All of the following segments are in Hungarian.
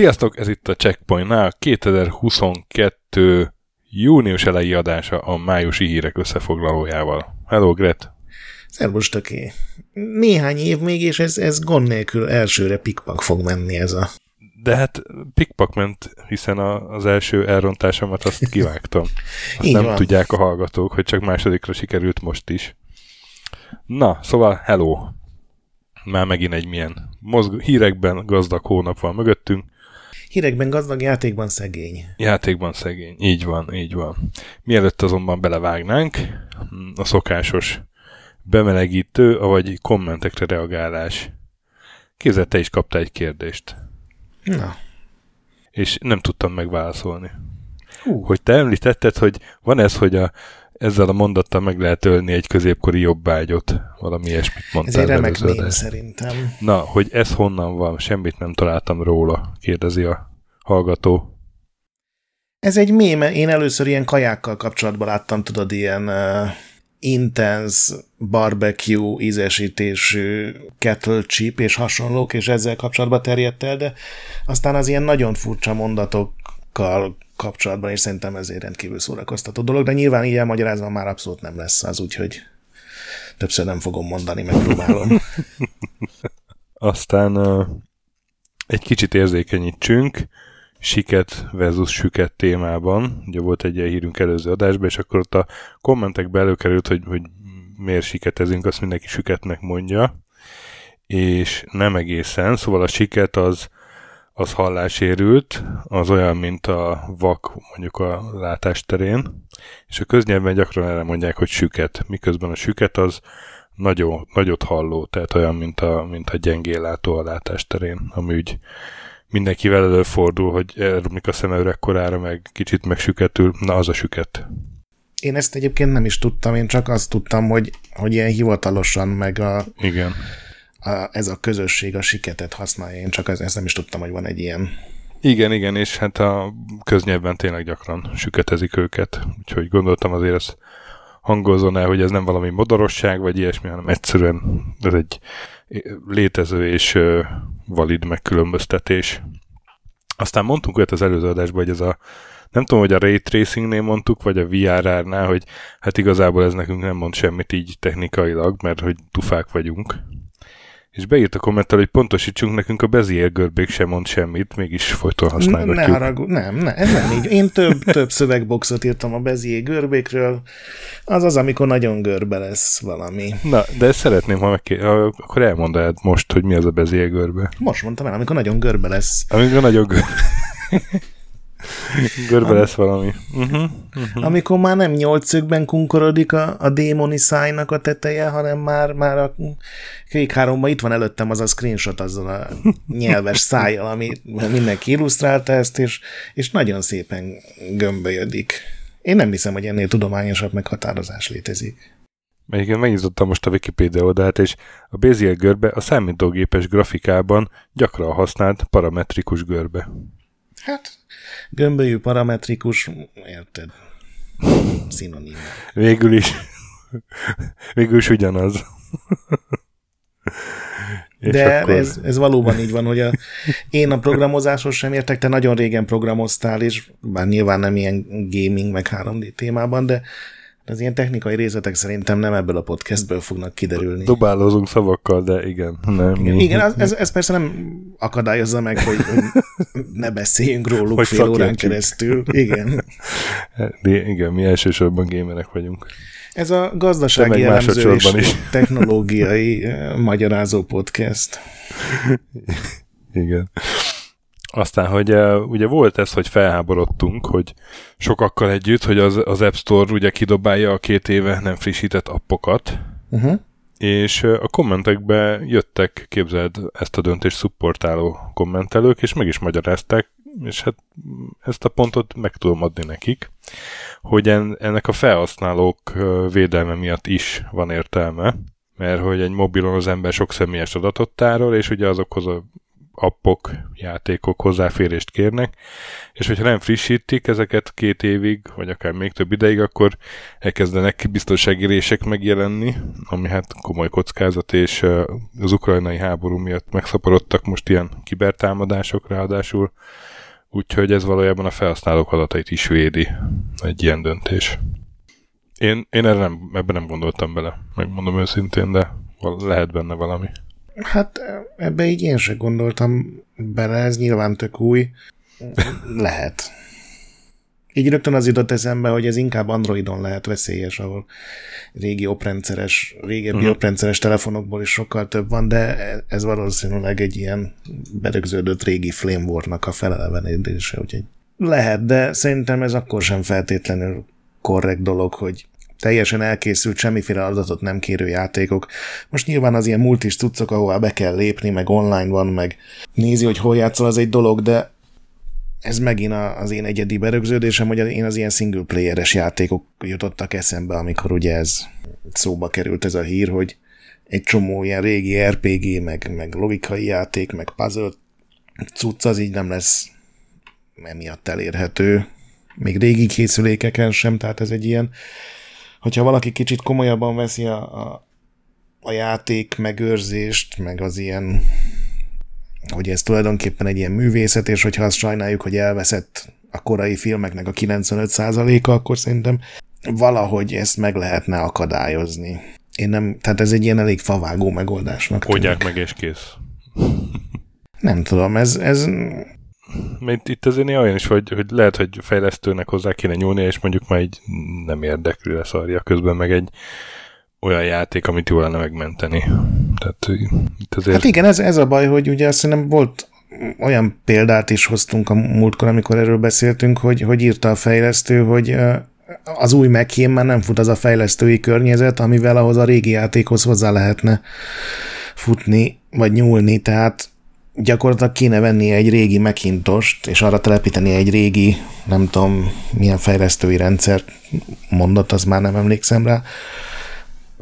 Sziasztok, ez itt a Checkpointnál 2022 június elejé adása a májusi hírek összefoglalójával. Hello, Gret! Szervus, töké. Néhány év még, és ez, ez gond nélkül elsőre pikpak fog menni ez a... De hát pikpak ment, hiszen a, az első elrontásomat azt kivágtam. Azt nem van. tudják a hallgatók, hogy csak másodikra sikerült most is. Na, szóval hello! Már megint egy milyen mozg- hírekben gazdag hónap van mögöttünk. Hírekben gazdag, játékban szegény. Játékban szegény, így van, így van. Mielőtt azonban belevágnánk, a szokásos bemelegítő, vagy kommentekre reagálás. Képzeld, te is kaptál egy kérdést. Na. És nem tudtam megválaszolni. Hú. Hogy te említetted, hogy van ez, hogy a, ezzel a mondattal meg lehet ölni egy középkori jobbágyot. Valami ilyesmit mondtál. Ez egy remek mém szerintem. Na, hogy ez honnan van, semmit nem találtam róla, kérdezi a hallgató. Ez egy méme, én először ilyen kajákkal kapcsolatban láttam, tudod, ilyen uh, intense barbecue ízesítésű kettle chip és hasonlók, és ezzel kapcsolatban terjedt el, de aztán az ilyen nagyon furcsa mondatokkal kapcsolatban, és szerintem ezért rendkívül szórakoztató dolog, de nyilván ilyen magyarázva már abszolút nem lesz az, úgyhogy többször nem fogom mondani, megpróbálom. Aztán uh, egy kicsit érzékenyítsünk, siket versus süket témában. Ugye volt egy ilyen hírünk előző adásban, és akkor ott a kommentekbe előkerült, hogy, hogy miért siketezünk, azt mindenki süketnek mondja, és nem egészen, szóval a siket az, az hallásérült, az olyan, mint a vak mondjuk a látásterén, és a köznyelven gyakran erre mondják, hogy süket, miközben a süket az nagyon, nagyot halló, tehát olyan, mint a, mint a gyengéllátó a látásterén, ami úgy mindenkivel előfordul, hogy elromlik a szeme öregkorára, meg kicsit megsüketül, na az a süket. Én ezt egyébként nem is tudtam, én csak azt tudtam, hogy, hogy ilyen hivatalosan, meg a, Igen. A, ez a közösség a siketet használja, én csak az, ezt nem is tudtam, hogy van egy ilyen. Igen, igen, és hát a köznyelvben tényleg gyakran süketezik őket, úgyhogy gondoltam azért ezt hangozzon el, hogy ez nem valami modorosság, vagy ilyesmi, hanem egyszerűen ez egy létező és valid megkülönböztetés. Aztán mondtunk olyat az előző adásban, hogy ez a nem tudom, hogy a Ray Tracingnél mondtuk, vagy a VRR-nál, hogy hát igazából ez nekünk nem mond semmit így technikailag, mert hogy tufák vagyunk és beírt a kommentel, hogy pontosítsunk nekünk a Bezier görbék sem mond semmit, mégis folyton használgatjuk. Ne haragud, nem, ne, ez nem így. Én több, több szövegboxot írtam a Bezier görbékről, az az, amikor nagyon görbe lesz valami. Na, de ezt szeretném, ha megké... akkor elmondanád most, hogy mi az a Bezier görbe. Most mondtam el, amikor nagyon görbe lesz. Amikor nagyon görbe. Görbe lesz valami. Uh-huh, uh-huh. Amikor már nem nyolcökben kunkorodik a, a démoni szájnak a teteje, hanem már, már a kék háromban itt van előttem az a screenshot azzal a nyelves szájjal, ami mindenki illusztrálta ezt, és, és nagyon szépen gömbölyödik. Én nem hiszem, hogy ennél tudományosabb meghatározás létezik. Igen, megnyitottam most a Wikipedia oldalt, és a Bézier görbe a számítógépes grafikában gyakran használt parametrikus görbe. Hát, gömbölyű, parametrikus, érted? Szinonim. Végül is. Végül is ugyanaz. De akkor... ez, ez valóban így van, hogy a, én a programozáshoz sem értek, te nagyon régen programoztál, és bár nyilván nem ilyen gaming meg 3D témában, de az ilyen technikai részletek szerintem nem ebből a podcastből fognak kiderülni. Dobálózunk szavakkal, de igen. Nem, igen, igen ez, ez persze nem akadályozza meg, hogy, hogy ne beszéljünk róluk hogy fél órán keresztül. Igen. De igen, mi elsősorban gémerek vagyunk. Ez a gazdasági elemző és is. technológiai eh, magyarázó podcast. Igen. Aztán, hogy ugye volt ez, hogy felháborodtunk, hogy sokakkal együtt, hogy az, az App Store ugye kidobálja a két éve nem frissített appokat, uh-huh. és a kommentekbe jöttek, képzeld, ezt a döntést szupportáló kommentelők, és meg is magyarázták, és hát ezt a pontot meg tudom adni nekik, hogy en, ennek a felhasználók védelme miatt is van értelme, mert hogy egy mobilon az ember sok személyes adatot tárol, és ugye azokhoz a appok, játékok hozzáférést kérnek, és hogyha nem frissítik ezeket két évig, vagy akár még több ideig, akkor elkezdenek biztonsági rések megjelenni, ami hát komoly kockázat, és az ukrajnai háború miatt megszaporodtak most ilyen kibertámadások ráadásul, úgyhogy ez valójában a felhasználók adatait is védi egy ilyen döntés. Én, én erre nem, ebben nem gondoltam bele, megmondom őszintén, de lehet benne valami. Hát ebbe így én se gondoltam bele, ez nyilván tök új. Lehet. Így rögtön az jutott eszembe, hogy ez inkább Androidon lehet veszélyes, ahol régi oprendszeres, régebbi uh-huh. oprendszeres telefonokból is sokkal több van, de ez valószínűleg egy ilyen berögződött régi Flamewornak a felelevenedése, úgyhogy lehet, de szerintem ez akkor sem feltétlenül korrekt dolog, hogy teljesen elkészült, semmiféle adatot nem kérő játékok. Most nyilván az ilyen multis cuccok, ahová be kell lépni, meg online van, meg nézi, hogy hol játszol, az egy dolog, de ez megint az én egyedi berögződésem, hogy én az ilyen single playeres játékok jutottak eszembe, amikor ugye ez szóba került ez a hír, hogy egy csomó ilyen régi RPG, meg, meg logikai játék, meg puzzle cucc az így nem lesz emiatt elérhető, még régi készülékeken sem, tehát ez egy ilyen hogyha valaki kicsit komolyabban veszi a, a, a játék megőrzést, meg az ilyen, hogy ez tulajdonképpen egy ilyen művészet, és hogyha azt sajnáljuk, hogy elveszett a korai filmeknek a 95%-a, akkor szerintem valahogy ezt meg lehetne akadályozni. Én nem, tehát ez egy ilyen elég favágó megoldásnak. Oldják meg és kész. Nem tudom, ez, ez mert itt azért olyan is, hogy, hogy lehet, hogy fejlesztőnek hozzá kéne nyúlni, és mondjuk már így nem érdekli leszarja közben meg egy olyan játék, amit jól lenne megmenteni. Tehát itt azért... Hát igen, ez, ez a baj, hogy ugye azt hiszem volt olyan példát is hoztunk a múltkor, amikor erről beszéltünk, hogy, hogy írta a fejlesztő, hogy az új meghém már nem fut az a fejlesztői környezet, amivel ahhoz a régi játékhoz hozzá lehetne futni, vagy nyúlni, tehát gyakorlatilag kéne venni egy régi Macintost, és arra telepíteni egy régi, nem tudom, milyen fejlesztői rendszert mondott, az már nem emlékszem rá.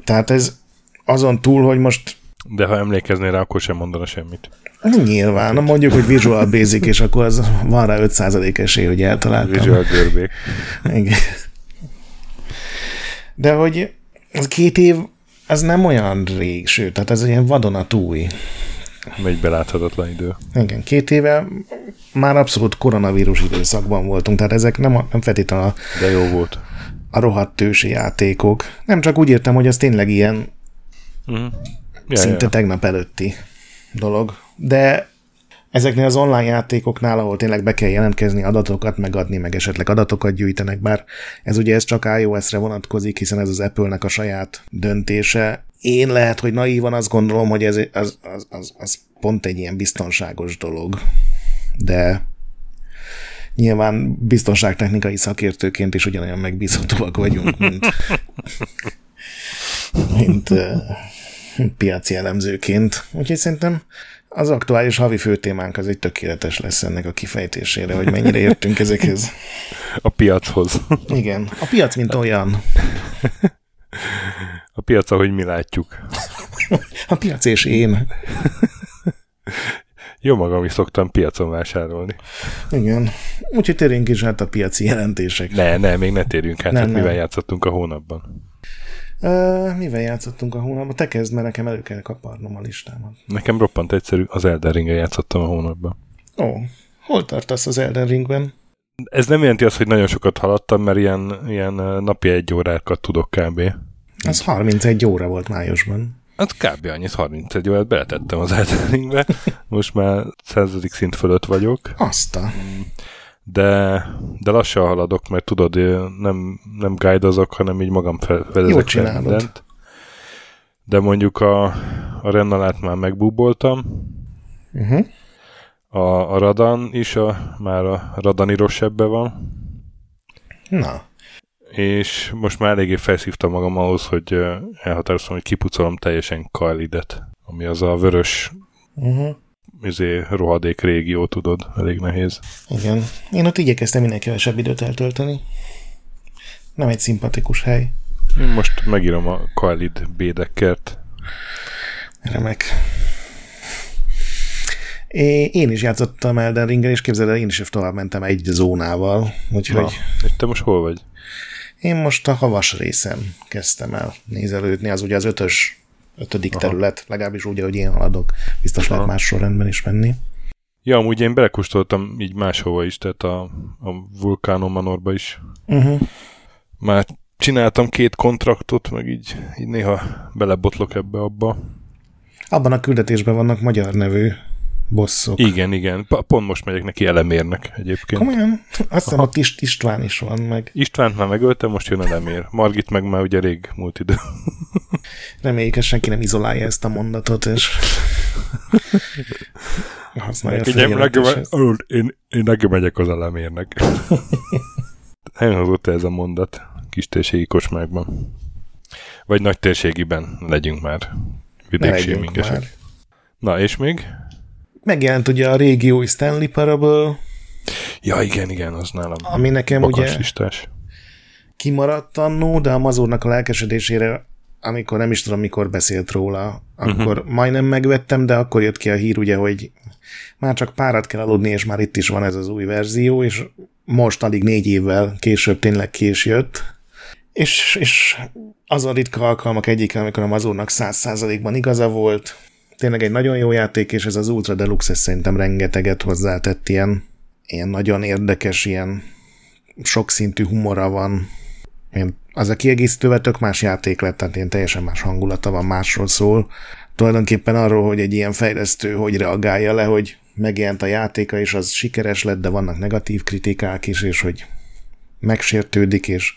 Tehát ez azon túl, hogy most... De ha emlékeznél rá, akkor sem mondana semmit. Nyilván, na mondjuk, hogy Visual Basic, és akkor az van rá 5% esély, hogy eltaláltam. Visual görbék. Igen. De hogy az két év, az nem olyan rég, sőt, tehát ez ilyen vadonatúj. Megy beláthatatlan idő. Igen, két éve már abszolút koronavírus időszakban voltunk, tehát ezek nem, nem feltétlenül a, De jó volt. a rohadt tősi játékok. Nem csak úgy értem, hogy az tényleg ilyen uh-huh. ja, szinte ja. tegnap előtti dolog. De ezeknél az online játékoknál, ahol tényleg be kell jelentkezni, adatokat megadni, meg esetleg adatokat gyűjtenek, bár ez ugye ez csak iOS-re vonatkozik, hiszen ez az Apple-nek a saját döntése. Én lehet, hogy naívan azt gondolom, hogy ez az, az, az, az pont egy ilyen biztonságos dolog, de nyilván biztonságtechnikai szakértőként is ugyanolyan megbízhatóak vagyunk, mint, mint uh, piaci elemzőként. Úgyhogy szerintem az aktuális havi főtémánk az egy tökéletes lesz ennek a kifejtésére, hogy mennyire értünk ezekhez. A piachoz. Igen, a piac mint olyan. A piac, ahogy mi látjuk. A piac és én. Jó magam is szoktam piacon vásárolni. Igen. Úgyhogy térjünk is hát a piaci jelentések. Ne, ne, még ne térjünk hát, nem, hát nem. mivel játszottunk a hónapban. Uh, mivel játszottunk a hónapban? Te kezd, mert nekem elő kell kaparnom a listámat. Nekem roppant egyszerű, az Elden ring játszottam a hónapban. Ó, hol tartasz az Elden Ringben? Ez nem jelenti azt, hogy nagyon sokat haladtam, mert ilyen, ilyen napi egy órákat tudok kb. Az 31 óra volt májusban. Hát kb. annyit 31 órát beletettem az Elden Ringbe. Most már századik szint fölött vagyok. Azt a... Mm de, de lassan haladok, mert tudod, nem, nem guide-azok, hanem így magam felvezek mindent. De mondjuk a, a Rennalát már megbúboltam. Uh-huh. A, a Radan is, a, már a Radani rosebbe van. Na. És most már eléggé felszívtam magam ahhoz, hogy elhatároztam, hogy kipucolom teljesen Kaelidet, ami az a vörös uh-huh izé, rohadék régió, tudod, elég nehéz. Igen. Én ott igyekeztem minél kevesebb időt eltölteni. Nem egy szimpatikus hely. Én most megírom a Khalid Bédekkert. Remek. Én is játszottam Elden Ringen, és képzeld el, én is tovább mentem egy zónával. Úgyhogy... Na, és te most hol vagy? Én most a havas részem kezdtem el nézelődni, az ugye az ötös, ötödik Aha. terület, legalábbis úgy, hogy én haladok. Biztos Aha. lehet más sorrendben is menni. Ja, amúgy én belekustoltam így máshova is, tehát a, a Vulkánon Manorba is. Uh-huh. Már csináltam két kontraktot, meg így, így néha belebotlok ebbe-abba. Abban a küldetésben vannak magyar nevű bosszok. Igen, igen. Pont most megyek neki elemérnek egyébként. Komolyan? Azt hiszem, ott Ist- István is van meg. Istvánt már megöltem, most jön elemér. Margit meg már ugye rég múlt idő. Reméljük, hogy senki nem izolálja ezt a mondatot, és használja nekem, nekem, én, én nekem megyek az elemérnek. Nem hozott ez a mondat kis térségi kocsmákban. Vagy nagy térségiben legyünk már vidéksémingesek. Na, és még? Megjelent ugye a régiói Stanley Parable. Ja, igen, igen, az nálam. Ami nekem ugye listás. kimaradt annó, de a mazurnak a lelkesedésére, amikor nem is tudom, mikor beszélt róla, akkor uh-huh. majdnem megvettem, de akkor jött ki a hír ugye, hogy már csak párat kell aludni, és már itt is van ez az új verzió, és most alig négy évvel később tényleg kés jött, és, és az a ritka alkalmak egyik, amikor a mazurnak száz százalékban igaza volt, tényleg egy nagyon jó játék, és ez az Ultra Deluxe szerintem rengeteget hozzátett ilyen, ilyen nagyon érdekes, ilyen sokszintű humora van. Az a kiegészítővel tök más játék lett, tehát ilyen teljesen más hangulata van, másról szól. Tulajdonképpen arról, hogy egy ilyen fejlesztő hogy reagálja le, hogy megjelent a játéka, és az sikeres lett, de vannak negatív kritikák is, és hogy megsértődik, és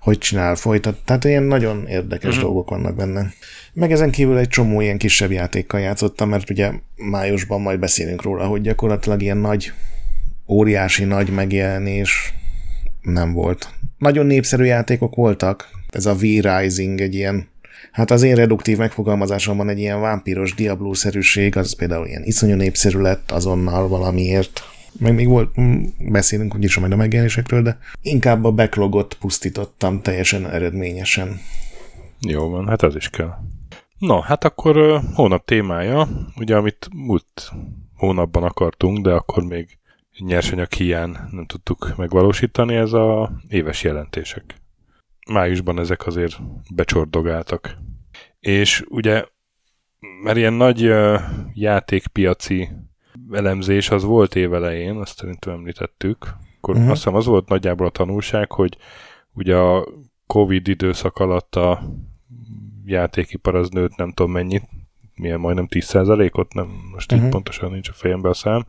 hogy csinál, folytat. Tehát ilyen nagyon érdekes uh-huh. dolgok vannak benne. Meg ezen kívül egy csomó ilyen kisebb játékkal játszottam, mert ugye májusban majd beszélünk róla, hogy gyakorlatilag ilyen nagy, óriási nagy megjelenés nem volt. Nagyon népszerű játékok voltak. Ez a V-Rising egy ilyen Hát az én reduktív megfogalmazásomban egy ilyen vámpíros Diablo-szerűség, az például ilyen iszonyú népszerű lett azonnal valamiért. Meg még volt, mm, beszélünk úgyis majd a megjelenésekről, de inkább a backlogot pusztítottam teljesen eredményesen. Jó van, hát az is kell. Na, hát akkor hónap témája, ugye amit múlt hónapban akartunk, de akkor még nyersanyag hiány nem tudtuk megvalósítani, ez a éves jelentések. Májusban ezek azért becsordogáltak. És ugye, mert ilyen nagy játékpiaci elemzés az volt évelején, azt szerintem említettük, akkor uh-huh. azt hiszem az volt nagyjából a tanulság, hogy ugye a Covid időszak alatt a játékipar az nőtt nem tudom mennyit, milyen majdnem 10%-ot, nem, most uh-huh. így pontosan nincs a fejembe a szám.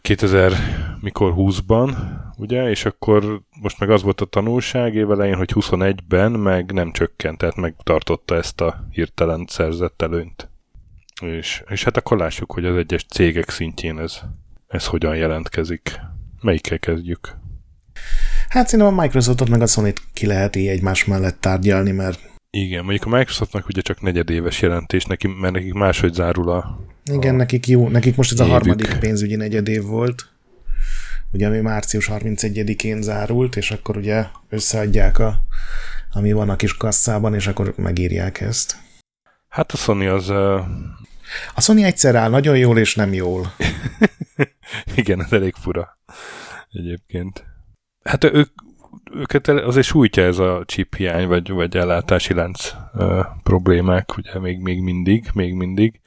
2000 mikor 20-ban, ugye, és akkor most meg az volt a tanulság évelején, hogy 21-ben meg nem csökkent, tehát megtartotta ezt a hirtelen szerzett előnyt. És, és hát akkor lássuk, hogy az egyes cégek szintjén ez, ez hogyan jelentkezik. Melyikkel kezdjük? Hát szerintem a Microsoftot meg a sony ki lehet így egymás mellett tárgyalni, mert igen, mondjuk a Microsoftnak ugye csak negyedéves jelentés, neki, mert nekik máshogy zárul a... Igen, a nekik jó, nekik most ez évük. a harmadik pénzügyi negyedév volt, ugye ami március 31-én zárult, és akkor ugye összeadják a, ami van a kis kasszában, és akkor megírják ezt. Hát a Sony az... A Sony egyszer áll nagyon jól, és nem jól. Igen, ez elég fura egyébként. Hát ők őket azért sújtja ez a chip hiány, vagy, vagy ellátási lánc uh, problémák, ugye még, még mindig, még mindig.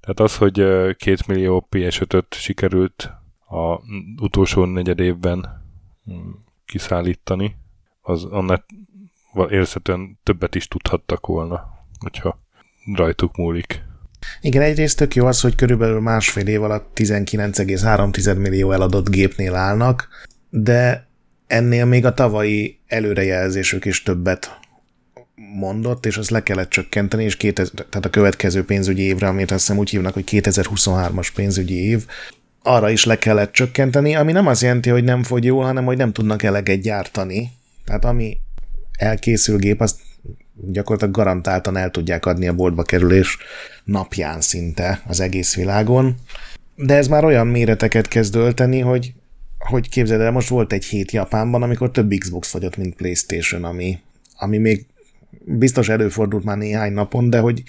Tehát az, hogy uh, két millió PS5-öt sikerült a utolsó negyed évben um, kiszállítani, az annál érezhetően többet is tudhattak volna, hogyha rajtuk múlik. Igen, egyrészt tök jó az, hogy körülbelül másfél év alatt 19,3 millió eladott gépnél állnak, de ennél még a tavalyi előrejelzésük is többet mondott, és azt le kellett csökkenteni, és 2000, tehát a következő pénzügyi évre, amit azt hiszem úgy hívnak, hogy 2023-as pénzügyi év, arra is le kellett csökkenteni, ami nem azt jelenti, hogy nem fogy jól, hanem hogy nem tudnak eleget gyártani. Tehát ami elkészül gép, azt gyakorlatilag garantáltan el tudják adni a boltba kerülés napján szinte az egész világon. De ez már olyan méreteket kezd ölteni, hogy hogy képzeld el, most volt egy hét Japánban, amikor több Xbox fogyott, mint Playstation, ami, ami még biztos előfordult már néhány napon, de hogy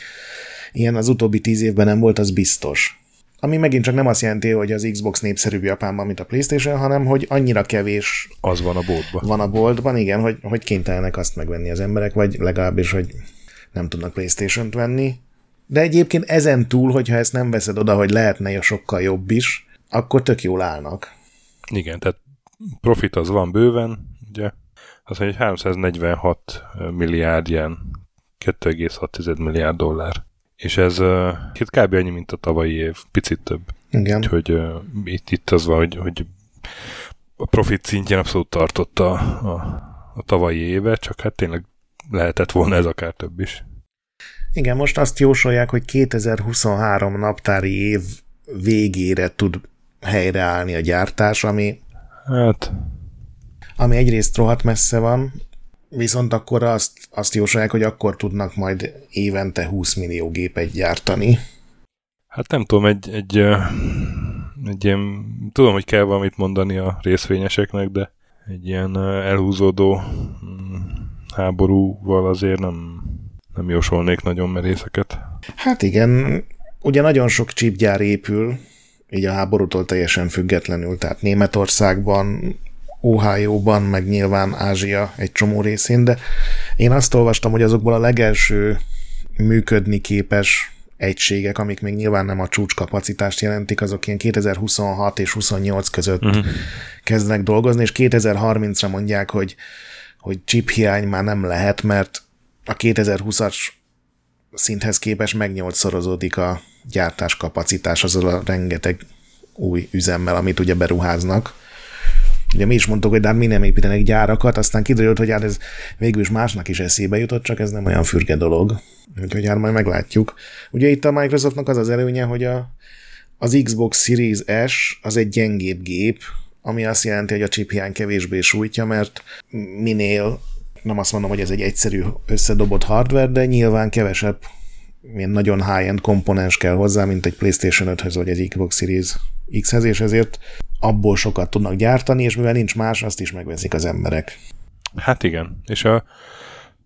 ilyen az utóbbi tíz évben nem volt, az biztos. Ami megint csak nem azt jelenti, hogy az Xbox népszerűbb Japánban, mint a Playstation, hanem hogy annyira kevés az van a boltban. Van a boltban, igen, hogy, hogy kénytelenek azt megvenni az emberek, vagy legalábbis, hogy nem tudnak Playstation-t venni. De egyébként ezen túl, hogyha ezt nem veszed oda, hogy lehetne sokkal jobb is, akkor tök jól állnak. Igen, tehát profit az van bőven, ugye, az egy 346 milliárd ilyen, 2,6 milliárd dollár. És ez uh, kb. annyi, mint a tavalyi év, picit több. Igen. Úgyhogy uh, itt, itt az van, hogy, hogy a profit szintjén abszolút tartotta a, a, a tavalyi éve, csak hát tényleg lehetett volna ez akár több is. Igen, most azt jósolják, hogy 2023 naptári év végére tud helyreállni a gyártás, ami hát ami egyrészt rohadt messze van, viszont akkor azt, azt jósolják, hogy akkor tudnak majd évente 20 millió gépet gyártani. Hát nem tudom, egy, egy, egy ilyen, tudom, hogy kell valamit mondani a részvényeseknek, de egy ilyen elhúzódó mm, háborúval azért nem, nem jósolnék nagyon merészeket. Hát igen, ugye nagyon sok csípgyár épül, így a háborútól teljesen függetlenül, tehát Németországban, Ohio-ban, meg nyilván Ázsia egy csomó részén, de én azt olvastam, hogy azokból a legelső működni képes egységek, amik még nyilván nem a csúcskapacitást jelentik, azok ilyen 2026 és 28 között uh-huh. kezdenek dolgozni, és 2030-ra mondják, hogy, hogy chip hiány már nem lehet, mert a 2020-as szinthez képest megnyolcszorozódik a gyártás kapacitás azzal a rengeteg új üzemmel, amit ugye beruháznak. Ugye mi is mondtuk, hogy de hát mi nem építenek gyárakat, aztán kiderült, hogy hát ez végül is másnak is eszébe jutott, csak ez nem olyan fürge dolog. Úgyhogy hát majd meglátjuk. Ugye itt a Microsoftnak az az előnye, hogy a, az Xbox Series S az egy gyengébb gép, ami azt jelenti, hogy a chip hiány kevésbé sújtja, mert minél nem azt mondom, hogy ez egy egyszerű összedobott hardware, de nyilván kevesebb ilyen nagyon high-end komponens kell hozzá, mint egy PlayStation 5-höz vagy egy Xbox Series X-hez, és ezért abból sokat tudnak gyártani, és mivel nincs más, azt is megveszik az emberek. Hát igen, és a,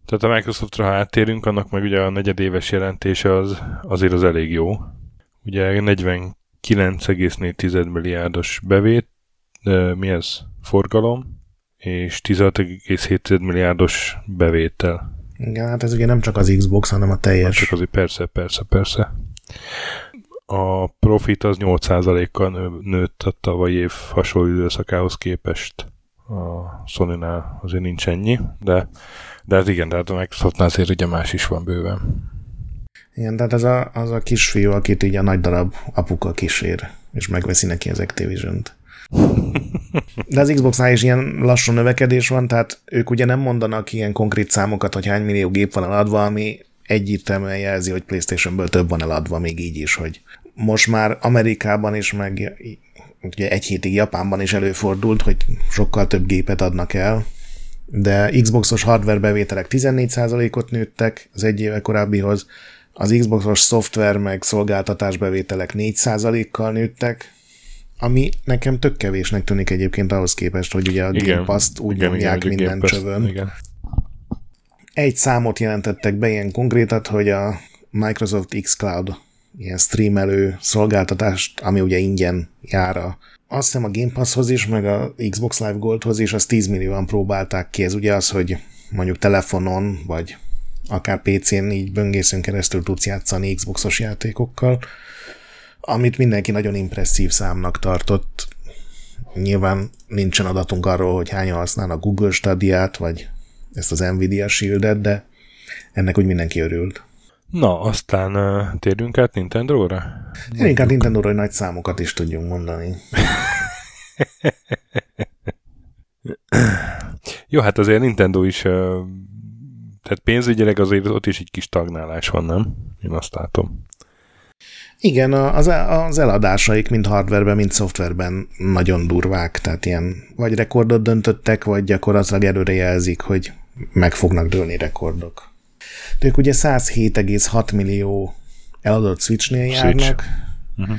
tehát a Microsoftra, ha áttérünk, annak meg ugye a negyedéves jelentése az, azért az elég jó. Ugye 49,4 milliárdos bevét, de mi ez? Forgalom, és 16,7 milliárdos bevétel. Igen, hát ez ugye nem csak az Xbox, hanem a teljes. Nem csak az, persze, persze, persze. A profit az 8%-kal nőtt a tavalyi év hasonló időszakához képest. A Sony-nál azért nincs ennyi, de, de hát igen, de hát a Microsoftnál azért ugye más is van bőven. Igen, tehát az a, az a kisfiú, akit így a nagy darab apuka kísér, és megveszi neki az Activision-t. De az Xboxnál is ilyen lassú növekedés van, tehát ők ugye nem mondanak ilyen konkrét számokat, hogy hány millió gép van eladva, ami egyértelműen jelzi, hogy PlayStation-ből több van eladva még így is, hogy most már Amerikában is, meg ugye egy hétig Japánban is előfordult, hogy sokkal több gépet adnak el, de Xboxos hardware bevételek 14%-ot nőttek az egy éve korábbihoz, az Xboxos szoftver meg szolgáltatás bevételek 4%-kal nőttek, ami nekem tök kevésnek tűnik egyébként ahhoz képest, hogy ugye a igen, Game Pass-t úgy igen, nyomják igen, minden csövön. Igen. Egy számot jelentettek be ilyen konkrétat, hogy a Microsoft X Cloud ilyen streamelő szolgáltatást, ami ugye ingyen jár a azt hiszem a Game Passhoz is, meg a Xbox Live Goldhoz is, az 10 millióan próbálták ki. Ez ugye az, hogy mondjuk telefonon, vagy akár PC-n így böngészünk keresztül tudsz játszani Xboxos játékokkal amit mindenki nagyon impresszív számnak tartott. Nyilván nincsen adatunk arról, hogy hányan használnak Google Stadiát, vagy ezt az Nvidia Shield-et, de ennek úgy mindenki örült. Na, aztán uh, térjünk át Nintendo-ra? Térjünk át Nintendo-ra, nagy számokat is tudjunk mondani. Jó, hát azért Nintendo is, uh, tehát pénzügyileg azért ott is egy kis tagnálás van, nem? Én azt látom. Igen, az, az eladásaik mind hardwareben, mind szoftverben nagyon durvák, tehát ilyen vagy rekordot döntöttek, vagy gyakorlatilag előre jelzik, hogy meg fognak dőlni rekordok. De ők ugye 107,6 millió eladott Switchnél járnak, Switch. uh-huh.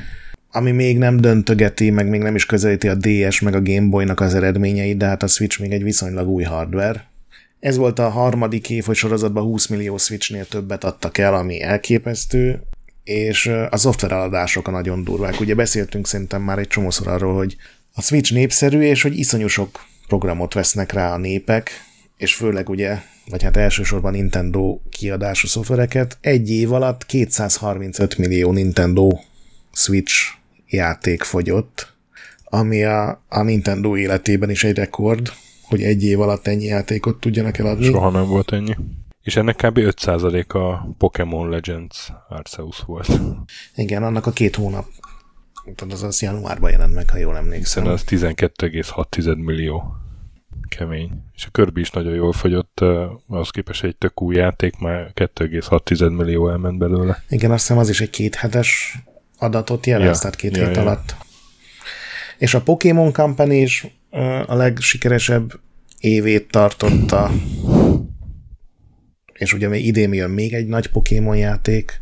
ami még nem döntögeti, meg még nem is közelíti a DS meg a Game Boy-nak az eredményeit, de hát a Switch még egy viszonylag új hardware. Ez volt a harmadik év, hogy sorozatban 20 millió Switchnél többet adtak el, ami elképesztő, és a szoftvereladások a nagyon durvák. Ugye beszéltünk szerintem már egy csomószor arról, hogy a Switch népszerű, és hogy iszonyú sok programot vesznek rá a népek, és főleg ugye, vagy hát elsősorban Nintendo kiadású szoftvereket. Egy év alatt 235 millió Nintendo Switch játék fogyott, ami a, a Nintendo életében is egy rekord, hogy egy év alatt ennyi játékot tudjanak eladni. Soha nem volt ennyi. És ennek kb. 5% a Pokémon Legends Arceus volt. Igen, annak a két hónap. Tehát az az januárban jelent meg, ha jól emlékszem. Hiszen az 12,6 millió kemény. És a Kirby is nagyon jól fogyott, az képest egy tök új játék, már 2,6 millió elment belőle. Igen, azt hiszem az is egy két hetes adatot jelent, ja, tehát két ja, hét ja. alatt. És a Pokémon Company is a legsikeresebb évét tartotta, és ugye még idén jön még egy nagy Pokémon játék,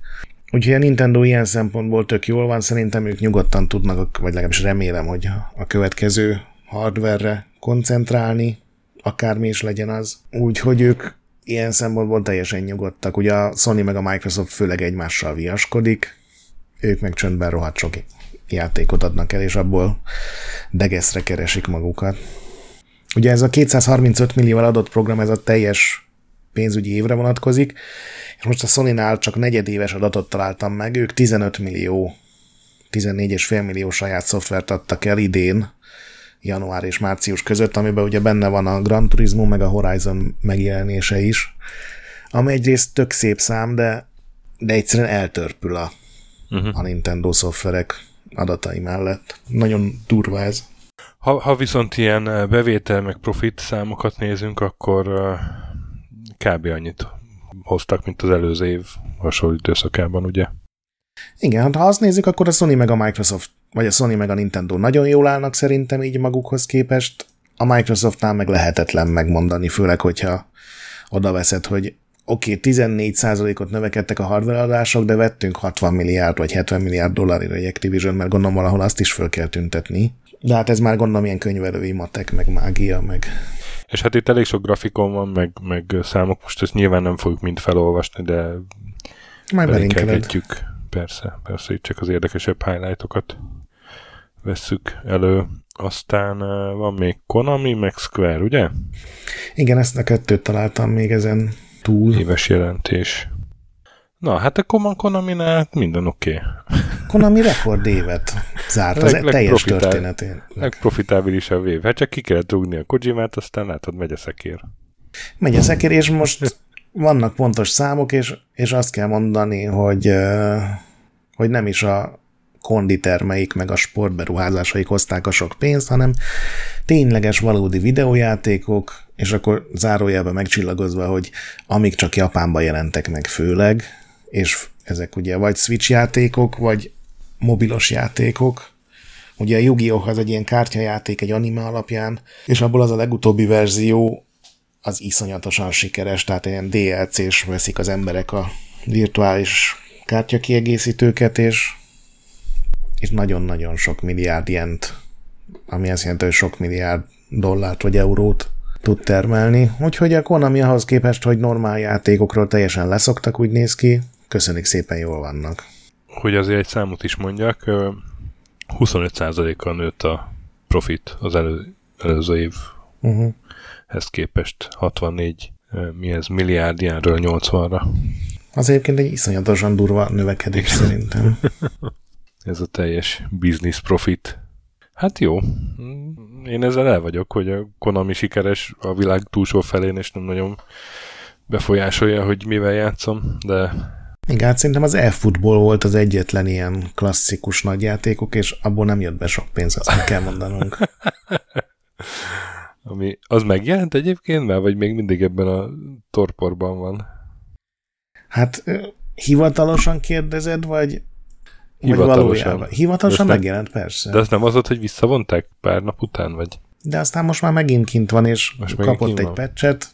Úgyhogy a Nintendo ilyen szempontból tök jól van, szerintem ők nyugodtan tudnak, vagy legalábbis remélem, hogy a következő hardware koncentrálni, akármi is legyen az. Úgyhogy ők ilyen szempontból teljesen nyugodtak. Ugye a Sony meg a Microsoft főleg egymással viaskodik, ők meg csöndben rohadt sok játékot adnak el, és abból degeszre keresik magukat. Ugye ez a 235 millió adott program, ez a teljes pénzügyi évre vonatkozik, és most a Sony-nál csak negyedéves adatot találtam meg, ők 15 millió, 14,5 millió saját szoftvert adtak el idén, január és március között, amiben ugye benne van a Gran Turismo, meg a Horizon megjelenése is, ami egyrészt tök szép szám, de, de egyszerűen eltörpül a, uh-huh. a Nintendo szoftverek adatai mellett. Nagyon durva ez. Ha, ha viszont ilyen bevétel meg profit számokat nézünk, akkor uh, kb. annyit hoztak, mint az előző év hasonló időszakában, ugye? Igen, hát ha azt nézzük, akkor a Sony meg a Microsoft, vagy a Sony meg a Nintendo nagyon jól állnak szerintem így magukhoz képest. A Microsoftnál meg lehetetlen megmondani, főleg, hogyha oda veszed, hogy oké, okay, 14%-ot növekedtek a hardware adások, de vettünk 60 milliárd vagy 70 milliárd dollárra egy Activision, mert gondolom valahol azt is föl kell tüntetni. De hát ez már gondolom ilyen könyvelői matek, meg mágia, meg... És hát itt elég sok grafikon van, meg, meg számok, most ezt nyilván nem fogjuk mind felolvasni, de majd belinkelhetjük. Persze, persze, itt csak az érdekesebb highlightokat vesszük elő. Aztán van még Konami, meg Square, ugye? Igen, ezt a kettőt találtam még ezen túl. Éves jelentés. Na, hát a Konami-nál minden oké. Okay. Konami rekord évet zárt az leg, teljes történetén. Legprofitábilisabb év. Hát csak ki kellett rúgni a Kojimát, aztán látod, megy a szekér. Megy a szekér, és most vannak pontos számok, és, és azt kell mondani, hogy, hogy nem is a konditermeik meg a sportberuházásaik hozták a sok pénzt, hanem tényleges valódi videójátékok, és akkor zárójelben megcsillagozva, hogy amik csak Japánban jelentek meg főleg, és ezek ugye vagy Switch játékok, vagy mobilos játékok. Ugye a Yu-Gi-Oh! az egy ilyen kártyajáték egy anime alapján, és abból az a legutóbbi verzió az iszonyatosan sikeres, tehát ilyen DLC-s veszik az emberek a virtuális kártyakiegészítőket, és, és nagyon-nagyon sok milliárd ilyent, ami azt jelenti, hogy sok milliárd dollárt vagy eurót tud termelni. Úgyhogy a Konami ahhoz képest, hogy normál játékokról teljesen leszoktak, úgy néz ki, köszönik szépen jól vannak. Hogy azért egy számot is mondjak, 25%-kal nőtt a profit az elő, előző év. Uh-huh. Ezt képest 64 mi ez, milliárdjáról 80-ra. Az egyébként egy iszonyatosan durva növekedés szerintem. ez a teljes business profit. Hát jó. Én ezzel el vagyok, hogy a Konami sikeres a világ túlsó felén, és nem nagyon befolyásolja, hogy mivel játszom, de... Igen, hát szerintem az e-football volt az egyetlen ilyen klasszikus nagyjátékok, és abból nem jött be sok pénz, azt meg kell mondanunk. Ami, az megjelent egyébként már, vagy még mindig ebben a torporban van? Hát hivatalosan kérdezed, vagy, Hivatalosan. vagy valójában? Hivatalosan nem, megjelent, persze. De az nem az volt, hogy visszavonták pár nap után, vagy? De aztán most már megint kint van, és most kapott egy van. patchet,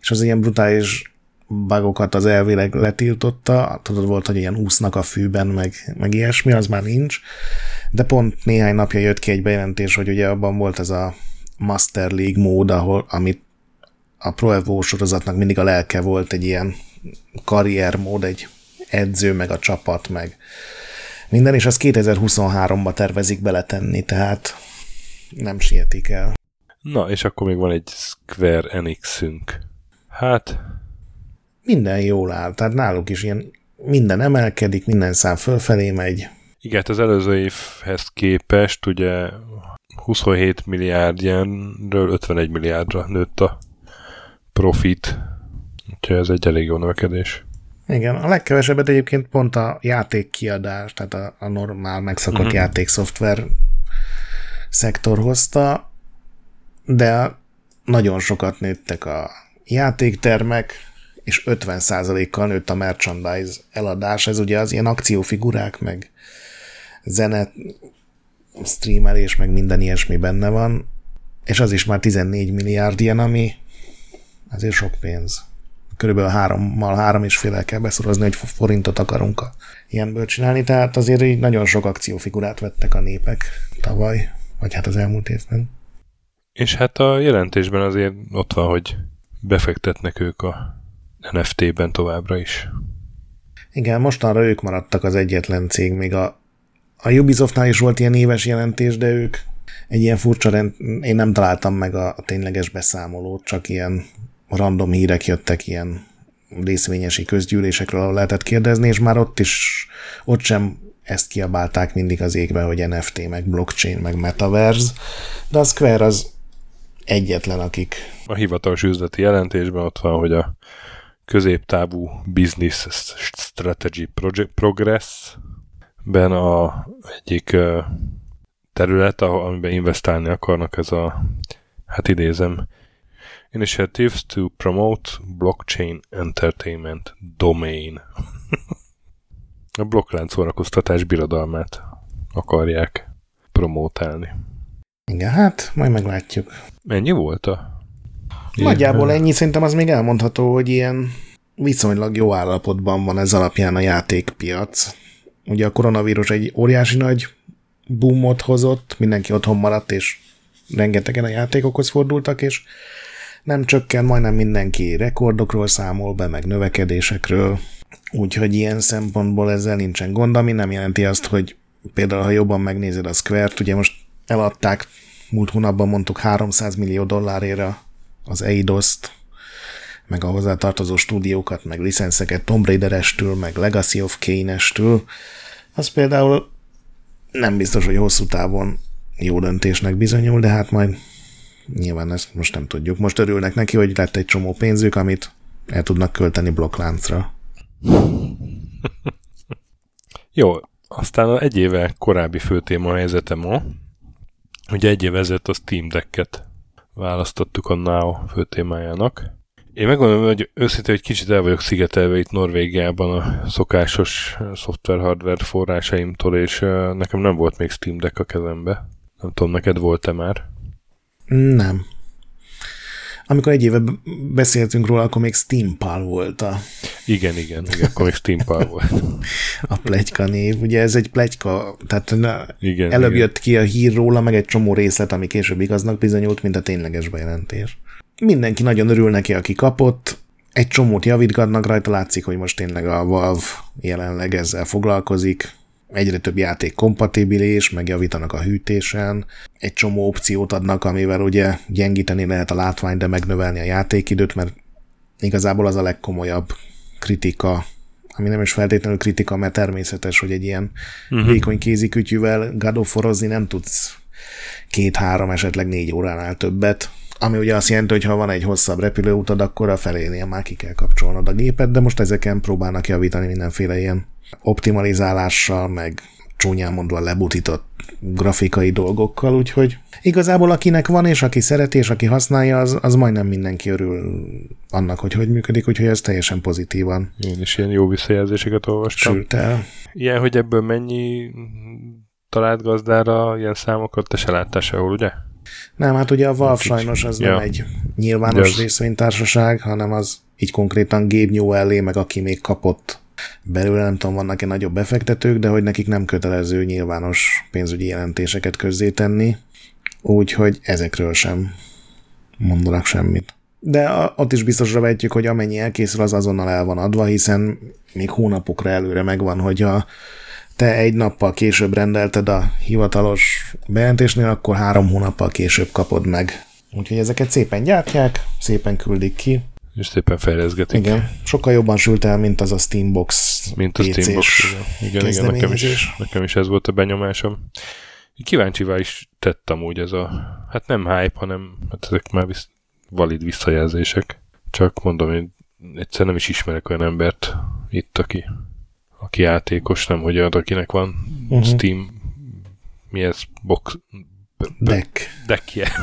és az ilyen brutális bugokat az elvileg letiltotta, tudod, volt, hogy ilyen úsznak a fűben, meg, meg ilyesmi, az már nincs, de pont néhány napja jött ki egy bejelentés, hogy ugye abban volt ez a Master League mód, ahol, amit a Pro Evo sorozatnak mindig a lelke volt egy ilyen karriermód, egy edző, meg a csapat, meg minden, és azt 2023-ba tervezik beletenni, tehát nem sietik el. Na, és akkor még van egy Square Enix-ünk. Hát... Minden jól áll, tehát náluk is ilyen minden emelkedik, minden szám fölfelé megy. Igen, hát az előző évhez képest ugye 27 milliárd ilyenről 51 milliárdra nőtt a profit. Úgyhogy ez egy elég jó növekedés. Igen, a legkevesebbet egyébként pont a játékkiadás, tehát a, a normál megszokott uh-huh. játékszoftver szektor hozta, de nagyon sokat nőttek a játéktermek, és 50%-kal nőtt a merchandise eladás. Ez ugye az ilyen akciófigurák, meg zene, streamelés, meg minden ilyesmi benne van, és az is már 14 milliárd ilyen, ami azért sok pénz. Körülbelül hárommal, három és fél kell beszorozni, hogy forintot akarunk a ilyenből csinálni, tehát azért így nagyon sok akciófigurát vettek a népek tavaly, vagy hát az elmúlt évben. És hát a jelentésben azért ott van, hogy befektetnek ők a NFT-ben továbbra is. Igen, mostanra ők maradtak az egyetlen cég, még a, a Ubisoftnál is volt ilyen éves jelentés, de ők egy ilyen furcsa rend, én nem találtam meg a, a tényleges beszámolót, csak ilyen random hírek jöttek ilyen részvényesi közgyűlésekről, ahol lehetett kérdezni, és már ott is, ott sem ezt kiabálták mindig az égbe, hogy NFT, meg blockchain, meg metaverse, de a Square az egyetlen, akik... A hivatalos üzleti jelentésben ott van, hogy a középtávú Business Strategy Project Progress ben a egyik terület, amiben investálni akarnak, ez a, hát idézem, Initiatives to promote blockchain entertainment domain. a blokklánc szórakoztatás birodalmát akarják promótálni. Igen, hát majd meglátjuk. Mennyi volt a... Nagyjából ennyi, szerintem az még elmondható, hogy ilyen viszonylag jó állapotban van ez alapján a játékpiac. Ugye a koronavírus egy óriási nagy boomot hozott, mindenki otthon maradt, és rengetegen a játékokhoz fordultak, és nem csökken, majdnem mindenki rekordokról számol be, meg növekedésekről, úgyhogy ilyen szempontból ezzel nincsen gond, ami nem jelenti azt, hogy például ha jobban megnézed a Square-t, ugye most eladták, múlt hónapban mondtuk 300 millió dollárért az Eidos-t, meg a hozzátartozó stúdiókat, meg licenszeket Tomb Raider-estől, meg Legacy of Kane-estől, az például nem biztos, hogy hosszú távon jó döntésnek bizonyul, de hát majd nyilván ezt most nem tudjuk. Most örülnek neki, hogy lett egy csomó pénzük, amit el tudnak költeni blokkláncra. Jó, aztán egy éve korábbi főtéma helyzete ma. Ugye egy éve ezelőtt a Steam Deck-et választottuk a Now főtémájának. Én megmondom, hogy őszintén, hogy kicsit el vagyok szigetelve itt Norvégiában a szokásos szoftver-hardware forrásaimtól, és nekem nem volt még Steam Deck a kezembe. Nem tudom, neked volt-e már? Nem. Amikor egy éve beszéltünk róla, akkor még Steampal volt a... Igen, igen, igen akkor még Steampal volt. a plegyka név. Ugye ez egy plegyka, tehát na, igen, előbb igen. jött ki a hír róla, meg egy csomó részlet, ami később igaznak bizonyult, mint a tényleges bejelentés. Mindenki nagyon örül neki, aki kapott, egy csomót javítgatnak rajta, látszik, hogy most tényleg a Valve jelenleg ezzel foglalkozik, egyre több játék kompatibilis, megjavítanak a hűtésen, egy csomó opciót adnak, amivel ugye gyengíteni lehet a látványt, de megnövelni a játékidőt, mert igazából az a legkomolyabb kritika, ami nem is feltétlenül kritika, mert természetes, hogy egy ilyen uh-huh. vékony kézikütyűvel gadoforozni nem tudsz két-három, esetleg négy óránál többet, ami ugye azt jelenti, hogy ha van egy hosszabb repülőutad, akkor a felénél már ki kell kapcsolnod a gépet, de most ezeken próbálnak javítani mindenféle ilyen optimalizálással, meg csúnyán mondva lebutított grafikai dolgokkal, úgyhogy igazából akinek van, és aki szereti, és aki használja, az, az majdnem mindenki örül annak, hogy hogy működik, úgyhogy ez teljesen pozitívan. Én is ilyen jó visszajelzéseket olvastam. Sült el. Ilyen, hogy ebből mennyi talált gazdára ilyen számokat, te se láttál sehol, ugye? Nem, hát ugye a Valve sajnos az ja. nem egy nyilvános az... részvénytársaság, hanem az így konkrétan Gabe Newellé, meg aki még kapott belőle, nem tudom, vannak-e nagyobb befektetők, de hogy nekik nem kötelező nyilvános pénzügyi jelentéseket közzétenni, úgyhogy ezekről sem mondanak semmit. De ott is biztosra vetjük, hogy amennyi elkészül, az azonnal el van adva, hiszen még hónapokra előre megvan, hogy a te egy nappal később rendelted a hivatalos bejelentésnél, akkor három hónappal később kapod meg. Úgyhogy ezeket szépen gyártják, szépen küldik ki. És szépen fejleszgetik. Igen, sokkal jobban sült el, mint az a Steambox Mint a Steambox. Igen, igen, nekem, is, nekem is ez volt a benyomásom. Kíváncsivá is tettem úgy ez a, hát nem hype, hanem hát ezek már visz, valid visszajelzések. Csak mondom, én egyszer nem is ismerek olyan embert itt, aki aki játékos, nem hogy olyan, akinek van uh-huh. Steam, mi ez, box, deck. Deckje.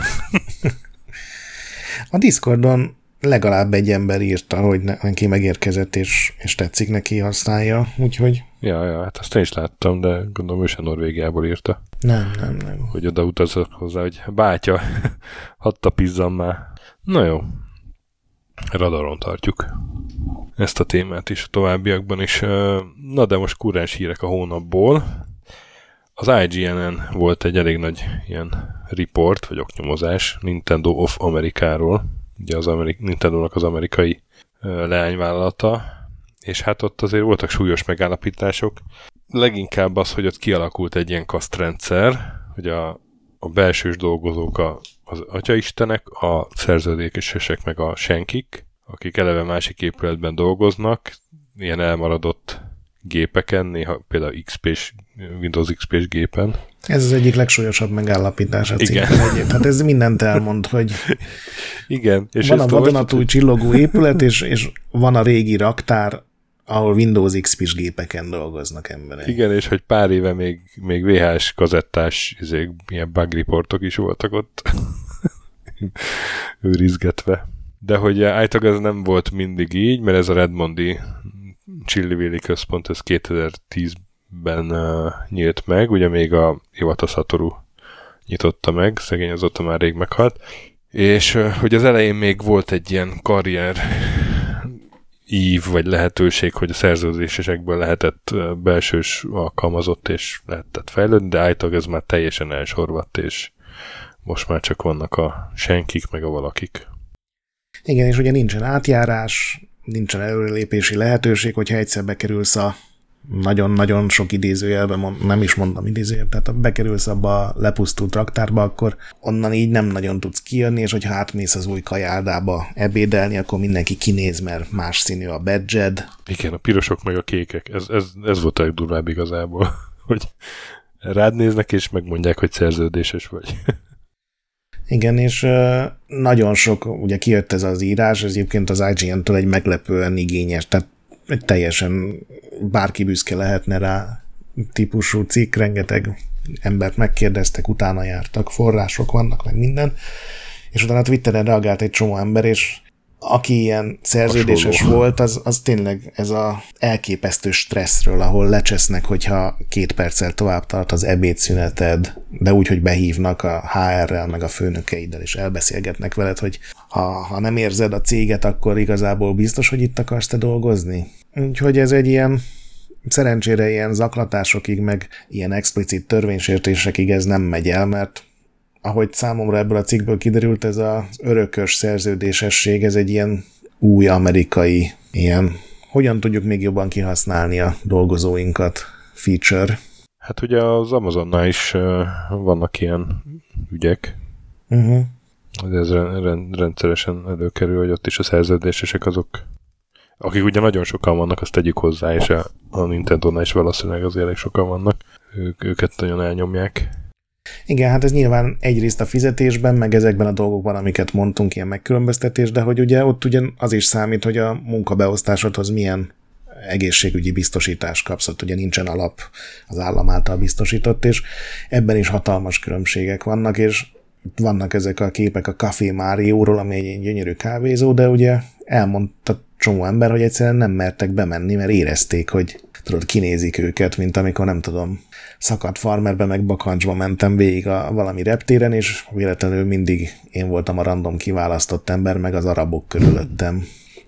A Discordon legalább egy ember írta, hogy neki megérkezett, és, és tetszik neki, használja, úgyhogy... Ja, ja, hát azt én is láttam, de gondolom ő sem Norvégiából írta. Nem, nem, nem. Hogy oda utazott hozzá, hogy bátya, hatta pizzam már. Na jó, radaron tartjuk ezt a témát is a továbbiakban is. Na de most kurrens hírek a hónapból. Az IGN-en volt egy elég nagy ilyen report, vagy oknyomozás Nintendo of Amerikáról, ugye az Amerik- Nintendo-nak az amerikai leányvállalata, és hát ott azért voltak súlyos megállapítások. Leginkább az, hogy ott kialakult egy ilyen kasztrendszer, hogy a, a belsős dolgozók a, az atyaistenek, a szerződékesek meg a senkik, akik eleve másik épületben dolgoznak, ilyen elmaradott gépeken, néha például XP-s, Windows XP-s gépen. Ez az egyik legsúlyosabb megállapítás a Igen. Hát ez mindent elmond, hogy Igen. És van a vadonatúj csillogó épület, és, és van a régi raktár, ahol Windows XP-s gépeken dolgoznak emberek. Igen, és hogy pár éve még, még VHS kazettás izé, ilyen bug reportok is voltak ott őrizgetve. De hogy általában ez nem volt mindig így, mert ez a Redmondi Chillivilli központ, ez 2010-ben uh, nyílt meg, ugye még a Iwata Satoru nyitotta meg, szegény azóta már rég meghalt, és hogy az elején még volt egy ilyen karrier ív, vagy lehetőség, hogy a szerződésekből lehetett belsős alkalmazott, és lehetett fejlődni, de általában ez már teljesen elsorvadt, és most már csak vannak a senkik, meg a valakik. Igen, és ugye nincsen átjárás, nincsen előrelépési lehetőség, hogyha egyszer bekerülsz a nagyon-nagyon sok idézőjelbe, nem is mondom idézőjel, tehát ha bekerülsz abba a lepusztult raktárba, akkor onnan így nem nagyon tudsz kijönni, és hogyha átmész az új kajáldába ebédelni, akkor mindenki kinéz, mert más színű a badged. Igen, a pirosok meg a kékek. Ez, ez, ez volt a legdurvább igazából, hogy rád néznek, és megmondják, hogy szerződéses vagy. Igen, és nagyon sok, ugye kijött ez az írás, ez egyébként az IGN-től egy meglepően igényes, tehát egy teljesen bárki büszke lehetne rá típusú cikk, rengeteg embert megkérdeztek, utána jártak, források vannak, meg minden, és utána Twitteren reagált egy csomó ember, és aki ilyen szerződéses Hasonló. volt, az, az tényleg ez a elképesztő stresszről, ahol lecsesznek, hogyha két perccel tovább tart az ebédszüneted, de úgy, hogy behívnak a HR-rel, meg a főnökeiddel, és elbeszélgetnek veled, hogy ha, ha nem érzed a céget, akkor igazából biztos, hogy itt akarsz te dolgozni. Úgyhogy ez egy ilyen szerencsére ilyen zaklatásokig, meg ilyen explicit törvénysértésekig ez nem megy el, mert ahogy számomra ebből a cikkből kiderült, ez az örökös szerződésesség, ez egy ilyen új amerikai, ilyen, hogyan tudjuk még jobban kihasználni a dolgozóinkat feature. Hát ugye az Amazonnál is vannak ilyen ügyek. Uh-huh. Ez rendszeresen előkerül, hogy ott is a szerződésesek azok, akik ugye nagyon sokan vannak, azt tegyük hozzá, és a, a Nintendo-nál is valószínűleg azért elég sokan vannak. Ők, őket nagyon elnyomják. Igen, hát ez nyilván egyrészt a fizetésben, meg ezekben a dolgokban, amiket mondtunk, ilyen megkülönböztetés, de hogy ugye ott ugye az is számít, hogy a munkabeosztásodhoz milyen egészségügyi biztosítást kapsz, ott ugye nincsen alap az állam által biztosított, és ebben is hatalmas különbségek vannak, és vannak ezek a képek a Café Márióról, ami egy gyönyörű kávézó, de ugye elmondta csomó ember, hogy egyszerűen nem mertek bemenni, mert érezték, hogy tudod, kinézik őket, mint amikor nem tudom, szakadt farmerbe meg bakancsba mentem végig a valami reptéren, és véletlenül mindig én voltam a random kiválasztott ember, meg az arabok körülöttem.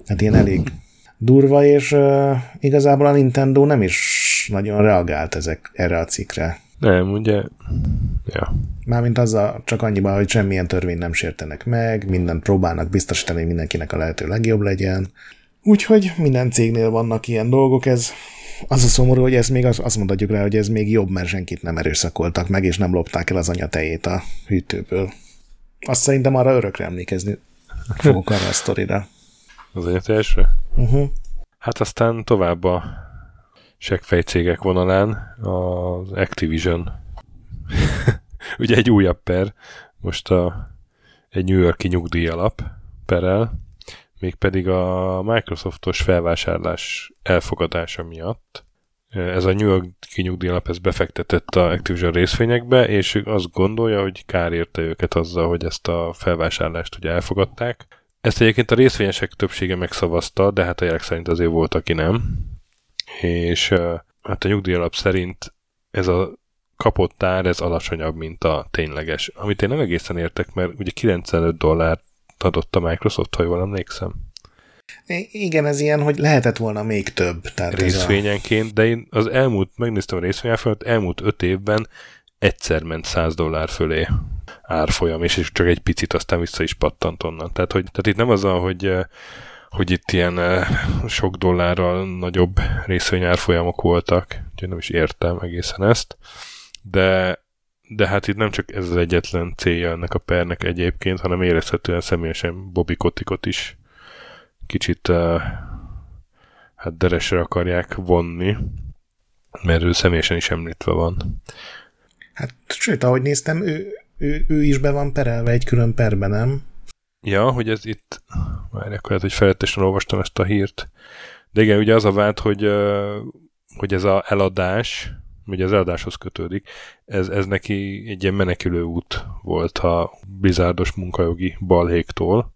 Hát ilyen elég durva, és uh, igazából a Nintendo nem is nagyon reagált ezek erre a cikkre. Nem, ugye, ja. Mármint azzal csak annyiban, hogy semmilyen törvény nem sértenek meg, mindent próbálnak biztosítani, hogy mindenkinek a lehető legjobb legyen. Úgyhogy minden cégnél vannak ilyen dolgok, ez az a szomorú, hogy ez még az, azt mondhatjuk rá, hogy ez még jobb, mert senkit nem erőszakoltak meg, és nem lopták el az anyatejét a hűtőből. Azt szerintem arra örökre emlékezni fogok arra a sztorira. Az anyatejésre? Uh-huh. Hát aztán tovább a seggfejcégek vonalán az Activision. Ugye egy újabb per, most a, egy New Yorki nyugdíj alap perel, mégpedig a Microsoftos felvásárlás elfogadása miatt. Ez a New Yorki nyugdíj alap ez befektetett a Activision részvényekbe, és azt gondolja, hogy kár érte őket azzal, hogy ezt a felvásárlást ugye elfogadták. Ezt egyébként a részvényesek többsége megszavazta, de hát a jelek szerint azért volt, aki nem és hát a nyugdíjalap szerint ez a kapott ár, ez alacsonyabb, mint a tényleges. Amit én nem egészen értek, mert ugye 95 dollárt adott a Microsoft, ha jól emlékszem. Igen, ez ilyen, hogy lehetett volna még több. Tehát Részvényenként, a... de én az elmúlt, megnéztem a részvényárfolyamat, elmúlt öt évben egyszer ment 100 dollár fölé árfolyam, és csak egy picit aztán vissza is pattant onnan. Tehát, hogy, tehát itt nem az, hogy hogy itt ilyen sok dollárral nagyobb részvényárfolyamok voltak, úgyhogy nem is értem egészen ezt, de, de hát itt nem csak ez az egyetlen célja ennek a pernek egyébként, hanem érezhetően személyesen Bobby Kotikot is kicsit hát deresre akarják vonni, mert ő személyesen is említve van. Hát sőt, ahogy néztem, ő, ő, ő is be van perelve egy külön perben, nem? Ja, hogy ez itt... Várj, akkor lehet, hogy felettesen olvastam ezt a hírt. De igen, ugye az a vált, hogy, hogy ez a eladás, ugye az eladáshoz kötődik, ez, ez neki egy ilyen menekülő út volt a bizárdos munkajogi balhéktól.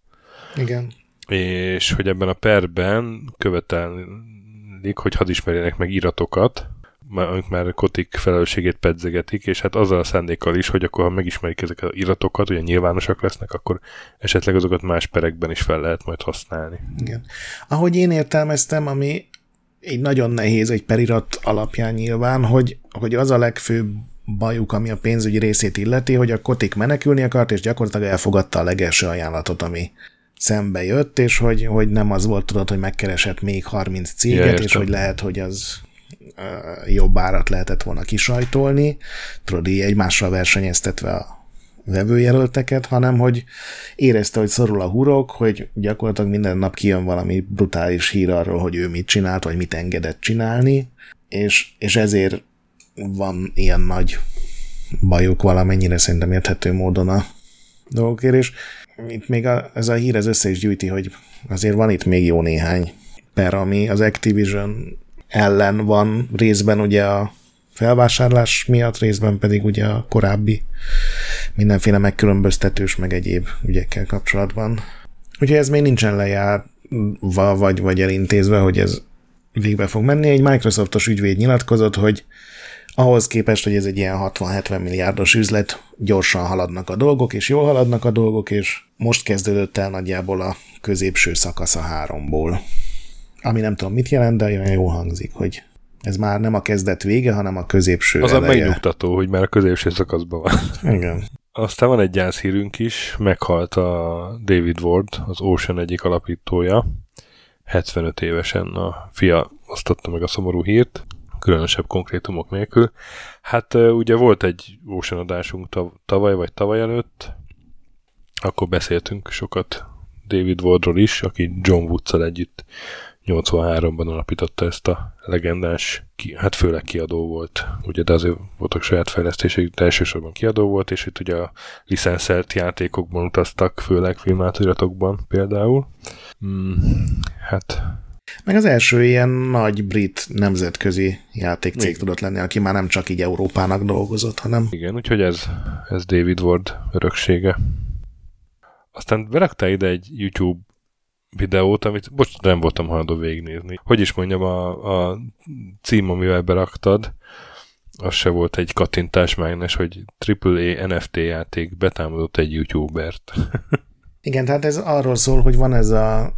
Igen. És hogy ebben a perben követelik, hogy hadd ismerjenek meg iratokat, amik már Kotik felelősségét pedzegetik, és hát azzal a szándékkal is, hogy akkor ha megismerik ezeket az iratokat, ugye nyilvánosak lesznek, akkor esetleg azokat más perekben is fel lehet majd használni. Igen. Ahogy én értelmeztem, ami egy nagyon nehéz egy perirat alapján nyilván, hogy, hogy az a legfőbb bajuk, ami a pénzügyi részét illeti, hogy a Kotik menekülni akart, és gyakorlatilag elfogadta a legelső ajánlatot, ami szembe jött, és hogy, hogy nem az volt, tudod, hogy megkeresett még 30 céget, ja, és hogy lehet, hogy az jobb árat lehetett volna kisajtolni, tudod, így egymással versenyeztetve a vevőjelölteket, hanem hogy érezte, hogy szorul a hurok, hogy gyakorlatilag minden nap kijön valami brutális hír arról, hogy ő mit csinált, vagy mit engedett csinálni, és, és ezért van ilyen nagy bajuk valamennyire szerintem érthető módon a dolgokért, és itt még a, ez a hír ez össze is gyűjti, hogy azért van itt még jó néhány per, ami az Activision ellen van részben ugye a felvásárlás miatt, részben pedig ugye a korábbi mindenféle megkülönböztetős, meg egyéb ügyekkel kapcsolatban. Úgyhogy ez még nincsen lejárva, vagy, vagy elintézve, hogy ez végbe fog menni. Egy Microsoftos ügyvéd nyilatkozott, hogy ahhoz képest, hogy ez egy ilyen 60-70 milliárdos üzlet, gyorsan haladnak a dolgok, és jól haladnak a dolgok, és most kezdődött el nagyjából a középső szakasz a háromból ami nem tudom mit jelent, de olyan jól hangzik, hogy ez már nem a kezdet vége, hanem a középső Az eleje. a megnyugtató, hogy már a középső szakaszban van. Igen. Aztán van egy gyászhírünk is, meghalt a David Ward, az Ocean egyik alapítója, 75 évesen a fia osztotta meg a szomorú hírt, különösebb konkrétumok nélkül. Hát ugye volt egy Ocean adásunk tavaly vagy tavaly előtt, akkor beszéltünk sokat David Wardról is, aki John woods együtt 83-ban alapította ezt a legendás, ki, hát főleg kiadó volt, ugye, de azért voltak saját fejlesztések, de elsősorban kiadó volt, és itt ugye a licenszelt játékokban utaztak, főleg filmátoratokban például. Hmm, hát meg az első ilyen nagy brit nemzetközi játékcég Igen. tudott lenni, aki már nem csak így Európának dolgozott, hanem... Igen, úgyhogy ez, ez David Ward öröksége. Aztán berakta ide egy YouTube videót, amit most nem voltam hajlandó végignézni. Hogy is mondjam, a, a cím, amivel beraktad, az se volt egy kattintás mágnes, hogy AAA NFT játék betámadott egy YouTubert. Igen, tehát ez arról szól, hogy van ez a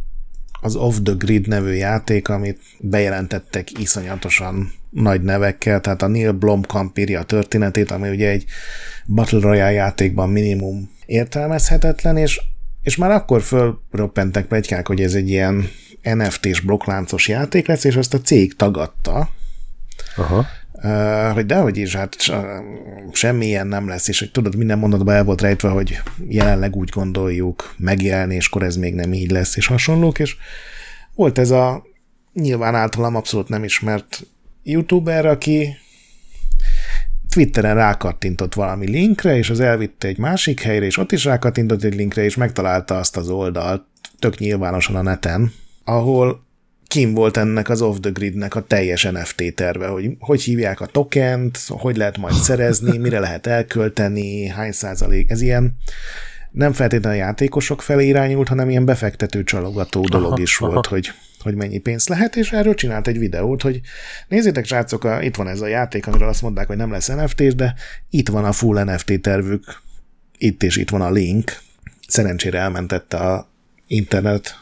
az Off the Grid nevű játék, amit bejelentettek iszonyatosan nagy nevekkel, tehát a Neil Blomkamp írja a történetét, ami ugye egy Battle Royale játékban minimum értelmezhetetlen, és, és már akkor fölroppentek plegykák, hogy ez egy ilyen NFT-s blokkláncos játék lesz, és ezt a cég tagadta, Aha. Uh, hogy dehogy is, hát semmilyen nem lesz, és hogy tudod, minden mondatban el volt rejtve, hogy jelenleg úgy gondoljuk, megjelenéskor ez még nem így lesz, és hasonlók, és volt ez a nyilván általam abszolút nem ismert youtuber, aki Twitteren rákattintott valami linkre, és az elvitte egy másik helyre, és ott is rákattintott egy linkre, és megtalálta azt az oldalt, tök nyilvánosan a neten, ahol kim volt ennek az off the gridnek a teljes NFT terve, hogy hogy hívják a tokent, hogy lehet majd szerezni, mire lehet elkölteni, hány százalék, ez ilyen nem feltétlenül a játékosok felé irányult, hanem ilyen befektető csalogató dolog aha, is volt, aha. hogy hogy mennyi pénzt lehet, és erről csinált egy videót, hogy nézzétek, srácok, itt van ez a játék, amiről azt mondták, hogy nem lesz nft de itt van a full NFT tervük, itt és itt van a link. Szerencsére elmentette a internet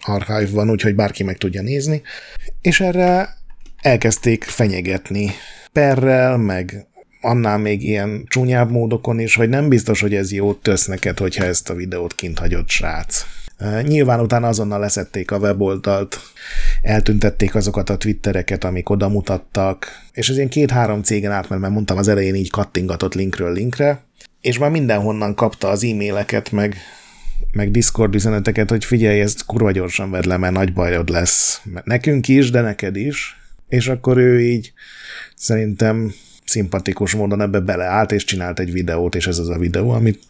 archive-ban, úgyhogy bárki meg tudja nézni, és erre elkezdték fenyegetni perrel, meg annál még ilyen csúnyább módokon is, hogy nem biztos, hogy ez jót tesz neked, hogyha ezt a videót kint hagyott srác. Nyilván utána azonnal leszették a weboldalt, eltüntették azokat a twittereket, amik oda mutattak, és ez ilyen két-három cégen át, mert mondtam az elején így kattingatott linkről linkre, és már mindenhonnan kapta az e-maileket, meg, meg Discord üzeneteket, hogy figyelj, ezt kurva gyorsan vedd le, mert nagy bajod lesz. Nekünk is, de neked is. És akkor ő így szerintem szimpatikus módon ebbe beleállt, és csinált egy videót, és ez az a videó, amit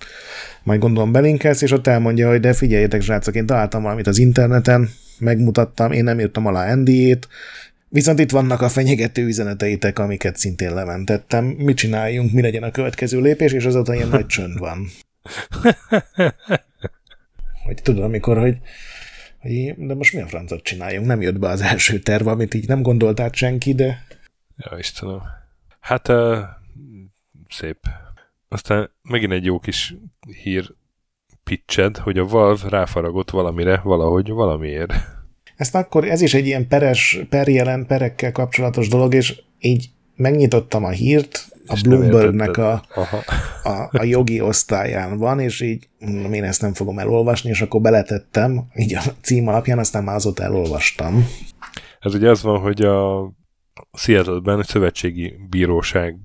majd gondolom belinkelsz, és ott elmondja, hogy de figyeljetek, srácok, én találtam valamit az interneten, megmutattam, én nem írtam alá ND-ét, viszont itt vannak a fenyegető üzeneteitek, amiket szintén lementettem. Mit csináljunk, mi legyen a következő lépés, és azóta ilyen nagy csönd van. hogy tudod, amikor, hogy, hogy de most mi a francot csináljunk? Nem jött be az első terv, amit így nem gondolt át senki, de... Ja, Istenem. Hát uh, szép. Aztán megint egy jó kis hír pitched, hogy a Valve ráfaragott valamire, valahogy, valamiért. Ezt akkor, ez is egy ilyen peres, perjelen, perekkel kapcsolatos dolog, és így megnyitottam a hírt, a Bloombergnek a, a, a jogi osztályán van, és így mondom, én ezt nem fogom elolvasni, és akkor beletettem, így a cím alapján, aztán már azóta elolvastam. Ez ugye az van, hogy a Seattle-ben szövetségi bíróság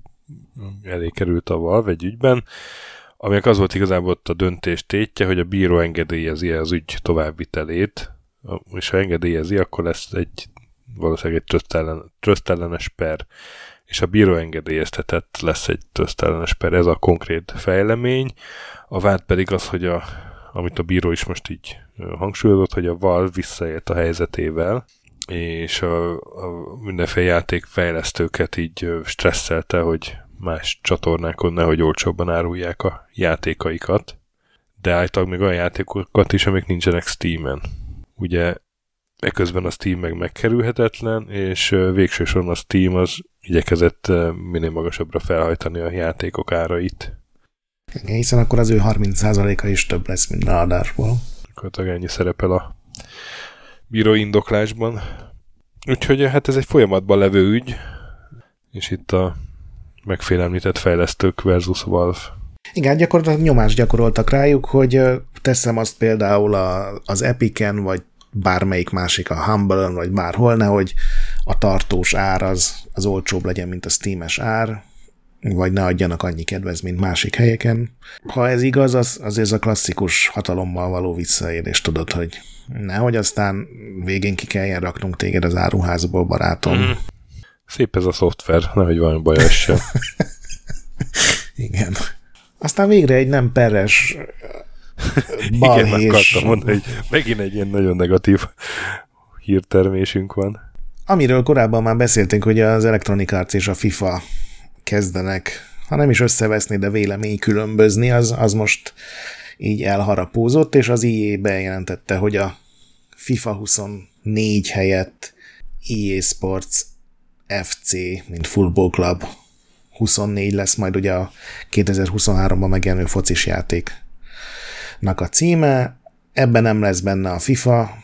elé került a Valve egy ügyben, aminek az volt igazából ott a döntés tétje, hogy a bíró engedélyezi az ügy továbbvitelét, és ha engedélyezi, akkor lesz egy valószínűleg egy trösztellen, trösztellenes per, és a bíró engedélyeztetett lesz egy trösztellenes per, ez a konkrét fejlemény. A vád pedig az, hogy a, amit a bíró is most így hangsúlyozott, hogy a Valve visszaélt a helyzetével, és mindenféle játékfejlesztőket így stresszelte, hogy más csatornákon nehogy olcsóbban árulják a játékaikat, de állítólag még olyan játékokat is, amik nincsenek Steam-en. Ugye eközben a Steam meg megkerülhetetlen, és végső soron a Steam az igyekezett minél magasabbra felhajtani a játékok árait. Igen, hiszen akkor az ő 30%-a is több lesz, mint a adásból. Akkor ennyi szerepel a bíró indoklásban. Úgyhogy hát ez egy folyamatban levő ügy, és itt a megfélemlített fejlesztők versus Valve. Igen, gyakorlatilag nyomást gyakoroltak rájuk, hogy teszem azt például a, az Epicen, vagy bármelyik másik, a humble vagy bárhol, nehogy a tartós ár az, az olcsóbb legyen, mint a Steam-es ár, vagy ne adjanak annyi mint másik helyeken. Ha ez igaz, az, az ez a klasszikus hatalommal való visszaélés, tudod, hogy nehogy aztán végén ki kelljen raknunk téged az áruházból, barátom. Mm. Szép ez a szoftver, nehogy valami baj sem. Igen. Aztán végre egy nem peres balhés. Igen, akartam mondani, hogy megint egy ilyen nagyon negatív hírtermésünk van. Amiről korábban már beszéltünk, hogy az Electronic Arts és a FIFA kezdenek, ha nem is összeveszni, de vélemény különbözni, az, az most így elharapózott, és az IE bejelentette, hogy a FIFA 24 helyett EA Sports FC, mint Football Club 24 lesz majd ugye a 2023-ban megjelenő focis játéknak a címe. Ebben nem lesz benne a FIFA,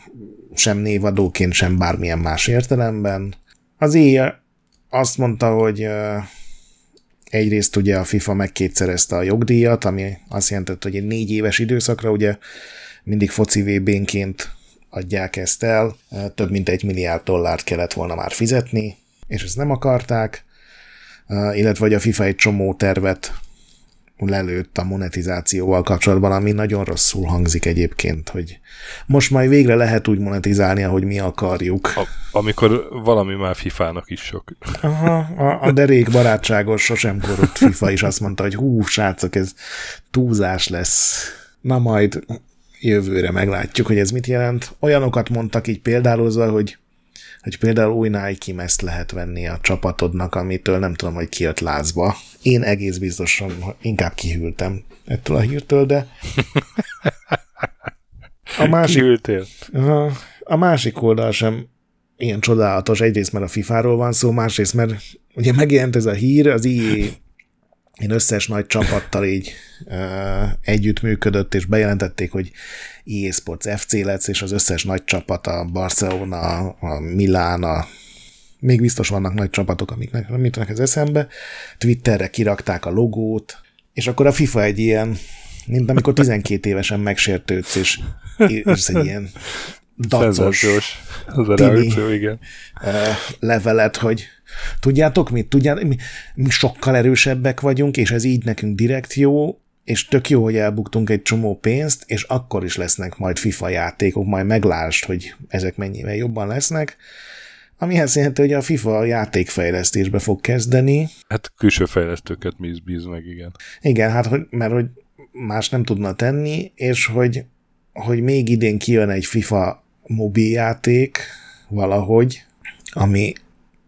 sem névadóként, sem bármilyen más értelemben. Az éj azt mondta, hogy egyrészt ugye a FIFA megkétszerezte a jogdíjat, ami azt jelentett, hogy egy négy éves időszakra ugye mindig foci VB-nként adják ezt el, több mint egy milliárd dollárt kellett volna már fizetni, és ezt nem akarták, illetve hogy a FIFA egy csomó tervet lelőtt a monetizációval kapcsolatban, ami nagyon rosszul hangzik egyébként, hogy most majd végre lehet úgy monetizálni, ahogy mi akarjuk. A, amikor valami már FIFA-nak is sok. Aha, a, a derék barátságos, sosem korrupt FIFA is azt mondta, hogy hú, srácok, ez túlzás lesz. Na majd jövőre meglátjuk, hogy ez mit jelent. Olyanokat mondtak így példálozva, hogy hogy például új Nike ezt lehet venni a csapatodnak, amitől nem tudom, hogy kijött lázba. Én egész biztosan inkább kihűltem ettől a hírtől, de a másik, Kihűltél. A, a másik oldal sem ilyen csodálatos. Egyrészt, mert a FIFA-ról van szó, másrészt, mert ugye megjelent ez a hír, az EA én összes nagy csapattal így uh, együttműködött, és bejelentették, hogy EA Sports FC lesz, és az összes nagy csapat, a Barcelona, a Milán, a még biztos vannak nagy csapatok, amiknek nem jutnak ez eszembe. Twitterre kirakták a logót, és akkor a FIFA egy ilyen, mint amikor 12 évesen megsértődsz, és írsz egy ilyen dacos, az a reakció, igen. levelet, hogy tudjátok mit? Tudjátok, mi, mi sokkal erősebbek vagyunk, és ez így nekünk direkt jó, és tök jó, hogy elbuktunk egy csomó pénzt, és akkor is lesznek majd FIFA játékok, majd meglásd, hogy ezek mennyivel jobban lesznek, ami azt jelenti, hogy a FIFA játékfejlesztésbe fog kezdeni. Hát külső fejlesztőket mi bíz meg, igen. Igen, hát hogy, mert hogy más nem tudna tenni, és hogy, hogy még idén kijön egy FIFA mobiljáték valahogy, ami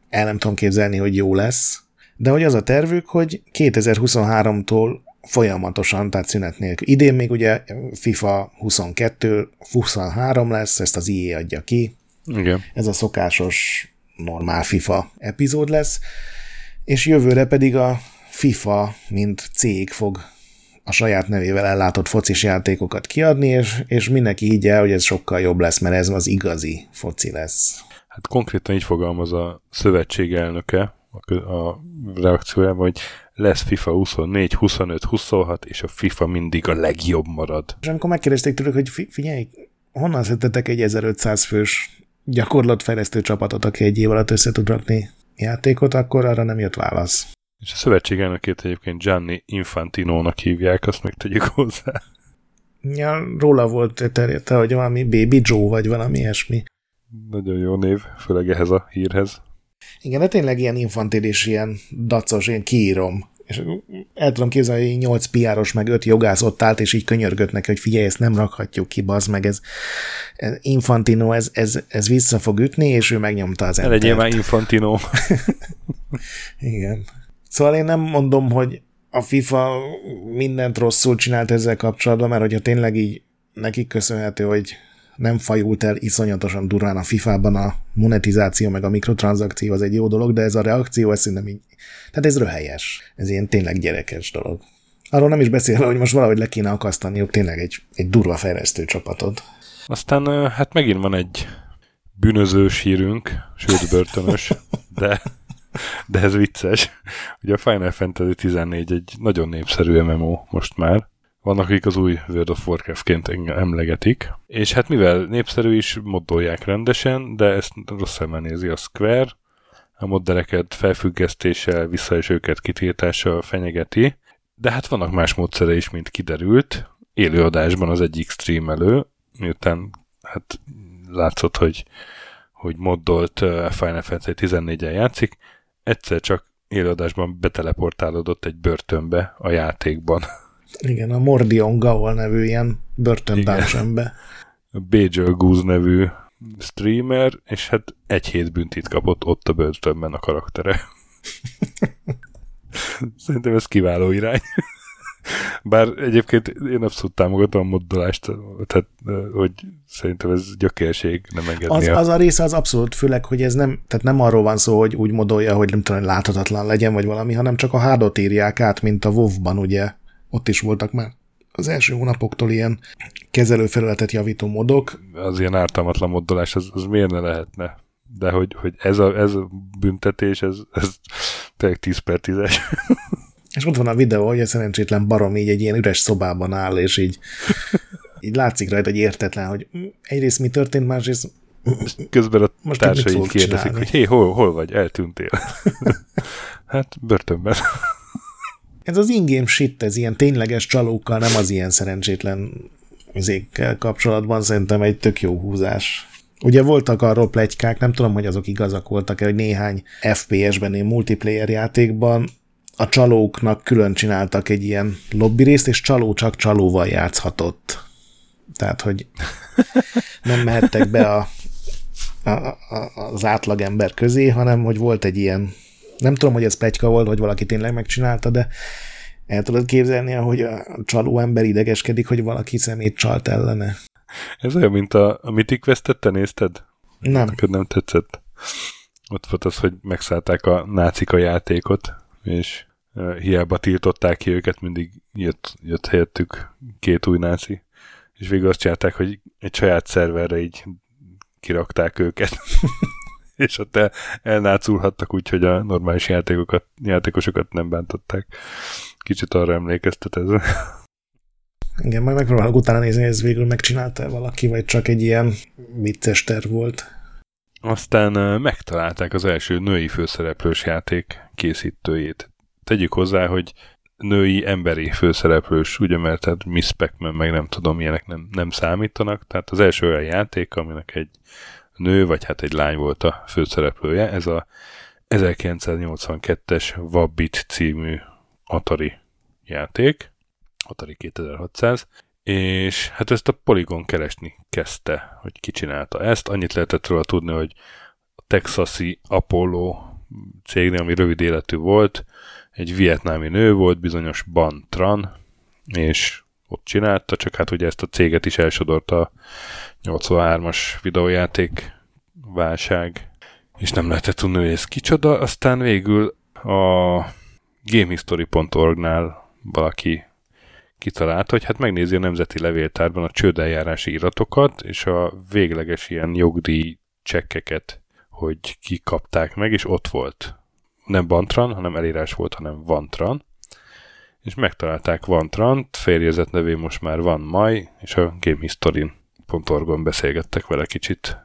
el nem tudom képzelni, hogy jó lesz, de hogy az a tervük, hogy 2023-tól folyamatosan, tehát szünet nélkül. Idén még ugye FIFA 22, 23 lesz, ezt az IE adja ki. Igen. Ez a szokásos normál FIFA epizód lesz, és jövőre pedig a FIFA, mint cég fog a saját nevével ellátott focis játékokat kiadni, és, és mindenki így el, hogy ez sokkal jobb lesz, mert ez az igazi foci lesz. Hát konkrétan így fogalmaz a szövetség elnöke a, a reakciójában, hogy lesz FIFA 24, 25, 26, és a FIFA mindig a legjobb marad. És amikor megkérdezték tőlük, hogy figyelj, honnan szedtetek egy 1500 fős gyakorlatfejlesztő csapatot, aki egy év alatt össze tud rakni játékot, akkor arra nem jött válasz. És a szövetség elnökét egyébként Gianni Infantino-nak hívják, azt meg tegyük hozzá. Ja, róla volt terjedte, hogy valami Baby Joe, vagy valami ilyesmi. Nagyon jó név, főleg ehhez a hírhez. Igen, de tényleg ilyen infantilis, ilyen dacos, én kiírom. És el tudom képzelni, hogy 8 piáros, meg 5 jogász ott állt, és így könyörgött neki, hogy figyelj, ezt nem rakhatjuk ki, bazd meg, ez, ez Infantino, ez, ez, ez vissza fog ütni, és ő megnyomta az entert. Legyél már Infantino. Igen. Szóval én nem mondom, hogy a FIFA mindent rosszul csinált ezzel kapcsolatban, mert hogyha tényleg így nekik köszönhető, hogy nem fajult el iszonyatosan durván a FIFA-ban a monetizáció meg a mikrotranszakció az egy jó dolog, de ez a reakció, ez szerintem így, tehát ez röhelyes. Ez ilyen tényleg gyerekes dolog. Arról nem is beszélve, hogy most valahogy le kéne akasztaniuk tényleg egy, egy durva fejlesztő csapatod. Aztán hát megint van egy bűnözős hírünk, sőt börtönös, de, de ez vicces. Ugye a Final Fantasy 14 egy nagyon népszerű MMO most már, vannak, akik az új World of Warcraft-ként emlegetik, és hát mivel népszerű is, moddolják rendesen, de ezt rossz szemmel nézi a Square, a moddereket felfüggesztéssel, visszaesőket kitiltással fenyegeti, de hát vannak más módszere is, mint kiderült. Élőadásban az egyik streamelő, miután hát látszott, hogy, hogy moddolt Final Fantasy 14-en játszik, egyszer csak élőadásban beteleportálódott egy börtönbe a játékban. Igen, a Mordion Gaul nevű ilyen börtönbánsönbe. A Bajor Goose nevű streamer, és hát egy hét büntit kapott ott a börtönben a karaktere. Szerintem ez kiváló irány. Bár egyébként én abszolút támogatom a moddolást, tehát hogy szerintem ez gyökérség, nem engedni. Az, az a része az abszolút, főleg, hogy ez nem, tehát nem arról van szó, hogy úgy modolja, hogy nem tudom, láthatatlan legyen, vagy valami, hanem csak a hádot írják át, mint a WoW-ban, ugye, ott is voltak már az első hónapoktól ilyen kezelőfelületet javító modok. Az ilyen ártalmatlan moddolás, az, az miért ne lehetne? De hogy, hogy ez, a, ez a büntetés, ez, ez tényleg 10 per 10 És ott van a videó, hogy a szerencsétlen barom így egy ilyen üres szobában áll, és így, így látszik rajta, hogy értetlen, hogy egyrészt mi történt, másrészt Közben a Most társai kérdezik, csinálni? hogy hé, hol, hol vagy, eltűntél. hát börtönben. Ez az ingame shit, ez ilyen tényleges csalókkal, nem az ilyen szerencsétlen izékkel kapcsolatban szerintem egy tök jó húzás. Ugye voltak arról plegykák, nem tudom, hogy azok igazak voltak hogy néhány FPS-ben, egy multiplayer játékban a csalóknak külön csináltak egy ilyen lobby részt, és csaló csak csalóval játszhatott. Tehát, hogy nem mehettek be a, a, a, az átlagember közé, hanem hogy volt egy ilyen nem tudom, hogy ez plegyka volt, hogy valaki tényleg megcsinálta, de el tudod képzelni, ahogy a csaló ember idegeskedik, hogy valaki szemét csalt ellene. Ez olyan, mint a, a Mythic Quest-et, te nézted? Nem. Neked nem tetszett? Ott volt az, hogy megszállták a nácik a játékot, és hiába tiltották ki őket, mindig jött, jött helyettük két új náci. És végül azt csinálták, hogy egy saját szerverre így kirakták őket. és ott el, elnáculhattak úgy, hogy a normális játékokat, játékosokat nem bántották. Kicsit arra emlékeztet ez. Igen, majd megpróbálok utána nézni, hogy ez végül megcsinálta valaki, vagy csak egy ilyen vicces terv volt. Aztán megtalálták az első női főszereplős játék készítőjét. Tegyük hozzá, hogy női emberi főszereplős, ugye, mert tehát Miss Pac-Man, meg nem tudom, ilyenek nem, nem számítanak. Tehát az első olyan játék, aminek egy nő, vagy hát egy lány volt a főszereplője. Ez a 1982-es Wabbit című Atari játék, Atari 2600, és hát ezt a Polygon keresni kezdte, hogy ki csinálta ezt. Annyit lehetett róla tudni, hogy a texasi Apollo cégnél, ami rövid életű volt, egy vietnámi nő volt, bizonyos Ban Tran, és ott csinálta, csak hát ugye ezt a céget is elsodorta a 83-as videójáték válság, és nem lehetett tudni, hogy ez kicsoda, aztán végül a gamehistory.org-nál valaki kitalálta, hogy hát megnézi a Nemzeti Levéltárban a csődeljárási iratokat, és a végleges ilyen jogdíj csekkeket, hogy kikapták meg, és ott volt. Nem Bantran, hanem elírás volt, hanem Vantran és megtalálták Van Trant, férjezett nevé most már Van Maj, és a gamehistory.org-on beszélgettek vele kicsit.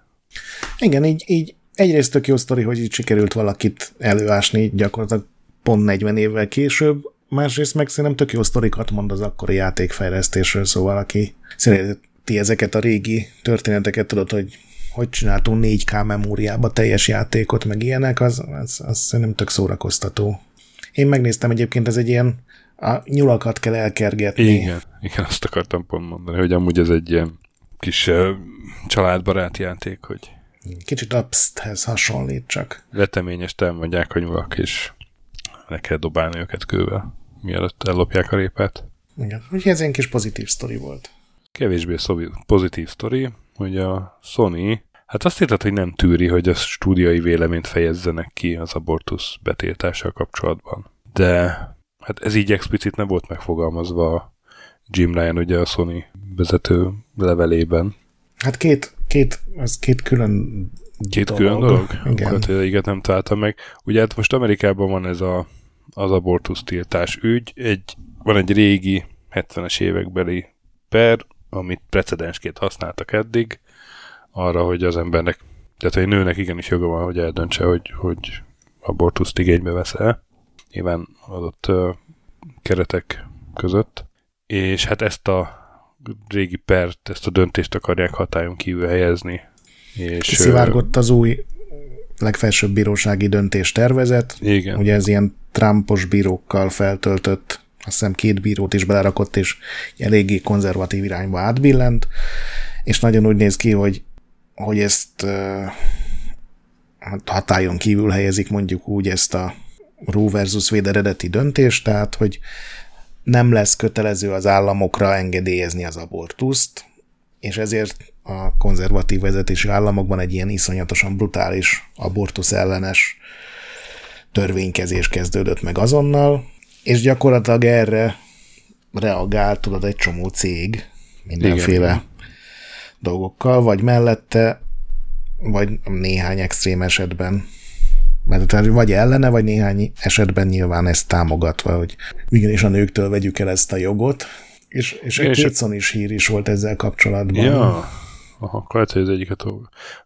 Igen, így, így egyrészt tök jó sztori, hogy így sikerült valakit előásni gyakorlatilag pont 40 évvel később, másrészt meg szerintem tök jó sztorikat mond az akkori játékfejlesztésről, szóval aki szereti ezeket a régi történeteket, tudod, hogy hogy csináltunk 4K memóriába teljes játékot, meg ilyenek, az, az, az szerintem tök szórakoztató. Én megnéztem egyébként, ez egy ilyen a nyulakat kell elkergetni. Igen, igen, azt akartam pont mondani, hogy amúgy ez egy ilyen kis uh, családbarát játék, hogy Kicsit Upsthez hasonlít csak. Veteményes mondják a nyulak, és le kell dobálni őket kővel, mielőtt ellopják a répet. Igen, úgyhogy ez egy kis pozitív sztori volt. Kevésbé pozitív sztori, hogy a Sony, hát azt írtad, hogy nem tűri, hogy a stúdiai véleményt fejezzenek ki az abortusz betiltással kapcsolatban. De hát ez így explicit nem volt megfogalmazva a Jim Ryan ugye a Sony vezető levelében. Hát két, két, ez két külön Két dolog. külön dolog? Igen. Hát, igen, nem találtam meg. Ugye hát most Amerikában van ez a, az abortusz tiltás ügy. Egy, van egy régi 70-es évekbeli per, amit precedensként használtak eddig, arra, hogy az embernek, tehát egy nőnek igenis joga van, hogy eldöntse, hogy, hogy abortuszt igénybe vesz el nyilván adott uh, keretek között. És hát ezt a régi pert, ezt a döntést akarják hatályon kívül helyezni. És, Kiszivárgott az új legfelsőbb bírósági döntés tervezet. Igen. Ugye ez ilyen Trumpos bírókkal feltöltött, azt hiszem két bírót is belerakott, és eléggé konzervatív irányba átbillent, és nagyon úgy néz ki, hogy, hogy ezt uh, hatályon kívül helyezik mondjuk úgy ezt a Roe versus Wade eredeti döntés, tehát hogy nem lesz kötelező az államokra engedélyezni az abortuszt, és ezért a konzervatív vezetési államokban egy ilyen iszonyatosan brutális abortusz ellenes törvénykezés kezdődött meg azonnal, és gyakorlatilag erre reagál, tudod, egy csomó cég mindenféle Igen. Dolgokkal, vagy mellette, vagy néhány extrém esetben mert vagy ellene, vagy néhány esetben nyilván ezt támogatva, hogy igenis a nőktől vegyük el ezt a jogot, és, és egy kétszon is hír is volt ezzel kapcsolatban. Ja, Aha, akkor lehet, hogy az egyiket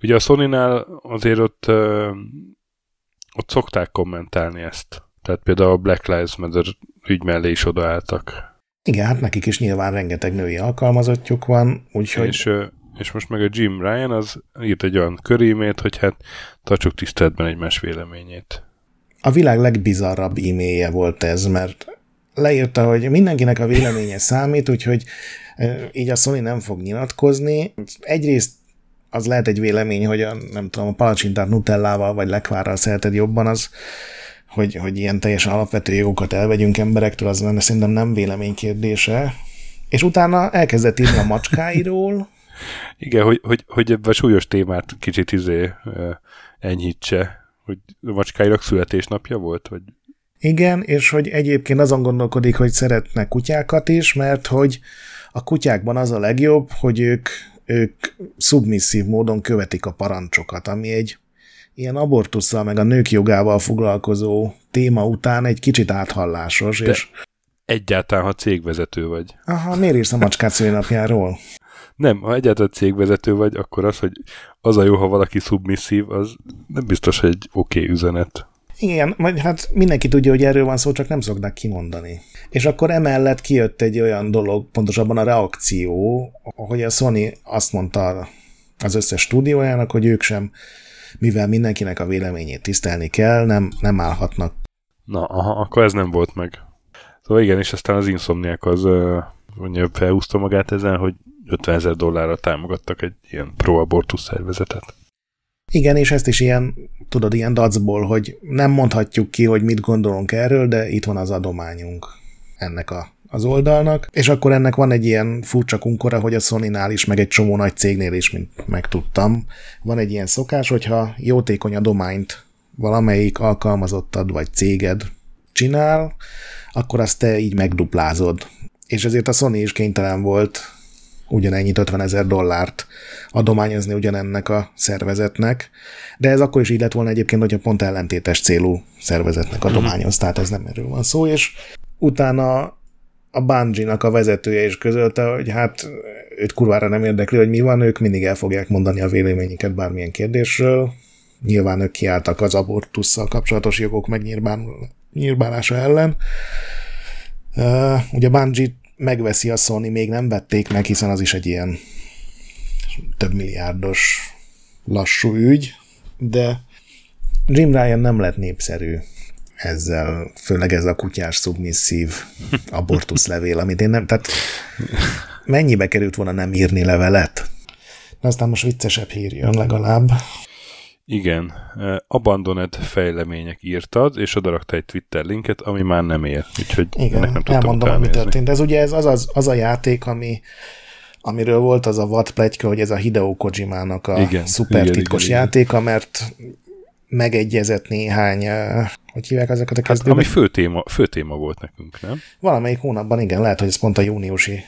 Ugye a Sony-nál azért ott, ott szokták kommentálni ezt. Tehát például a Black Lives Matter ügy mellé is odaálltak. Igen, hát nekik is nyilván rengeteg női alkalmazottjuk van, úgyhogy... És, és most meg a Jim Ryan az írt egy olyan körímét, hogy hát tartsuk tiszteletben egymás véleményét. A világ legbizarrabb e-mailje volt ez, mert leírta, hogy mindenkinek a véleménye számít, úgyhogy így a Sony nem fog nyilatkozni. Egyrészt az lehet egy vélemény, hogy a, nem tudom, a palacsintát nutellával vagy lekvárral szereted jobban, az hogy, hogy ilyen teljesen alapvető jogokat elvegyünk emberektől, az lenne szerintem nem vélemény kérdése. És utána elkezdett írni a macskáiról. Igen, hogy, hogy, hogy ebben a súlyos témát kicsit izé enyhítse, hogy a macskáirak születésnapja volt, vagy igen, és hogy egyébként azon gondolkodik, hogy szeretne kutyákat is, mert hogy a kutyákban az a legjobb, hogy ők, ők szubmisszív módon követik a parancsokat, ami egy ilyen abortusszal, meg a nők jogával foglalkozó téma után egy kicsit áthallásos. De és... egyáltalán, ha cégvezető vagy. Aha, miért írsz a macskát szülinapjáról? Nem, ha egyáltalán cégvezető vagy, akkor az, hogy az a jó, ha valaki szubmisszív, az nem biztos, hogy egy oké okay üzenet. Igen, majd hát mindenki tudja, hogy erről van szó, csak nem szokták kimondani. És akkor emellett kijött egy olyan dolog, pontosabban a reakció, hogy a Sony azt mondta az összes stúdiójának, hogy ők sem, mivel mindenkinek a véleményét tisztelni kell, nem, nem állhatnak. Na, aha, akkor ez nem volt meg. Szóval igen, és aztán az Insomniac az mondja, felhúzta magát ezen, hogy 50 ezer dollárra támogattak egy ilyen pro-abortus szervezetet. Igen, és ezt is ilyen, tudod, ilyen dacból, hogy nem mondhatjuk ki, hogy mit gondolunk erről, de itt van az adományunk ennek a, az oldalnak, és akkor ennek van egy ilyen furcsa kunkora, hogy a sony is, meg egy csomó nagy cégnél is, mint megtudtam, van egy ilyen szokás, hogyha jótékony adományt valamelyik alkalmazottad vagy céged csinál, akkor azt te így megduplázod. És ezért a Sony is kénytelen volt ugyanennyit 50 ezer dollárt adományozni ugyanennek a szervezetnek, de ez akkor is így lett volna egyébként, hogyha pont ellentétes célú szervezetnek mhm. adományoz, tehát ez nem erről van szó, és utána a Bungie-nak a vezetője is közölte, hogy hát őt kurvára nem érdekli, hogy mi van, ők mindig el fogják mondani a véleményüket bármilyen kérdésről. Nyilván ők kiálltak az abortusszal kapcsolatos jogok megnyírbálása ellen. Uh, ugye Bungie megveszi a Sony, még nem vették meg, hiszen az is egy ilyen több milliárdos lassú ügy, de Jim Ryan nem lett népszerű ezzel, főleg ez a kutyás szubmisszív abortuszlevél, amit én nem, tehát mennyibe került volna nem írni levelet? De aztán most viccesebb hír jön legalább. Igen, Abandoned fejlemények írtad, és odarakta egy Twitter linket, ami már nem ér. Úgyhogy Igen, nem tudtam elmondom, ami történt. Ez ugye ez az, az, az a játék, ami amiről volt az a vad pletyka, hogy ez a Hideo Kojimának a igen, szuper igen, titkos igen, játéka, mert megegyezett néhány, hogy hívják ezeket a kezdőket? Hát, ami fő téma, fő téma volt nekünk, nem? Valamelyik hónapban, igen, lehet, hogy ez pont a júniusi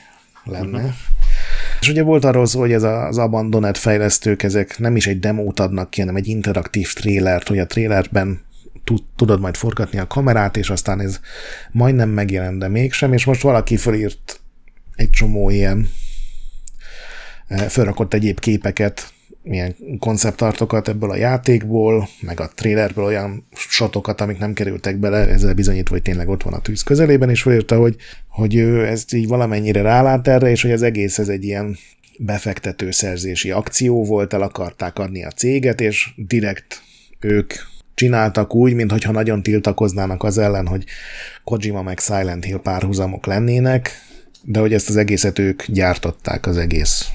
lenne. Uh-huh. És ugye volt arról szó, hogy ez az Abandoned fejlesztők, ezek nem is egy demót adnak ki, hanem egy interaktív trélert, hogy a trélerben tudod majd forgatni a kamerát, és aztán ez majdnem megjelent, de mégsem, és most valaki fölírt egy csomó ilyen felrakott egyéb képeket, milyen konceptartokat ebből a játékból, meg a trailerből olyan sotokat, amik nem kerültek bele, ezzel bizonyítva, hogy tényleg ott van a tűz közelében, és felírta, hogy, hogy ő ezt így valamennyire rálát erre, és hogy az egész ez egy ilyen befektető szerzési akció volt, el akarták adni a céget, és direkt ők csináltak úgy, mintha nagyon tiltakoznának az ellen, hogy Kojima meg Silent Hill párhuzamok lennének, de hogy ezt az egészet ők gyártották az egész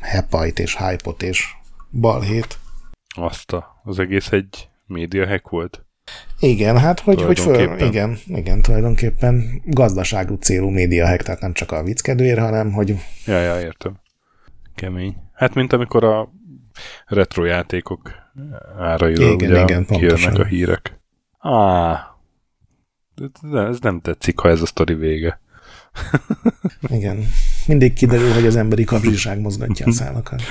hepait és hype és balhét. Azt a, az egész egy média hack volt? Igen, hát hogy, hogy föl, igen, igen, tulajdonképpen gazdaságú célú média hack, tehát nem csak a vicckedőért, hanem hogy... Ja, ja, értem. Kemény. Hát, mint amikor a retro játékok árairól igen, ugye igen, kijönnek a hírek. Á, ez nem tetszik, ha ez a sztori vége. Igen. Mindig kiderül, hogy az emberi kapzsiság mozgatja a szálakat.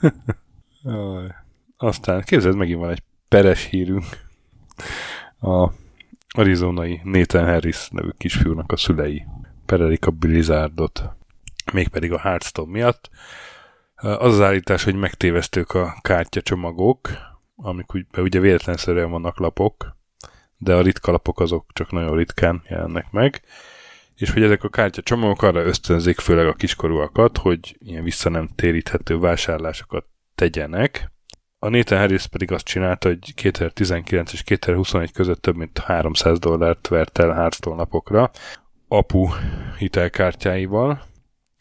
Aztán képzeld, megint van egy peres hírünk. A arizonai Nathan Harris nevű kisfiúnak a szülei perelik a Blizzardot, mégpedig a Hearthstone miatt. Az az állítás, hogy megtévesztők a kártyacsomagok, amik ugye, ugye véletlenszerűen vannak lapok, de a ritka lapok azok csak nagyon ritkán jelennek meg, és hogy ezek a kártyacsomagok arra ösztönzik főleg a kiskorúakat, hogy ilyen vissza nem téríthető vásárlásokat tegyenek. A Nathan Harris pedig azt csinálta, hogy 2019 és 2021 között több mint 300 dollárt vert el Hearthstone napokra apu hitelkártyáival,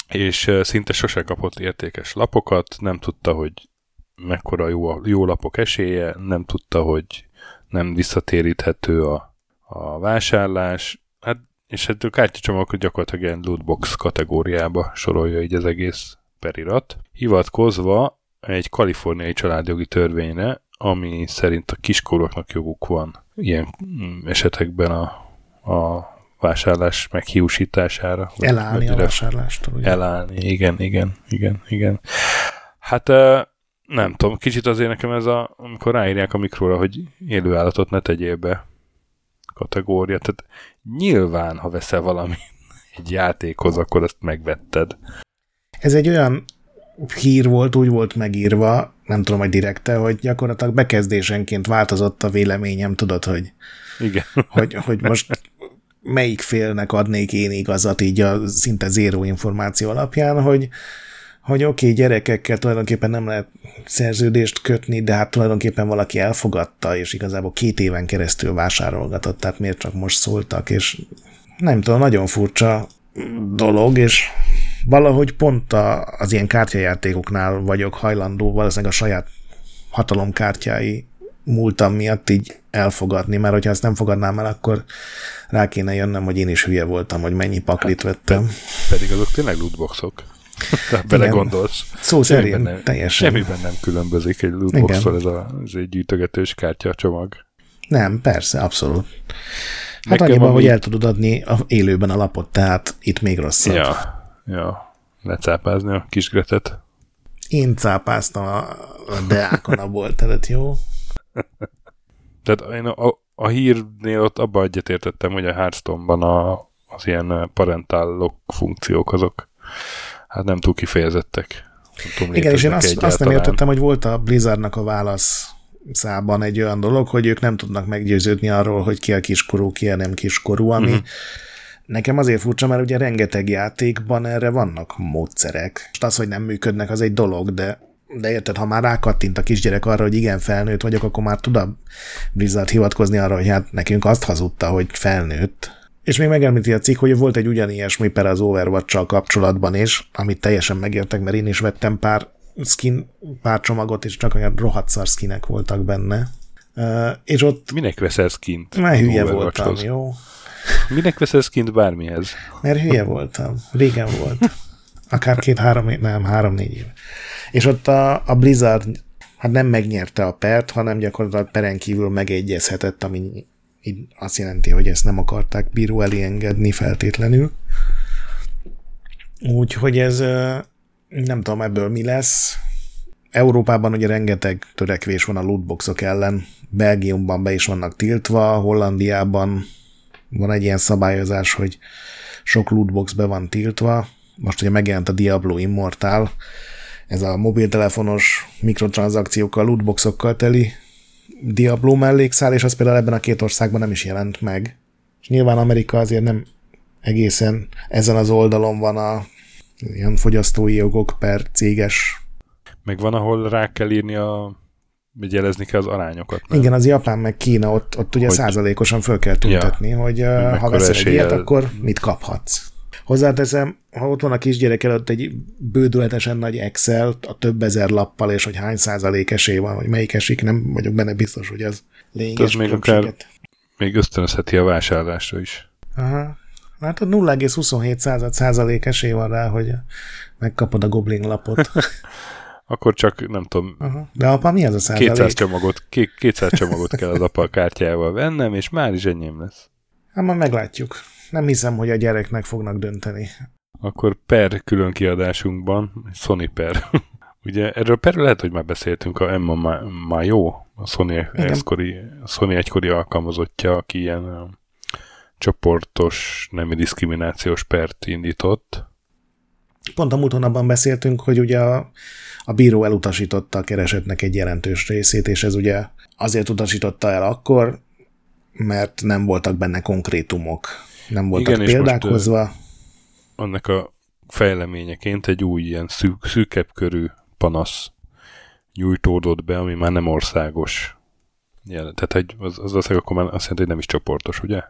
és szinte sose kapott értékes lapokat, nem tudta, hogy mekkora jó, jó lapok esélye, nem tudta, hogy nem visszatéríthető a, a vásárlás, hát, és hát a kártyacsomagok gyakorlatilag ilyen lootbox kategóriába sorolja így az egész perirat, hivatkozva egy kaliforniai családjogi törvényre, ami szerint a kiskorúaknak joguk van ilyen mm, esetekben a, a vásárlás meghiúsítására. Elállni a vásárlástól. Ugye? Elállni, igen, igen, igen, igen. Hát nem tudom, kicsit azért nekem ez a, amikor ráírják a mikróra, hogy élőállatot ne tegyél be kategória. Tehát nyilván, ha veszel valami egy játékhoz, akkor ezt megvetted. Ez egy olyan hír volt, úgy volt megírva, nem tudom, hogy direkte, hogy gyakorlatilag bekezdésenként változott a véleményem, tudod, hogy, Igen. hogy, hogy most melyik félnek adnék én igazat így a szinte zéró információ alapján, hogy, hogy oké, okay, gyerekekkel tulajdonképpen nem lehet szerződést kötni, de hát tulajdonképpen valaki elfogadta, és igazából két éven keresztül vásárolgatott, tehát miért csak most szóltak, és nem tudom, nagyon furcsa dolog, és valahogy pont a, az ilyen kártyajátékoknál vagyok hajlandó valószínűleg a saját hatalomkártyái múltam miatt így elfogadni, mert hogyha ezt nem fogadnám el, akkor rá kéne jönnöm, hogy én is hülye voltam, hogy mennyi paklit hát, vettem. Pedig azok tényleg lootboxok. Tehát bele gondolsz. Szó szerint nem, teljesen. Semmiben nem különbözik egy lootboxtól ez, a, ez egy gyűjtögetős kártya csomag. Nem, persze, abszolút. Hát Nekem annyiban, hogy el tudod adni a, élőben a lapot, tehát itt még rosszabb. Ja, ja. Lecápázni a kis Gretet. Én cápáztam a, a Deákon a boltelet, jó? Tehát én a, a hírnél ott abba egyetértettem, hogy a Hearthstone-ban a, az ilyen parental lock funkciók azok hát nem túl kifejezettek. tudom, Igen, és én azt, azt nem értettem, hogy volt a Blizzardnak a válasz szában egy olyan dolog, hogy ők nem tudnak meggyőződni arról, hogy ki a kiskorú, ki a nem kiskorú, ami uh-huh. Nekem azért furcsa, mert ugye rengeteg játékban erre vannak módszerek. Most az, hogy nem működnek, az egy dolog, de de érted, ha már rákattint a kisgyerek arra, hogy igen, felnőtt vagyok, akkor már tud a Blizzard hivatkozni arra, hogy hát nekünk azt hazudta, hogy felnőtt. És még megemlíti a cikk, hogy volt egy ugyanilyesmi per az overwatch kapcsolatban is, amit teljesen megértek, mert én is vettem pár skin, pár csomagot, és csak olyan rohadt szar skinek voltak benne. Uh, és ott... Minek veszel skint? Már hülye voltam, jó? Minek veszel skint bármihez? Mert hülye voltam. Régen volt. Akár két-három, nem, három-négy év. És ott a, a Blizzard hát nem megnyerte a pert, hanem gyakorlatilag peren kívül megegyezhetett, ami így azt jelenti, hogy ezt nem akarták bíró elé engedni feltétlenül. Úgyhogy ez nem tudom ebből mi lesz. Európában ugye rengeteg törekvés van a lootboxok ellen, Belgiumban be is vannak tiltva, Hollandiában van egy ilyen szabályozás, hogy sok lootbox be van tiltva. Most ugye megjelent a Diablo Immortal, ez a mobiltelefonos mikrotranszakciókkal, lootboxokkal teli Diablo mellékszál, és az például ebben a két országban nem is jelent meg. És nyilván Amerika azért nem egészen ezen az oldalon van a ilyen fogyasztói jogok per céges. Meg van, ahol rá kell írni a hogy jelezni kell az arányokat. Nem? Igen, az Japán meg Kína, ott, ott ugye hogy... százalékosan föl kell tüntetni, ja, hogy ha veszel egy ilyet, akkor mit kaphatsz. Hozzáteszem, ha ott van a kisgyerek előtt egy bődületesen nagy Excel, a több ezer lappal, és hogy hány százalék esély van, hogy melyik esik, nem vagyok benne biztos, hogy az lényeges Ez még akár még ösztönözheti a vásárlásra is. Aha. A 0,27 százalék esély van rá, hogy megkapod a Goblin lapot. Akkor csak, nem tudom... Aha. De apa, mi az a százalék? 200 csomagot, 200 csomagot kell az apa kártyával vennem, és már is enyém lesz. Hát majd meglátjuk nem hiszem, hogy a gyereknek fognak dönteni. Akkor per külön kiadásunkban, Sony per. Ugye erről perről lehet, hogy már beszéltünk, a Emma Mayo, a Sony, egykori, a Sony egykori alkalmazottja, aki ilyen csoportos, nemi diszkriminációs pert indított. Pont a múlt hónapban beszéltünk, hogy ugye a, a bíró elutasította a keresetnek egy jelentős részét, és ez ugye azért utasította el akkor, mert nem voltak benne konkrétumok, nem voltak Igen, példák hozva. Annak a fejleményeként egy új ilyen szűk, szűkebb körű panasz nyújtódott be, ami már nem országos. Tehát egy, az, az az akkor már azt jelenti, hogy nem is csoportos, ugye?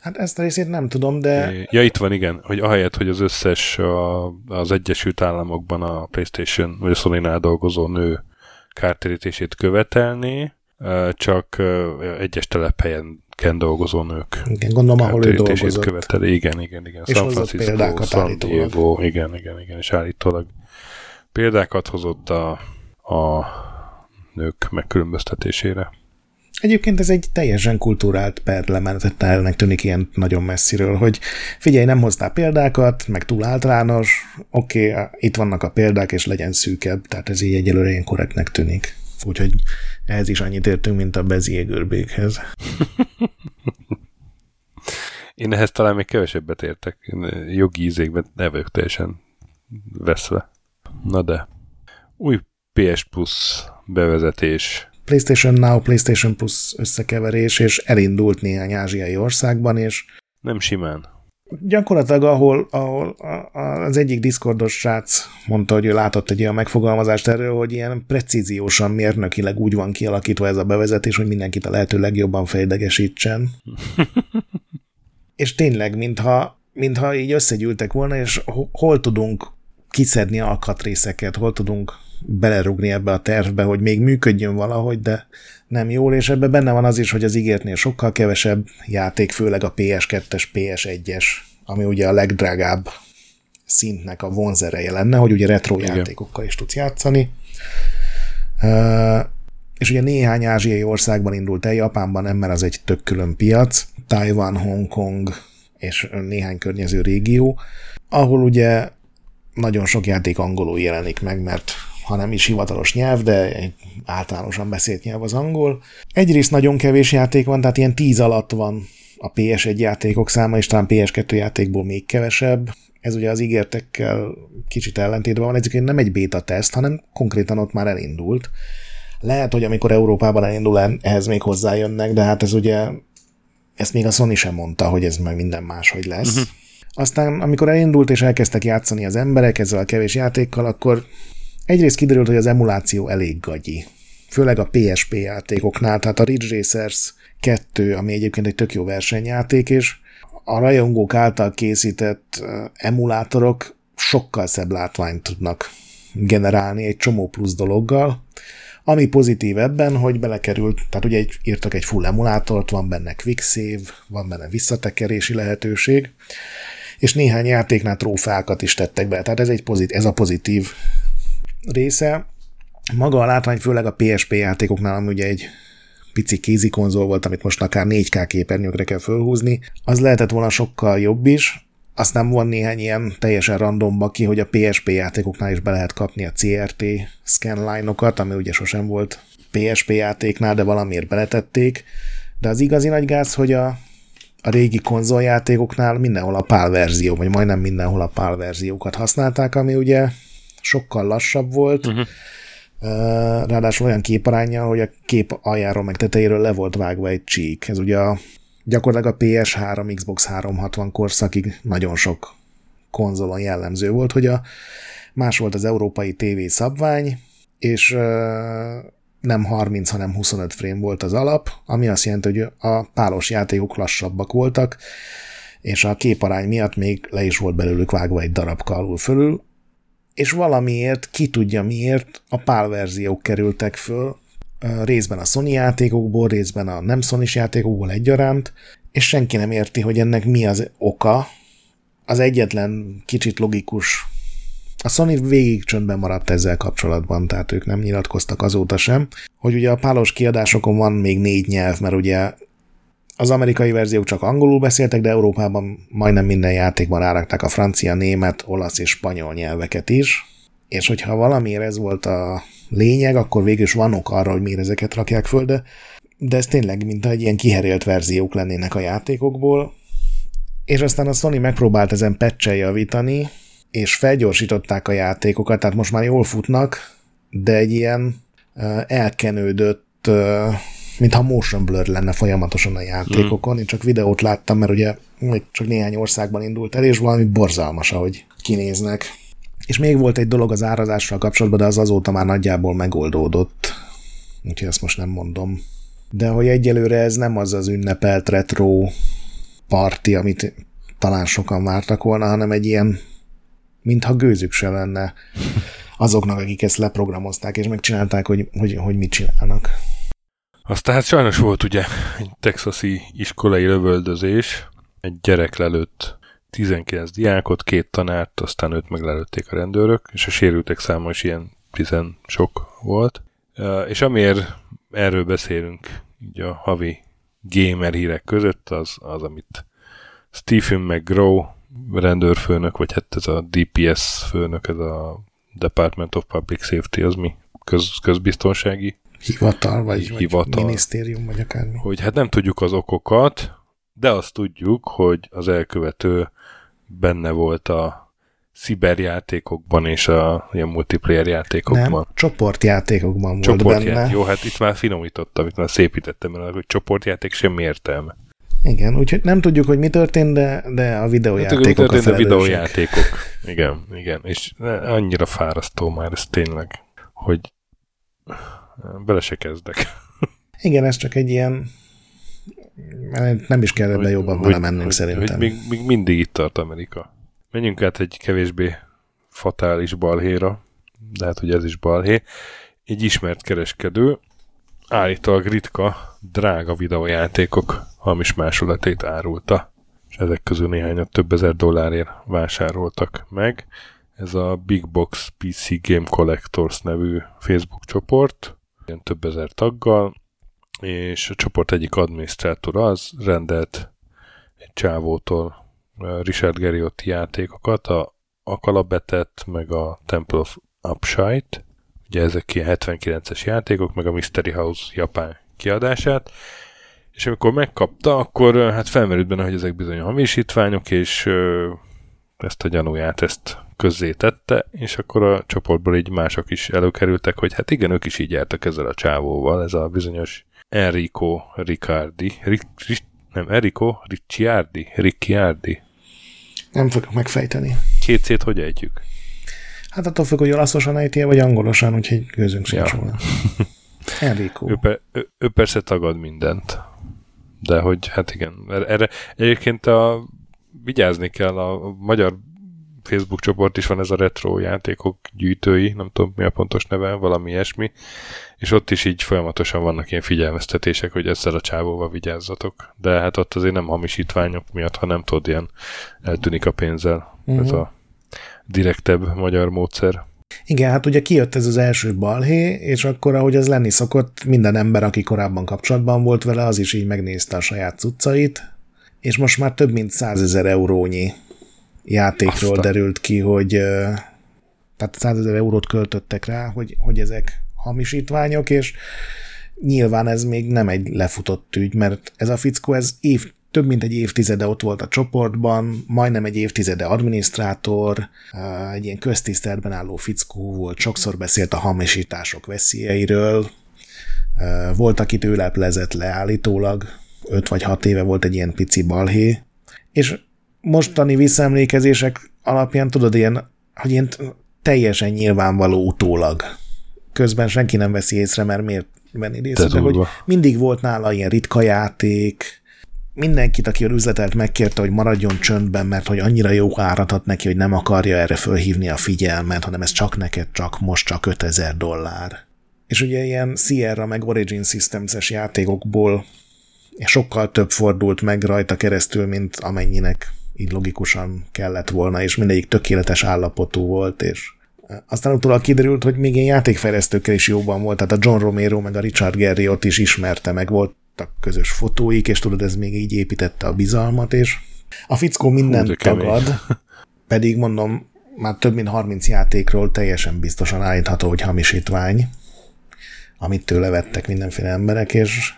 Hát ezt a részét nem tudom, de... Ja, itt van, igen, hogy ahelyett, hogy az összes a, az Egyesült Államokban a PlayStation vagy a sony dolgozó nő kártérítését követelné, csak egyes telephelyen ken dolgozó nők. Igen, gondolom, ahol ő dolgozott. Követeli. Igen, igen, igen. És San Francisco, San Diego, igen, igen, igen, és állítólag példákat hozott a, a nők megkülönböztetésére. Egyébként ez egy teljesen kultúrált perlementelnek tűnik ilyen nagyon messziről, hogy figyelj, nem hoztál példákat, meg túl általános, oké, okay, itt vannak a példák, és legyen szűkebb, tehát ez így egyelőre ilyen korrektnek tűnik. Úgyhogy ehhez is annyit értünk, mint a bezjégőrbékhez. Én ehhez talán még kevesebbet értek. Én jogi ízékben ne vagyok teljesen veszve. Na de. Új PS Plus bevezetés. PlayStation Now, PlayStation Plus összekeverés, és elindult néhány ázsiai országban, és nem simán. Gyakorlatilag, ahol, ahol az egyik Discordos srác mondta, hogy ő látott egy olyan megfogalmazást erről, hogy ilyen precíziósan mérnökileg úgy van kialakítva ez a bevezetés, hogy mindenkit a lehető legjobban fejdegesítsen. és tényleg, mintha, mintha így összegyűltek volna, és hol tudunk kiszedni alkatrészeket, hol tudunk belerugni ebbe a tervbe, hogy még működjön valahogy, de nem jól, és ebben benne van az is, hogy az ígértnél sokkal kevesebb játék, főleg a PS2-es, PS1-es, ami ugye a legdrágább szintnek a vonzereje lenne, hogy ugye retro Igen. játékokkal is tudsz játszani. Uh, és ugye néhány ázsiai országban indult el, Japánban nem, mert az egy tök külön piac, Taiwan, Hongkong és néhány környező régió, ahol ugye nagyon sok játék angolul jelenik meg, mert ha nem is hivatalos nyelv, de egy általánosan beszélt nyelv az angol. Egyrészt nagyon kevés játék van, tehát ilyen tíz alatt van a PS1 játékok száma, és talán PS2 játékból még kevesebb. Ez ugye az ígértekkel kicsit ellentétben van, egyébként nem egy beta teszt, hanem konkrétan ott már elindult. Lehet, hogy amikor Európában elindul, ehhez még hozzájönnek, de hát ez ugye, ezt még a Sony sem mondta, hogy ez meg minden máshogy lesz. Uh-huh. Aztán, amikor elindult és elkezdtek játszani az emberek ezzel a kevés játékkal, akkor egyrészt kiderült, hogy az emuláció elég gagyi. Főleg a PSP játékoknál, tehát a Ridge Racers 2, ami egyébként egy tök jó versenyjáték, és a rajongók által készített emulátorok sokkal szebb látványt tudnak generálni egy csomó plusz dologgal, ami pozitív ebben, hogy belekerült, tehát ugye egy, írtak egy full emulátort, van benne quick save, van benne visszatekerési lehetőség, és néhány játéknál trófákat is tettek be, tehát ez, egy pozit, ez a pozitív része. Maga a látvány főleg a PSP játékoknál, ami ugye egy pici kézi konzol volt, amit most akár 4K képernyőkre kell fölhúzni, az lehetett volna sokkal jobb is, aztán van néhány ilyen teljesen randomba ki, hogy a PSP játékoknál is be lehet kapni a CRT scanline-okat, ami ugye sosem volt PSP játéknál, de valamiért beletették. De az igazi nagy gáz, hogy a a régi konzoljátékoknál mindenhol a PAL verzió, vagy majdnem mindenhol a PAL verziókat használták, ami ugye sokkal lassabb volt, uh-huh. ráadásul olyan képaránya, hogy a kép aljáról meg tetejéről le volt vágva egy csík. Ez ugye a, gyakorlatilag a PS3, Xbox 360 korszakig nagyon sok konzolon jellemző volt, hogy a más volt az európai TV szabvány, és nem 30, hanem 25 frame volt az alap, ami azt jelenti, hogy a pálos játékok lassabbak voltak, és a képarány miatt még le is volt belőlük vágva egy darab alul fölül, és valamiért, ki tudja miért, a pál verziók kerültek föl, részben a Sony játékokból, részben a nem sony játékokból egyaránt, és senki nem érti, hogy ennek mi az oka. Az egyetlen kicsit logikus a Sony végig csöndben maradt ezzel kapcsolatban, tehát ők nem nyilatkoztak azóta sem, hogy ugye a pálos kiadásokon van még négy nyelv, mert ugye Az amerikai verziók csak angolul beszéltek, de Európában majdnem minden játékban rárakták a francia, német, olasz és spanyol nyelveket is. És hogyha valamiért ez volt a lényeg, akkor végül is van ok arra, hogy miért ezeket rakják föl, de, de ez tényleg mint egy ilyen kiherélt verziók lennének a játékokból. És aztán a Sony megpróbált ezen patch javítani, és felgyorsították a játékokat, tehát most már jól futnak, de egy ilyen elkenődött, mintha motion blur lenne folyamatosan a játékokon. Mm. Én csak videót láttam, mert ugye még csak néhány országban indult el, és valami borzalmas, ahogy kinéznek. És még volt egy dolog az árazással kapcsolatban, de az azóta már nagyjából megoldódott. Úgyhogy ezt most nem mondom. De hogy egyelőre ez nem az az ünnepelt retro parti, amit talán sokan vártak volna, hanem egy ilyen, mintha gőzük se lenne azoknak, akik ezt leprogramozták, és megcsinálták, hogy, hogy, hogy mit csinálnak. Aztán hát sajnos volt ugye egy texasi iskolai lövöldözés, egy gyerek lelőtt 19 diákot, két tanárt, aztán őt meglelőtték a rendőrök, és a sérültek száma is ilyen 10 sok volt. És amiért erről beszélünk így a havi gamer hírek között, az, az amit Stephen McGraw rendőrfőnök, vagy hát ez a DPS főnök, ez a Department of Public Safety, az mi? Köz, közbiztonsági hivatal, vagy, hivatal, vagy minisztérium, vagy akármi. Hogy hát nem tudjuk az okokat, de azt tudjuk, hogy az elkövető benne volt a sziberjátékokban és a ilyen multiplayer játékokban. Nem, csoportjátékokban volt benne. Jó, hát itt már finomítottam, itt már szépítettem el, hogy csoportjáték semmi értelme. Igen, úgyhogy nem tudjuk, hogy mi történt, de, de a videójátékok nem tudjuk, mi történt, a, a videójátékok. Igen, igen, és annyira fárasztó már ez tényleg, hogy bele se kezdek. Igen, ez csak egy ilyen nem is kell ebben jobban vele mennünk szerintem. Hogy még, még mindig itt tart Amerika. Menjünk át egy kevésbé fatális balhéra, de hát ugye ez is balhé. Egy ismert kereskedő állítólag ritka, drága videójátékok hamis másolatét árulta, és ezek közül néhányat több ezer dollárért vásároltak meg. Ez a Big Box PC Game Collectors nevű Facebook csoport, ilyen több ezer taggal, és a csoport egyik adminisztrátora az rendelt egy csávótól Richard Geriotti játékokat, a Akalabetet, meg a Temple of Upshite, ugye ezek ilyen 79-es játékok, meg a Mystery House japán kiadását, és amikor megkapta, akkor hát felmerült benne, hogy ezek bizony hamisítványok, és ezt a gyanúját ezt közzé tette, és akkor a csoportból így mások is előkerültek, hogy hát igen, ők is így jártak ezzel a csávóval, ez a bizonyos Enrico Riccardi, Ric, Ric, nem, Enrico Ricciardi, Ricciardi. Nem fogok megfejteni. Két szét hogy ejtjük? Hát attól függ, hogy olaszosan ejti vagy angolosan, úgyhogy gőzünk sincs ja. Enrico. Ő, pe, ő, ő persze tagad mindent. De hogy, hát igen, erre egyébként a, vigyázni kell, a magyar Facebook csoport is van ez a retro játékok gyűjtői, nem tudom mi a pontos neve, valami ilyesmi, és ott is így folyamatosan vannak ilyen figyelmeztetések, hogy ezzel a csávóval vigyázzatok. De hát ott azért nem hamisítványok miatt, ha nem tudod, ilyen eltűnik a pénzzel. Uh-huh. Ez a direktebb magyar módszer. Igen, hát ugye kijött ez az első balhé, és akkor, ahogy az lenni szokott, minden ember, aki korábban kapcsolatban volt vele, az is így megnézte a saját cuccait, és most már több mint százezer eurónyi játékról Aztán. derült ki, hogy tehát százezer eurót költöttek rá, hogy, hogy ezek hamisítványok, és nyilván ez még nem egy lefutott ügy, mert ez a fickó, ez év, több mint egy évtizede ott volt a csoportban, majdnem egy évtizede adminisztrátor, egy ilyen köztiszteletben álló fickó volt, sokszor beszélt a hamisítások veszélyeiről, volt, akit ő leplezett le állítólag, 5 vagy 6 éve volt egy ilyen pici balhé, és mostani visszaemlékezések alapján tudod, ilyen, hogy ilyen teljesen nyilvánvaló utólag. Közben senki nem veszi észre, mert miért venni részt, de hogy mindig volt nála ilyen ritka játék, mindenkit, aki üzletelt, megkérte, hogy maradjon csöndben, mert hogy annyira jó árat ad neki, hogy nem akarja erre fölhívni a figyelmet, hanem ez csak neked csak most csak 5000 dollár. És ugye ilyen Sierra meg Origin Systems-es játékokból sokkal több fordult meg rajta keresztül, mint amennyinek így logikusan kellett volna, és mindegyik tökéletes állapotú volt, és aztán utólag kiderült, hogy még ilyen játékfejlesztőkkel is jóban volt, tehát a John Romero meg a Richard Gary ott is ismerte, meg volt voltak közös fotóik, és tudod, ez még így építette a bizalmat, és a fickó mindent Hú, de kemény. tagad, pedig mondom, már több mint 30 játékról teljesen biztosan állítható, hogy hamisítvány, amit tőle vettek mindenféle emberek, és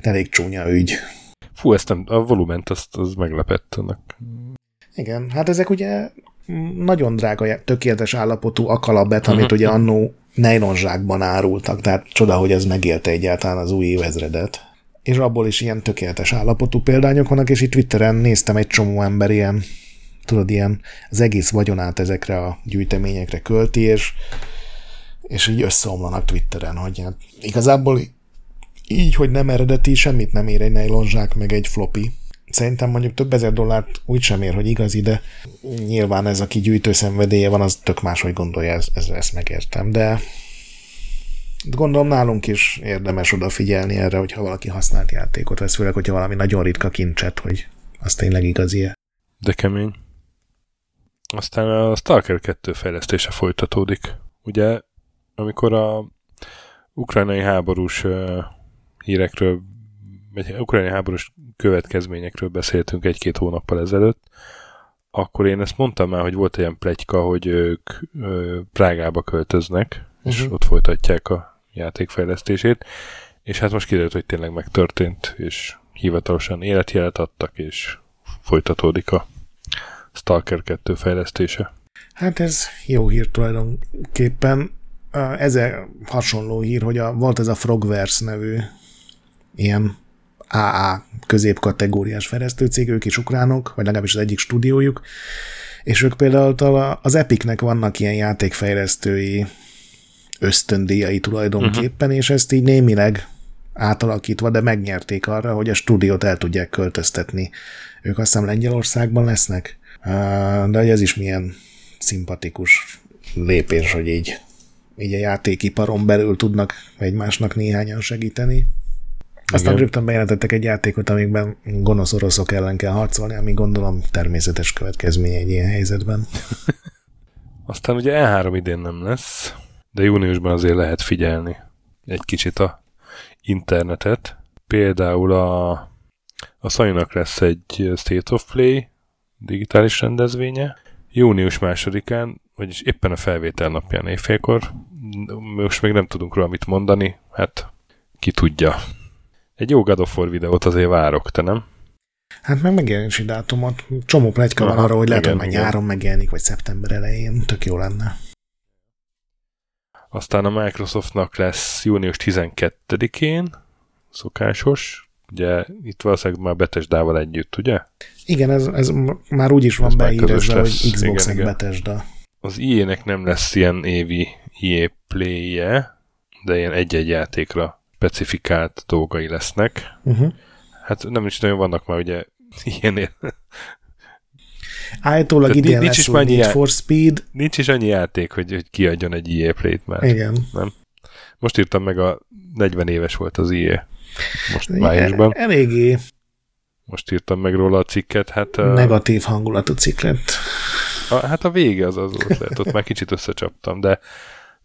elég csúnya ügy. Fú, ezt nem, a volument azt az meglepett annak. Igen, hát ezek ugye nagyon drága, tökéletes állapotú akalabet, amit ugye annó nejlonzsákban árultak, tehát csoda, hogy ez megélte egyáltalán az új évezredet. És abból is ilyen tökéletes állapotú példányok vannak, és itt Twitteren néztem egy csomó ember ilyen, tudod, ilyen az egész vagyonát ezekre a gyűjteményekre költi, és, és így összeomlanak Twitteren, hogy hát igazából így, hogy nem eredeti, semmit nem ér egy nejlonzsák, meg egy floppy. Szerintem mondjuk több ezer dollárt úgy sem ér, hogy igazi, de nyilván ez, aki gyűjtő szenvedélye van, az tök máshogy gondolja, ez, ez, ezt megértem, de gondolom nálunk is érdemes odafigyelni erre, hogyha valaki használt játékot vesz, főleg, hogyha valami nagyon ritka kincset, hogy az tényleg igazi -e. De kemény. Aztán a Stalker 2 fejlesztése folytatódik. Ugye, amikor a ukrajnai háborús hírekről, vagy ukrajnai háborús következményekről beszéltünk egy-két hónappal ezelőtt, akkor én ezt mondtam már, hogy volt olyan plegyka, hogy ők ö, Prágába költöznek, és Mhm. ott folytatják a játékfejlesztését, és hát most kiderült, hogy tényleg megtörtént, és hivatalosan életjelet adtak, és folytatódik a Stalker 2 fejlesztése. Hát ez jó hír tulajdonképpen. Ezzel hasonló hír, hogy a, volt ez a Frogverse nevű ilyen AA középkategóriás fejlesztőcég, ők is ukránok, vagy legalábbis az egyik stúdiójuk, és ők például az Epicnek vannak ilyen játékfejlesztői ösztöndíjai tulajdonképpen, uh-huh. és ezt így némileg átalakítva, de megnyerték arra, hogy a stúdiót el tudják költöztetni. Ők azt hiszem Lengyelországban lesznek, de ez is milyen szimpatikus lépés, hogy így, így a játékiparon belül tudnak egymásnak néhányan segíteni. Aztán Igen. rögtön bejelentettek egy játékot, amikben gonosz oroszok ellen kell harcolni, ami gondolom természetes következmény egy ilyen helyzetben. Aztán ugye E3 idén nem lesz, de júniusban azért lehet figyelni egy kicsit a internetet. Például a, a sony lesz egy State of Play digitális rendezvénye. Június másodikán, vagyis éppen a felvétel napján éjfélkor. Most még nem tudunk róla mit mondani, hát ki tudja. Egy jó God of War videót azért várok, te nem? Hát meg megjelenési dátumot. Csomó plegyka van arra, hogy lehet, hogy már nyáron megjelenik, vagy szeptember elején. Tök jó lenne. Aztán a Microsoftnak lesz június 12-én, szokásos. Ugye itt valószínűleg már Betesdával együtt, ugye? Igen, ez, ez már úgy is van beírezve, hogy Xbox-en Betesda. Az IE-nek nem lesz ilyen évi EA play-je, de ilyen egy-egy játékra specifikált dolgai lesznek. Uh-huh. Hát nem is nagyon vannak már ugye ilyenél. Állítólag Tehát idén nincs lesz is úgy Need já- for Speed. Nincs is annyi játék, hogy, hogy kiadjon egy EA play-t már. Igen. Nem? Most írtam meg a 40 éves volt az IE. Most májusban. Eléggé Most írtam meg róla a cikket, hát... Uh, negatív hangulatú cikk lett. a, hát a vége az az volt lehet, ott már kicsit összecsaptam, de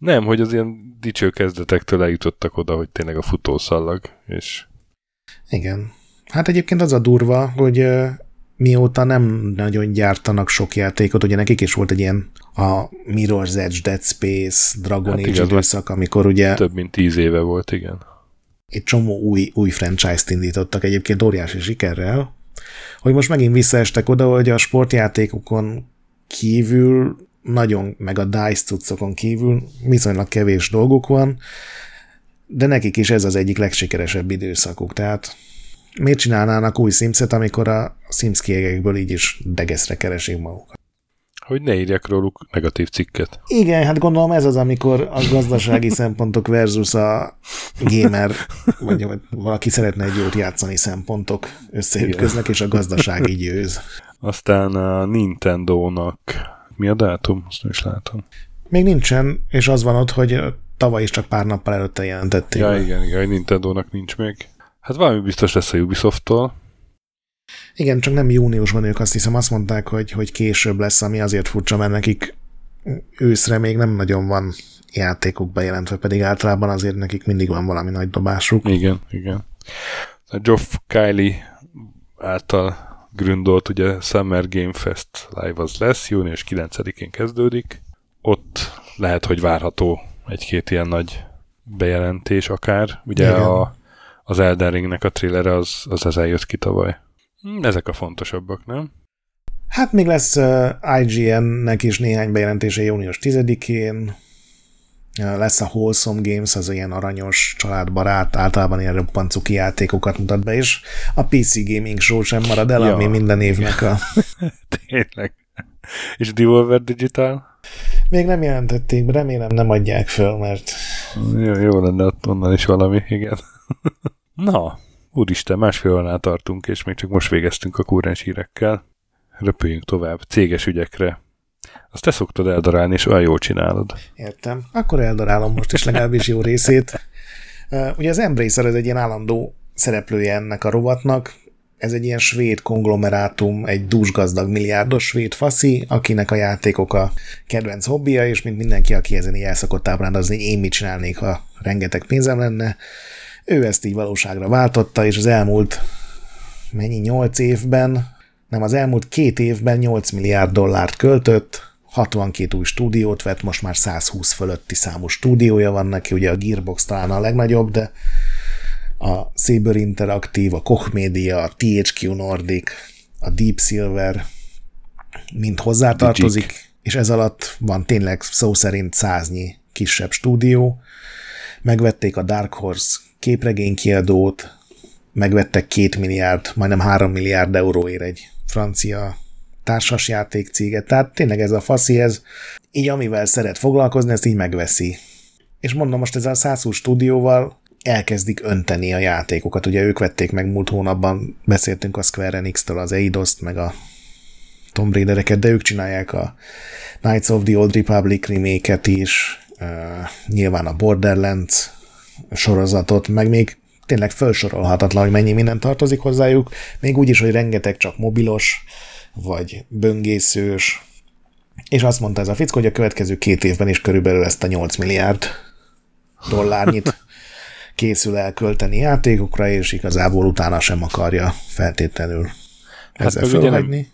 nem, hogy az ilyen dicső kezdetektől eljutottak oda, hogy tényleg a futószallag, és Igen. Hát egyébként az a durva, hogy mióta nem nagyon gyártanak sok játékot, ugye nekik is volt egy ilyen a Mirror's Edge, Dead Space, Dragon Hát Age időszak, amikor ugye több mint tíz éve volt, igen. egy csomó új, új franchise-t indítottak egyébként óriási sikerrel, hogy most megint visszaestek oda, hogy a sportjátékokon kívül nagyon, meg a DICE cuccokon kívül viszonylag kevés dolguk van, de nekik is ez az egyik legsikeresebb időszakuk, tehát miért csinálnának új Simset, amikor a Sims kiegekből így is degeszre keresik magukat? Hogy ne írjak róluk negatív cikket. Igen, hát gondolom ez az, amikor a gazdasági szempontok versus a gamer, vagy, vagy valaki szeretne egy jót játszani szempontok összeütköznek, és a gazdasági győz. Aztán a Nintendo-nak mi a dátum? Azt nem is látom. Még nincsen, és az van ott, hogy tavaly is csak pár nappal előtte jelentették. Ja, be. igen, igen, Nintendo-nak nincs még. Hát valami biztos lesz a Ubisoft-tól. Igen, csak nem júniusban ők azt hiszem azt mondták, hogy, hogy később lesz, ami azért furcsa, mert nekik őszre még nem nagyon van játékuk bejelentve, pedig általában azért nekik mindig van valami nagy dobásuk. Igen, igen. A Geoff Kylie által gründolt, ugye Summer Game Fest live az lesz, június 9-én kezdődik. Ott lehet, hogy várható egy-két ilyen nagy bejelentés akár. Ugye a, az Elden Ringnek a trailer az, az az eljött ki tavaly. Hm, ezek a fontosabbak, nem? Hát még lesz uh, IGN-nek is néhány bejelentése június 10-én, lesz a Wholesome Games, az ilyen aranyos, családbarát, általában ilyen roppant cuki játékokat mutat be, és a PC Gaming Show sem marad el, ja. ami minden évnek a... Tényleg. És Devolver Digital? Még nem jelentették, remélem nem adják föl, mert... Jó, jó lenne ott onnan is valami, igen. Na, úristen, másfél óránál tartunk, és még csak most végeztünk a kúrens hírekkel. Röpüljünk tovább, céges ügyekre. Azt te szoktad eldarálni, és olyan jól csinálod. Értem. Akkor eldarálom most is legalábbis jó részét. Ugye az Embracer ez egy ilyen állandó szereplője ennek a rovatnak. Ez egy ilyen svéd konglomerátum, egy dúsgazdag milliárdos svéd faszi, akinek a játékok a kedvenc hobbija, és mint mindenki, aki ezen így el szokott ábrándozni, én mit csinálnék, ha rengeteg pénzem lenne. Ő ezt így valóságra váltotta, és az elmúlt mennyi, nyolc évben, nem, az elmúlt két évben 8 milliárd dollárt költött, 62 új stúdiót vett, most már 120 fölötti számú stúdiója van neki, ugye a Gearbox talán a legnagyobb, de a Saber Interactive, a Koch Media, a THQ Nordic, a Deep Silver mind hozzátartozik, Digic. és ez alatt van tényleg szó szerint száznyi kisebb stúdió. Megvették a Dark Horse képregénykiadót, megvettek két milliárd, majdnem három milliárd euróért egy francia társasjáték céget, tehát tényleg ez a faszi, ez így amivel szeret foglalkozni, ezt így megveszi. És mondom, most ezzel a 120 stúdióval elkezdik önteni a játékokat. Ugye ők vették meg múlt hónapban, beszéltünk a Square Enix-től az Eidos-t, meg a Tomb Raider-eket, de ők csinálják a Knights of the Old Republic remake is, uh, nyilván a Borderlands sorozatot, meg még tényleg felsorolhatatlan, hogy mennyi minden tartozik hozzájuk, még úgy is, hogy rengeteg csak mobilos, vagy böngészős, és azt mondta ez a fickó, hogy a következő két évben is körülbelül ezt a 8 milliárd dollárnyit készül elkölteni játékokra, és igazából utána sem akarja feltétlenül hát ezzel fölhagyni.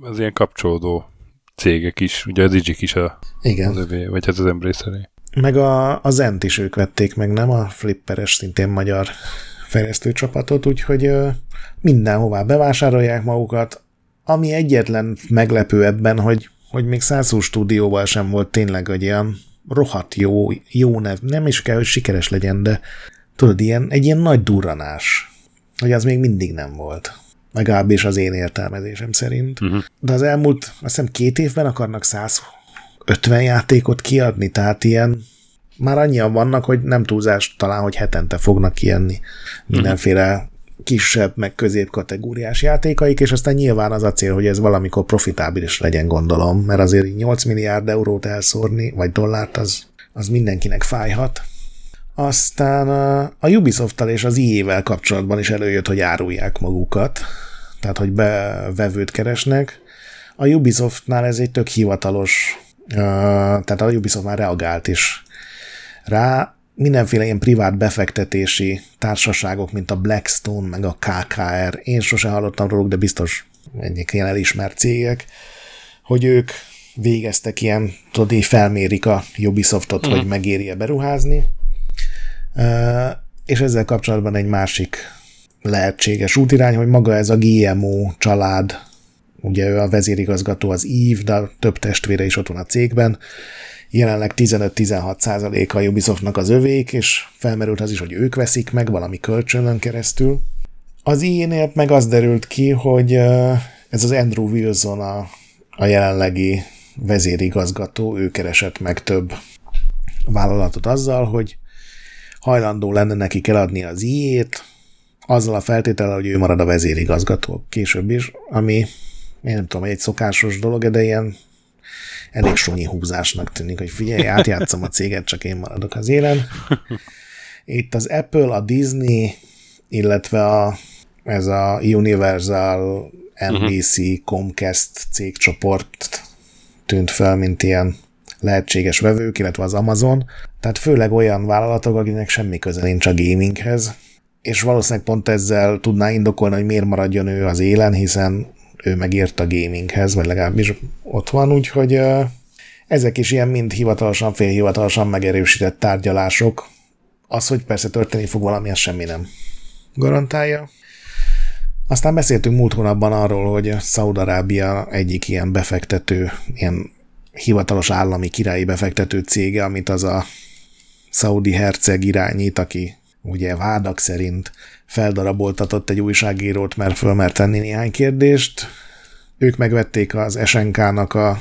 Az ilyen kapcsolódó cégek is, ugye a Digic is a, Igen. az övé, vagy hát az Embracer Meg a, a Zent is ők vették meg, nem? A flipperes, szintén magyar fejlesztő csapatot, úgyhogy mindenhová bevásárolják magukat, ami egyetlen meglepő ebben, hogy, hogy még 120 stúdióval sem volt tényleg egy ilyen rohadt jó, jó nev. Nem is kell, hogy sikeres legyen, de tudod, ilyen, egy ilyen nagy durranás, hogy az még mindig nem volt. Legalábbis az én értelmezésem szerint. Uh-huh. De az elmúlt, azt hiszem két évben akarnak 150 játékot kiadni, tehát ilyen már annyian vannak, hogy nem túlzás talán, hogy hetente fognak kijönni mindenféle kisebb, meg középkategóriás játékaik, és aztán nyilván az a cél, hogy ez valamikor profitábilis legyen, gondolom, mert azért 8 milliárd eurót elszórni, vagy dollárt, az, az mindenkinek fájhat. Aztán a, Ubisoft-tal és az IE-vel kapcsolatban is előjött, hogy árulják magukat, tehát hogy bevevőt keresnek. A Ubisoftnál ez egy tök hivatalos, tehát a Ubisoft már reagált is rá, mindenféle ilyen privát befektetési társaságok, mint a Blackstone, meg a KKR, én sose hallottam róluk, de biztos egyik ilyen elismert cégek, hogy ők végeztek ilyen, tudod, így felmérik a Ubisoftot, mm. hogy megéri-e beruházni, és ezzel kapcsolatban egy másik lehetséges útirány, hogy maga ez a GMO család, ugye ő a vezérigazgató az Eve, de több testvére is ott van a cégben, jelenleg 15-16 százaléka a Ubisoftnak az övék, és felmerült az is, hogy ők veszik meg valami kölcsönön keresztül. Az ilyenél meg az derült ki, hogy ez az Andrew Wilson a, a jelenlegi vezérigazgató, ő keresett meg több vállalatot azzal, hogy hajlandó lenne neki eladni az ijét, azzal a feltétellel, hogy ő marad a vezérigazgató később is, ami én nem tudom, egy szokásos dolog, de ilyen elég sonyi húzásnak tűnik, hogy figyelj, átjátszom a céget, csak én maradok az élen. Itt az Apple, a Disney, illetve a, ez a Universal NBC uh-huh. Comcast cégcsoport tűnt fel, mint ilyen lehetséges vevők, illetve az Amazon. Tehát főleg olyan vállalatok, akinek semmi köze nincs a gaminghez, és valószínűleg pont ezzel tudná indokolni, hogy miért maradjon ő az élen, hiszen ő megért a gaminghez, vagy legalábbis ott van, úgyhogy ezek is ilyen mind hivatalosan, félhivatalosan megerősített tárgyalások. Az, hogy persze történni fog valami, az semmi nem garantálja. Aztán beszéltünk múlt hónapban arról, hogy Szaudarábia egyik ilyen befektető, ilyen hivatalos állami királyi befektető cége, amit az a szaudi herceg irányít, aki ugye vádak szerint feldaraboltatott egy újságírót, mert fölmert tenni néhány kérdést. Ők megvették az SNK-nak a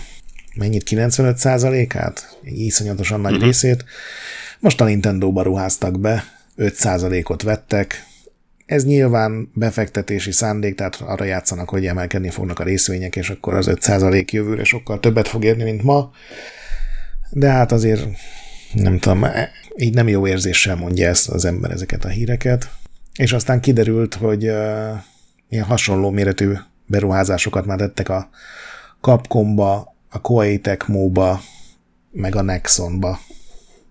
mennyit, 95%-át? Egy iszonyatosan nagy uh-huh. részét. Most a Nintendo-ba ruháztak be, 5%-ot vettek. Ez nyilván befektetési szándék, tehát arra játszanak, hogy emelkedni fognak a részvények, és akkor az 5% jövőre sokkal többet fog érni, mint ma. De hát azért nem tudom, így nem jó érzéssel mondja ezt az ember ezeket a híreket. És aztán kiderült, hogy ilyen hasonló méretű beruházásokat már tettek a Capcomba, a Koei Tecmo-ba, meg a Nexonba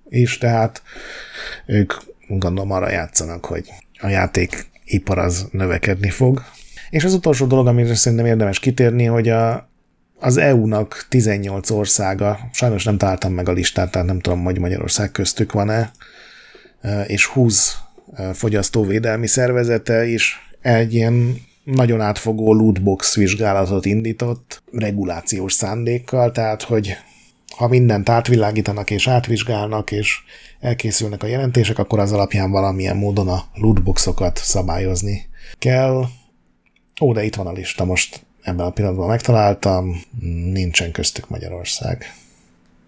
is, tehát ők gondolom arra játszanak, hogy a játékipar az növekedni fog. És az utolsó dolog, amire szerintem érdemes kitérni, hogy a, az EU-nak 18 országa, sajnos nem találtam meg a listát, tehát nem tudom, hogy Magyarország köztük van-e, és 20 fogyasztóvédelmi szervezete is egy ilyen nagyon átfogó lootbox vizsgálatot indított regulációs szándékkal, tehát hogy ha mindent átvilágítanak és átvizsgálnak, és elkészülnek a jelentések, akkor az alapján valamilyen módon a lootboxokat szabályozni kell. Ó, de itt van a lista, most ebben a pillanatban megtaláltam, nincsen köztük Magyarország.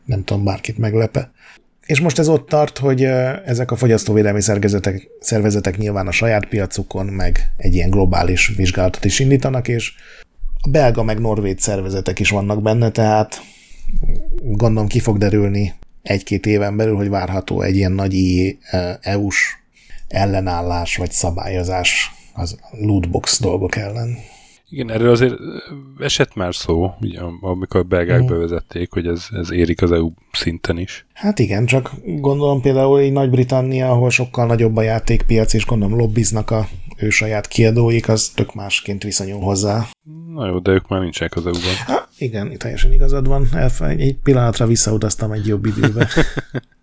Nem tudom, bárkit meglepe. És most ez ott tart, hogy ezek a fogyasztóvédelmi szervezetek, szervezetek nyilván a saját piacukon meg egy ilyen globális vizsgálatot is indítanak, és a belga meg norvég szervezetek is vannak benne, tehát gondolom ki fog derülni egy-két éven belül, hogy várható egy ilyen nagy EU-s ellenállás vagy szabályozás az lootbox dolgok ellen. Igen, erről azért esett már szó, ugye, amikor a belgák mm. bevezették, hogy ez, ez érik az EU szinten is. Hát igen, csak gondolom például egy Nagy-Britannia, ahol sokkal nagyobb a játékpiac, és gondolom lobbiznak a ő saját kiadóik, az tök másként viszonyul hozzá. Na jó, de ők már nincsenek az EU-ban. Ha, igen, teljesen igazad van. Egy pillanatra visszautaztam egy jobb időbe.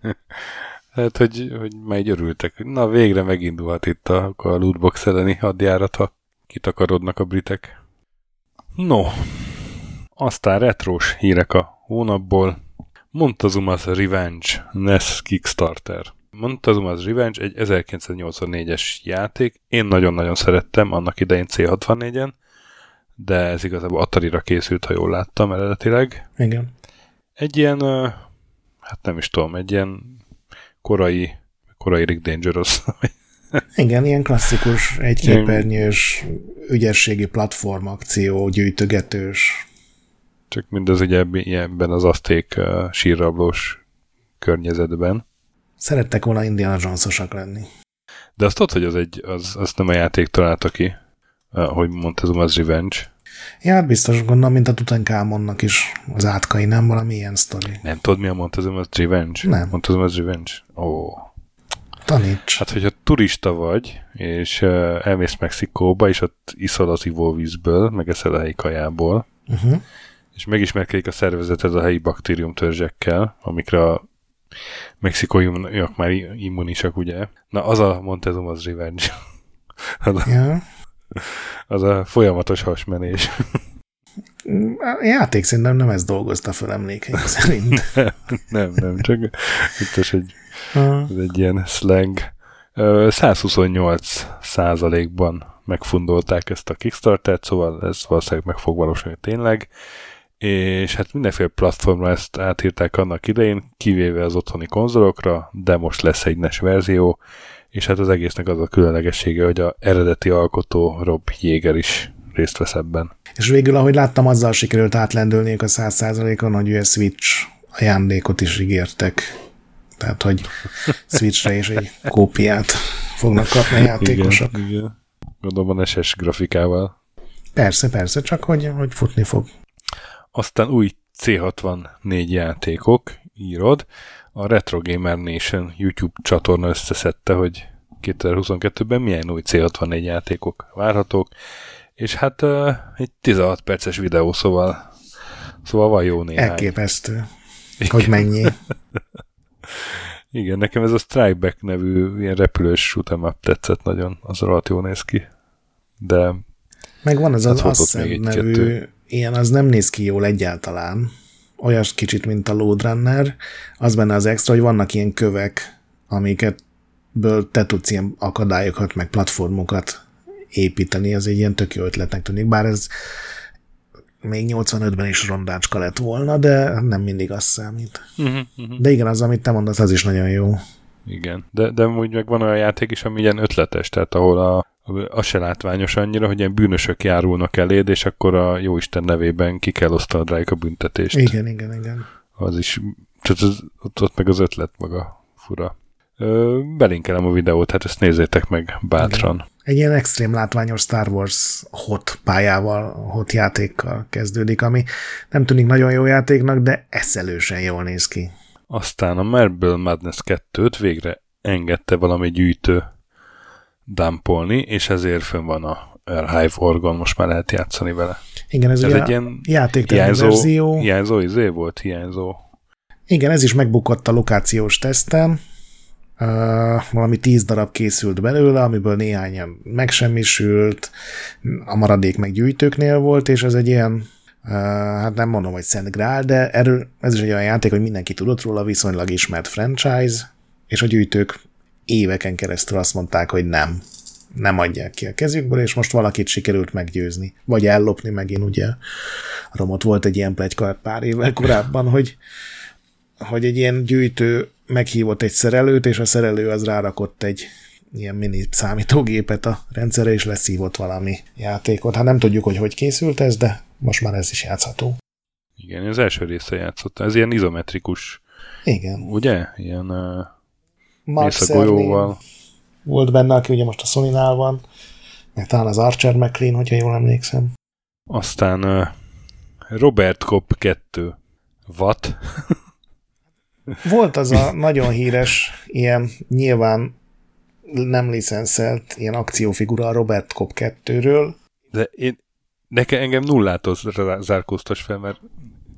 hát, hogy, hogy már így örültek. Na, végre megindulhat itt a, a lootbox elleni hadjárat, ha kitakarodnak a britek. No, aztán retrós hírek a hónapból. Montezuma's Revenge NES Kickstarter. Montezuma's Revenge egy 1984-es játék. Én nagyon-nagyon szerettem, annak idején C64-en, de ez igazából Atari-ra készült, ha jól láttam eredetileg. Igen. Egy ilyen, hát nem is tudom, egy ilyen korai, korai Rick Dangerous, Igen, ilyen klasszikus, egyképernyős, ügyességi platformakció, gyűjtögetős. Csak mindez ugye ebben az azték uh, sírrablós környezetben. Szerettek volna Indiana Jones-osak lenni. De azt tudod, hogy az, egy, az, az nem a játék találta ki, uh, hogy mondtam, az Revenge. Ja, hát biztos gondolom, mint a Tutankamonnak is az átkai, nem valami ilyen sztori. Nem tudod, mi a Montezum az Revenge? Nem. Montezum az Revenge? Ó. Oh. Taníts. Hát, hogyha turista vagy, és uh, elmész Mexikóba, és ott iszol az ivóvízből, meg eszel a helyi kajából, uh-huh. és megismerkedik a szervezeted a helyi baktériumtörzsekkel, amikre a mexikóiak már immunisak, ugye? Na, az a Montezum az revenge. az, a, ja. az a folyamatos hasmenés. A játék szerintem nem ez dolgozta fel emlékeim szerint. nem, nem, nem, csak itt egy ez egy ilyen slang. 128 százalékban megfundolták ezt a Kickstarter-t, szóval ez valószínűleg meg fog valósulni tényleg, és hát mindenféle platformra ezt átírták annak idején, kivéve az otthoni konzolokra, de most lesz egy NES verzió, és hát az egésznek az a különlegessége, hogy a eredeti alkotó Rob Jäger is részt vesz ebben. És végül, ahogy láttam, azzal sikerült átlendülniük a 100%-on, hogy a Switch ajándékot is ígértek tehát, hogy Switchre is egy kópiát fognak kapni a játékosok. Igen, igen. Gondolom van SS grafikával. Persze, persze, csak hogy, hogy futni fog. Aztán új C64 játékok, írod. A Retro Gamer Nation YouTube csatorna összeszedte, hogy 2022-ben milyen új C64 játékok várhatók, és hát uh, egy 16 perces videó, szóval, szóval van jó néhány. Elképesztő, Igen. hogy mennyi. Igen, nekem ez a Strikeback nevű ilyen repülős shoot'em tetszett nagyon, az alatt jó néz ki. De meg van ez az hát Ascent nevű, kettő. ilyen az nem néz ki jól egyáltalán. Olyas kicsit, mint a Load Runner. Az benne az extra, hogy vannak ilyen kövek, amiket ből te tudsz ilyen akadályokat, meg platformokat építeni, ez egy ilyen tök jó ötletnek tűnik, bár ez még 85-ben is rondácska lett volna, de nem mindig az számít. Uh-huh, uh-huh. De igen, az, amit te mondasz, az is nagyon jó. Igen, de, de úgy meg van olyan játék is, ami ilyen ötletes, tehát ahol a, az se látványos annyira, hogy ilyen bűnösök járulnak eléd, és akkor a jóisten nevében ki kell osztanod rájuk a büntetést. Igen, igen, igen. Az is, csak az, ott, ott meg az ötlet maga fura. Ö, belinkelem a videót, hát ezt nézzétek meg bátran. Igen. Egy ilyen extrém látványos Star Wars hot pályával, hot játékkal kezdődik, ami nem tűnik nagyon jó játéknak, de eszelősen jól néz ki. Aztán a Marble Madness 2-t végre engedte valami gyűjtő dumpolni, és ezért fönn van a Archive Orgon, most már lehet játszani vele. Igen, ez, ez egy ilyen hiányzó, verzió. Hiányzó izé volt, hiányzó. Igen, ez is megbukott a lokációs tesztem. Valami tíz darab készült belőle, amiből néhány megsemmisült, a maradék meg gyűjtőknél volt, és ez egy ilyen, uh, hát nem mondom, hogy Szent Grál, de erről, ez is egy olyan játék, hogy mindenki tudott róla, viszonylag ismert franchise, és a gyűjtők éveken keresztül azt mondták, hogy nem, nem adják ki a kezükből, és most valakit sikerült meggyőzni, vagy ellopni megint, ugye. Romot volt egy ilyen plegyka pár évvel korábban, hogy, hogy egy ilyen gyűjtő meghívott egy szerelőt, és a szerelő az rárakott egy ilyen mini számítógépet a rendszerre, és leszívott valami játékot. Hát nem tudjuk, hogy hogy készült ez, de most már ez is játszható. Igen, az első része játszott. Ez ilyen izometrikus. Igen. Ugye? Ilyen uh, Mark a golyóval. Volt benne, aki ugye most a sony van, meg talán az Archer McLean, hogyha jól emlékszem. Aztán uh, Robert Kopp 2. What? Volt az a nagyon híres, ilyen nyilván nem licenszelt ilyen akciófigura a Robert Cop 2-ről. De én, nekem engem nullától zárkóztas fel, mert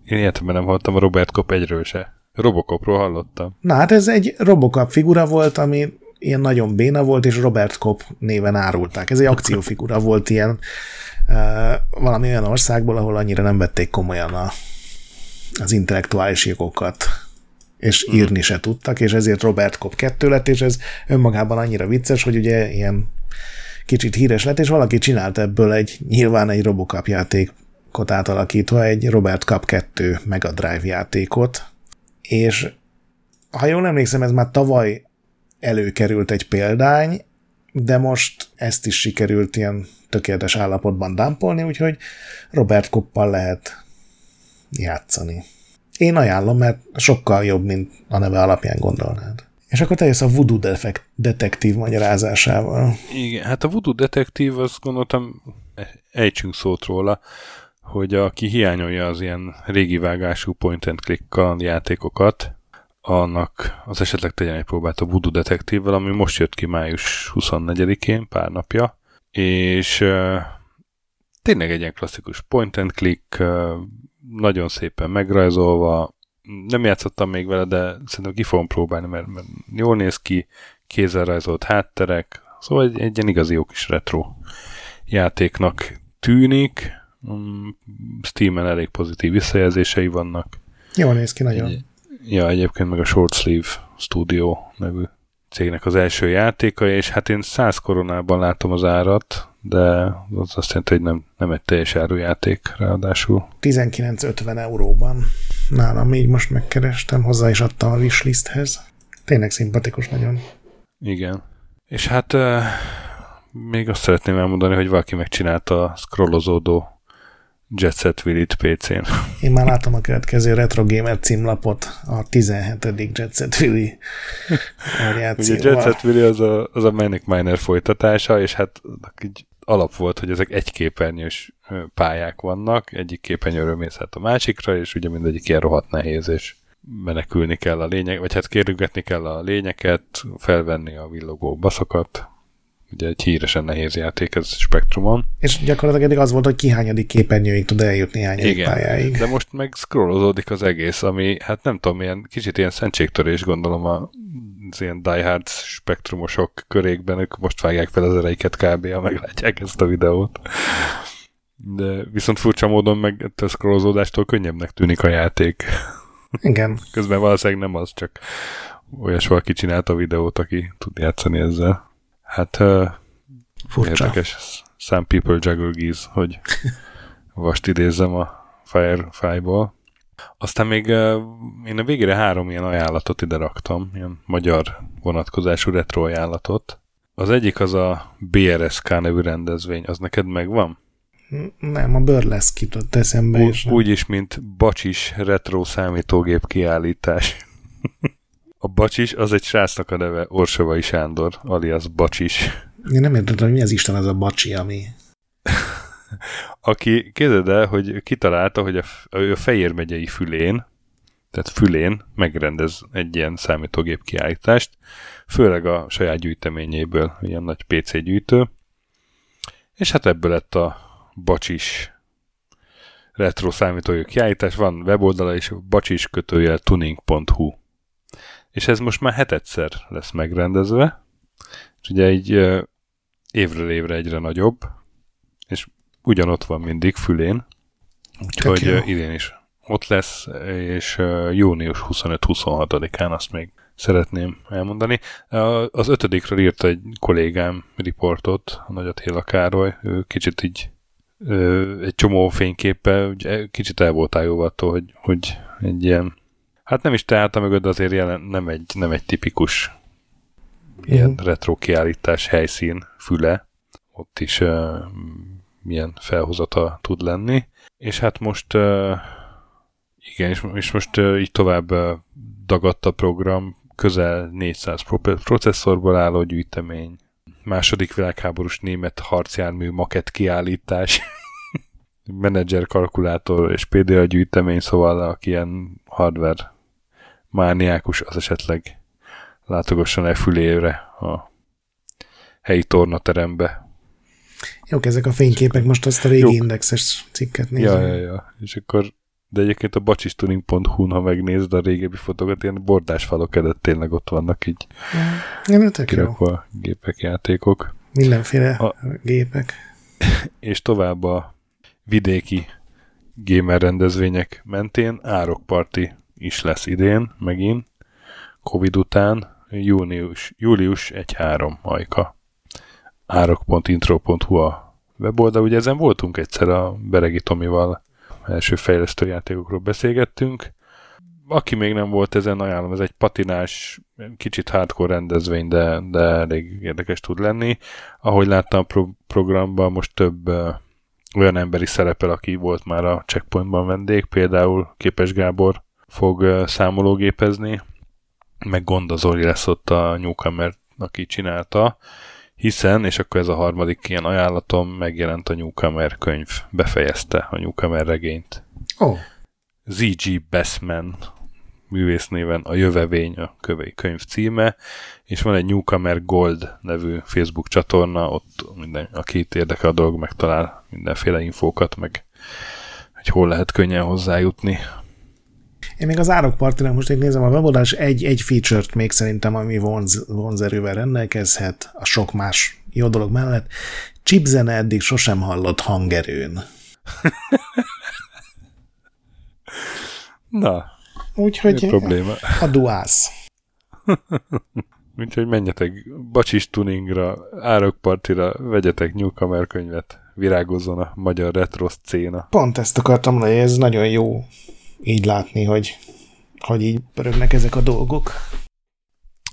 én életemben nem hallottam a Robert Cop egyről se. Robocopról hallottam. Na hát ez egy Robocop figura volt, ami ilyen nagyon béna volt, és Robert Cop néven árulták. Ez egy akciófigura volt ilyen uh, valami olyan országból, ahol annyira nem vették komolyan a, az intellektuális jogokat és mhm. írni se tudtak, és ezért Robert Kopp 2 lett, és ez önmagában annyira vicces, hogy ugye ilyen kicsit híres lett, és valaki csinált ebből egy, nyilván egy Robocop játékot átalakítva, egy Robert Cup 2 Mega Drive játékot, és ha jól emlékszem, ez már tavaly előkerült egy példány, de most ezt is sikerült ilyen tökéletes állapotban dámpolni, úgyhogy Robert Koppal lehet játszani. Én ajánlom, mert sokkal jobb, mint a neve alapján gondolnád. És akkor te jössz a Voodoo defekt, detektív magyarázásával. Igen, hát a Voodoo detektív, azt gondoltam, ejtsünk szót róla, hogy aki hiányolja az ilyen régi vágású point and click játékokat, annak az esetleg tegyen egy próbát a Voodoo detektívvel, ami most jött ki május 24-én, pár napja, és tényleg egy ilyen klasszikus point and click, nagyon szépen megrajzolva, nem játszottam még vele, de szerintem ki fogom próbálni, mert, mert jól néz ki, kézzel rajzolt hátterek, szóval egy, egy ilyen igazi jó kis retro játéknak tűnik. Mm, Steam-en elég pozitív visszajelzései vannak. Jól néz ki nagyon. Egy, ja, egyébként meg a Short Sleeve Studio nevű cégnek az első játéka, és hát én 100 koronában látom az árat, de az azt jelenti, hogy nem, nem egy teljes árujáték ráadásul. 19,50 euróban. Nálam így most megkerestem, hozzá is adtam a wishlisthez. Tényleg szimpatikus nagyon. Igen. És hát uh, még azt szeretném elmondani, hogy valaki megcsinálta a scrollozódó Jet Set Willy-t PC-n. Én már látom a következő Retro Gamer címlapot, a 17. Jet Set variációval. Ugye Jet Set Willy az a, az a Manic Miner folytatása, és hát így alap volt, hogy ezek egyképernyős pályák vannak, egyik képernyőről mész hát a másikra, és ugye mindegyik ilyen rohadt nehéz, és menekülni kell a lényeg, vagy hát kérülgetni kell a lényeket, felvenni a villogó baszokat. Ugye egy híresen nehéz játék ez Spektrumon. És gyakorlatilag eddig az volt, hogy kihányadik képernyőig tud eljutni hányadik Igen, pályáig. de most meg scrollozódik az egész, ami hát nem tudom, ilyen, kicsit ilyen szentségtörés gondolom a az ilyen diehard spektrumosok körékben, ők most vágják fel az ereiket kb. ha meglátják ezt a videót. De viszont furcsa módon meg a scrollozódástól könnyebbnek tűnik a játék. Igen. Közben valószínűleg nem az, csak olyas valaki csinált a videót, aki tud játszani ezzel. Hát uh, Furcsa. érdekes. Some people juggle geese, hogy vast idézzem a Firefly-ból. Aztán még uh, én a végére három ilyen ajánlatot ide raktam, ilyen magyar vonatkozású retro ajánlatot. Az egyik az a BRSK nevű rendezvény, az neked megvan? Nem, a Burlesque jutott eszembe is. Úgy is, mint Bacsis retro számítógép kiállítás. a Bacsis az egy srácnak a neve, Orsovai Sándor, alias Bacsis. Én nem értettem, hogy mi az Isten az a Bacsi, ami... Aki, képzeld el, hogy kitalálta, hogy a, a Fejér megyei fülén, tehát fülén megrendez egy ilyen számítógép kiállítást, főleg a saját gyűjteményéből, ilyen nagy PC gyűjtő, és hát ebből lett a bacsis retro számítógép kiállítás, van weboldala is, bacsis kötőjel tuning.hu. És ez most már hetedszer lesz megrendezve, és ugye egy évről évre egyre nagyobb, és ugyanott van mindig fülén, úgyhogy idén is ott lesz, és június 25-26-án azt még szeretném elmondani. Az ötödikről írt egy kollégám riportot, a Nagy Attila Károly, ő kicsit így egy csomó fényképpel, kicsit el voltál jó attól, hogy, hogy egy ilyen, hát nem is teálta mögött, de azért jelen, nem, egy, nem egy tipikus ilyen uh-huh. retro kiállítás helyszín füle, ott is uh, milyen felhozata tud lenni. És hát most uh, igen, és, és most uh, így tovább uh, dagadt a program, közel 400 processzorból álló gyűjtemény, második világháborús német harcjármű makett kiállítás, menedzser kalkulátor és PDA gyűjtemény, szóval aki ilyen hardware mániákus, az esetleg látogasson el fülére a helyi tornaterembe. Jók ezek a fényképek, most azt a régi Jók. indexes cikket nézem. Ja, ja, ja. És akkor de egyébként a bacsistuning.hu-n, ha megnézed a régebbi fotókat, ilyen bordás falok előtt tényleg ott vannak így ja, jó. gépek, játékok. Mindenféle a, gépek. És tovább a vidéki gamer rendezvények mentén árokparti is lesz idén, megint, Covid után, június, július 1-3 majka. árok.intro.hu a weboldal, ugye ezen voltunk egyszer a Beregi Tomival első fejlesztő játékokról beszélgettünk. Aki még nem volt ezen, ajánlom, ez egy patinás, kicsit hardcore rendezvény, de, de elég érdekes tud lenni. Ahogy láttam a pro- programban, most több olyan emberi szerepel, aki volt már a checkpointban vendég, például Képes Gábor fog uh, számológépezni, meg Gonda Zoli lesz ott a newcomer, aki csinálta, hiszen, és akkor ez a harmadik ilyen ajánlatom, megjelent a Newcomer könyv, befejezte a Newcomer regényt. Oh. Z.G. Bassman művész néven a Jövevény a könyv címe, és van egy Newcomer Gold nevű Facebook csatorna, ott minden, aki itt érdekel a dolog, megtalál mindenféle infókat, meg hogy hol lehet könnyen hozzájutni én még az árokpartinak most itt nézem a weboldalás, egy, egy feature-t még szerintem, ami vonz, vonzerővel rendelkezhet, a sok más jó dolog mellett. Chipzene eddig sosem hallott hangerőn. Na, Úgyhogy probléma. a duász. Úgyhogy menjetek bacsis tuningra, árokpartira, vegyetek Newcomer könyvet, virágozzon a magyar retro szcéna. Pont ezt akartam mondani, ez nagyon jó így látni, hogy, hogy így pörögnek ezek a dolgok.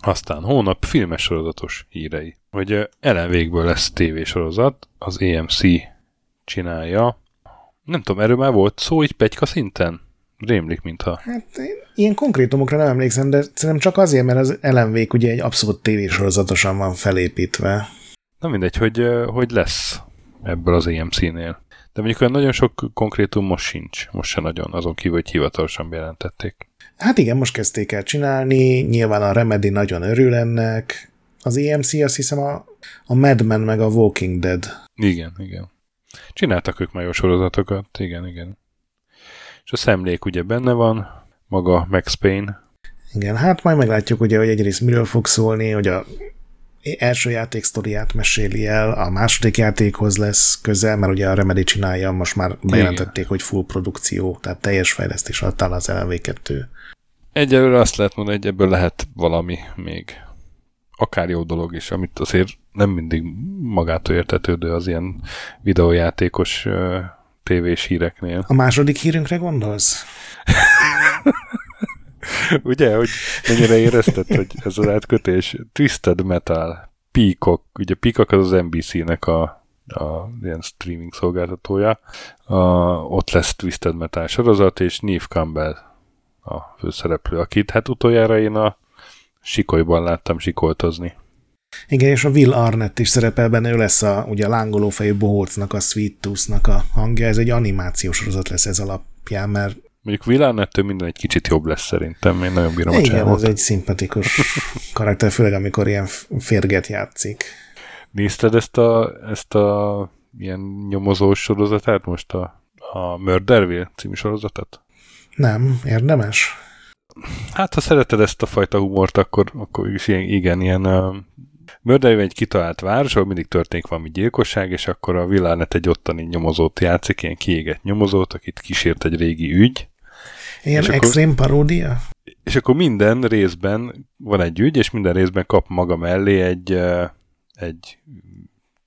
Aztán hónap filmes sorozatos hírei. Hogy Ellen végből lesz tévésorozat, az AMC csinálja. Nem tudom, erről már volt szó így pegyka szinten? Rémlik, mintha. Hát én ilyen konkrétumokra nem emlékszem, de szerintem csak azért, mert az Ellen ugye egy abszolút tévésorozatosan van felépítve. Na mindegy, hogy, hogy lesz ebből az AMC-nél. De mondjuk olyan nagyon sok konkrétum most sincs. Most se nagyon, azon kívül, hogy hivatalosan bejelentették. Hát igen, most kezdték el csinálni, nyilván a Remedy nagyon örül ennek. Az EMC azt hiszem a, a Mad Men meg a Walking Dead. Igen, igen. Csináltak ők már jó sorozatokat, igen, igen. És a szemlék ugye benne van, maga Max Payne. Igen, hát majd meglátjuk ugye, hogy egyrészt miről fog szólni, hogy a első játék sztoriát meséli el, a második játékhoz lesz közel, mert ugye a Remedy csinálja, most már bejelentették, Igen. hogy full produkció, tehát teljes fejlesztés alatt áll az LMV2. Egyelőre azt lehet mondani, hogy ebből lehet valami még. Akár jó dolog is, amit azért nem mindig magától értetődő az ilyen videójátékos tévés híreknél. A második hírünkre gondolsz? ugye, hogy mennyire érezted, hogy ez az átkötés Twisted Metal, Peacock, ugye Peacock az az NBC-nek a, a ilyen streaming szolgáltatója, a, ott lesz Twisted Metal sorozat, és Neve Campbell a főszereplő, akit hát utoljára én a Sikolyban láttam sikoltozni. Igen, és a Will Arnett is szerepel benne, ő lesz a, ugye a lángolófejű bohócnak, a Sweet Tooth-nak a hangja, ez egy animációs sorozat lesz ez alapján, mert Mondjuk Villánettől minden egy kicsit jobb lesz szerintem, én nagyon bírom Igen, a Igen, az egy szimpatikus karakter, főleg amikor ilyen férget játszik. Nézted ezt a, ezt a ilyen nyomozós sorozatát most a, a Murderville című sorozatot? Nem, érdemes. Hát, ha szereted ezt a fajta humort, akkor, akkor is ilyen, igen, ilyen uh, Murderville egy kitalált város, ahol mindig történik valami gyilkosság, és akkor a Villánet egy ottani nyomozót játszik, ilyen kiégett nyomozót, akit kísért egy régi ügy, Ilyen és extrém akkor, paródia? És akkor minden részben van egy ügy, és minden részben kap maga mellé egy, egy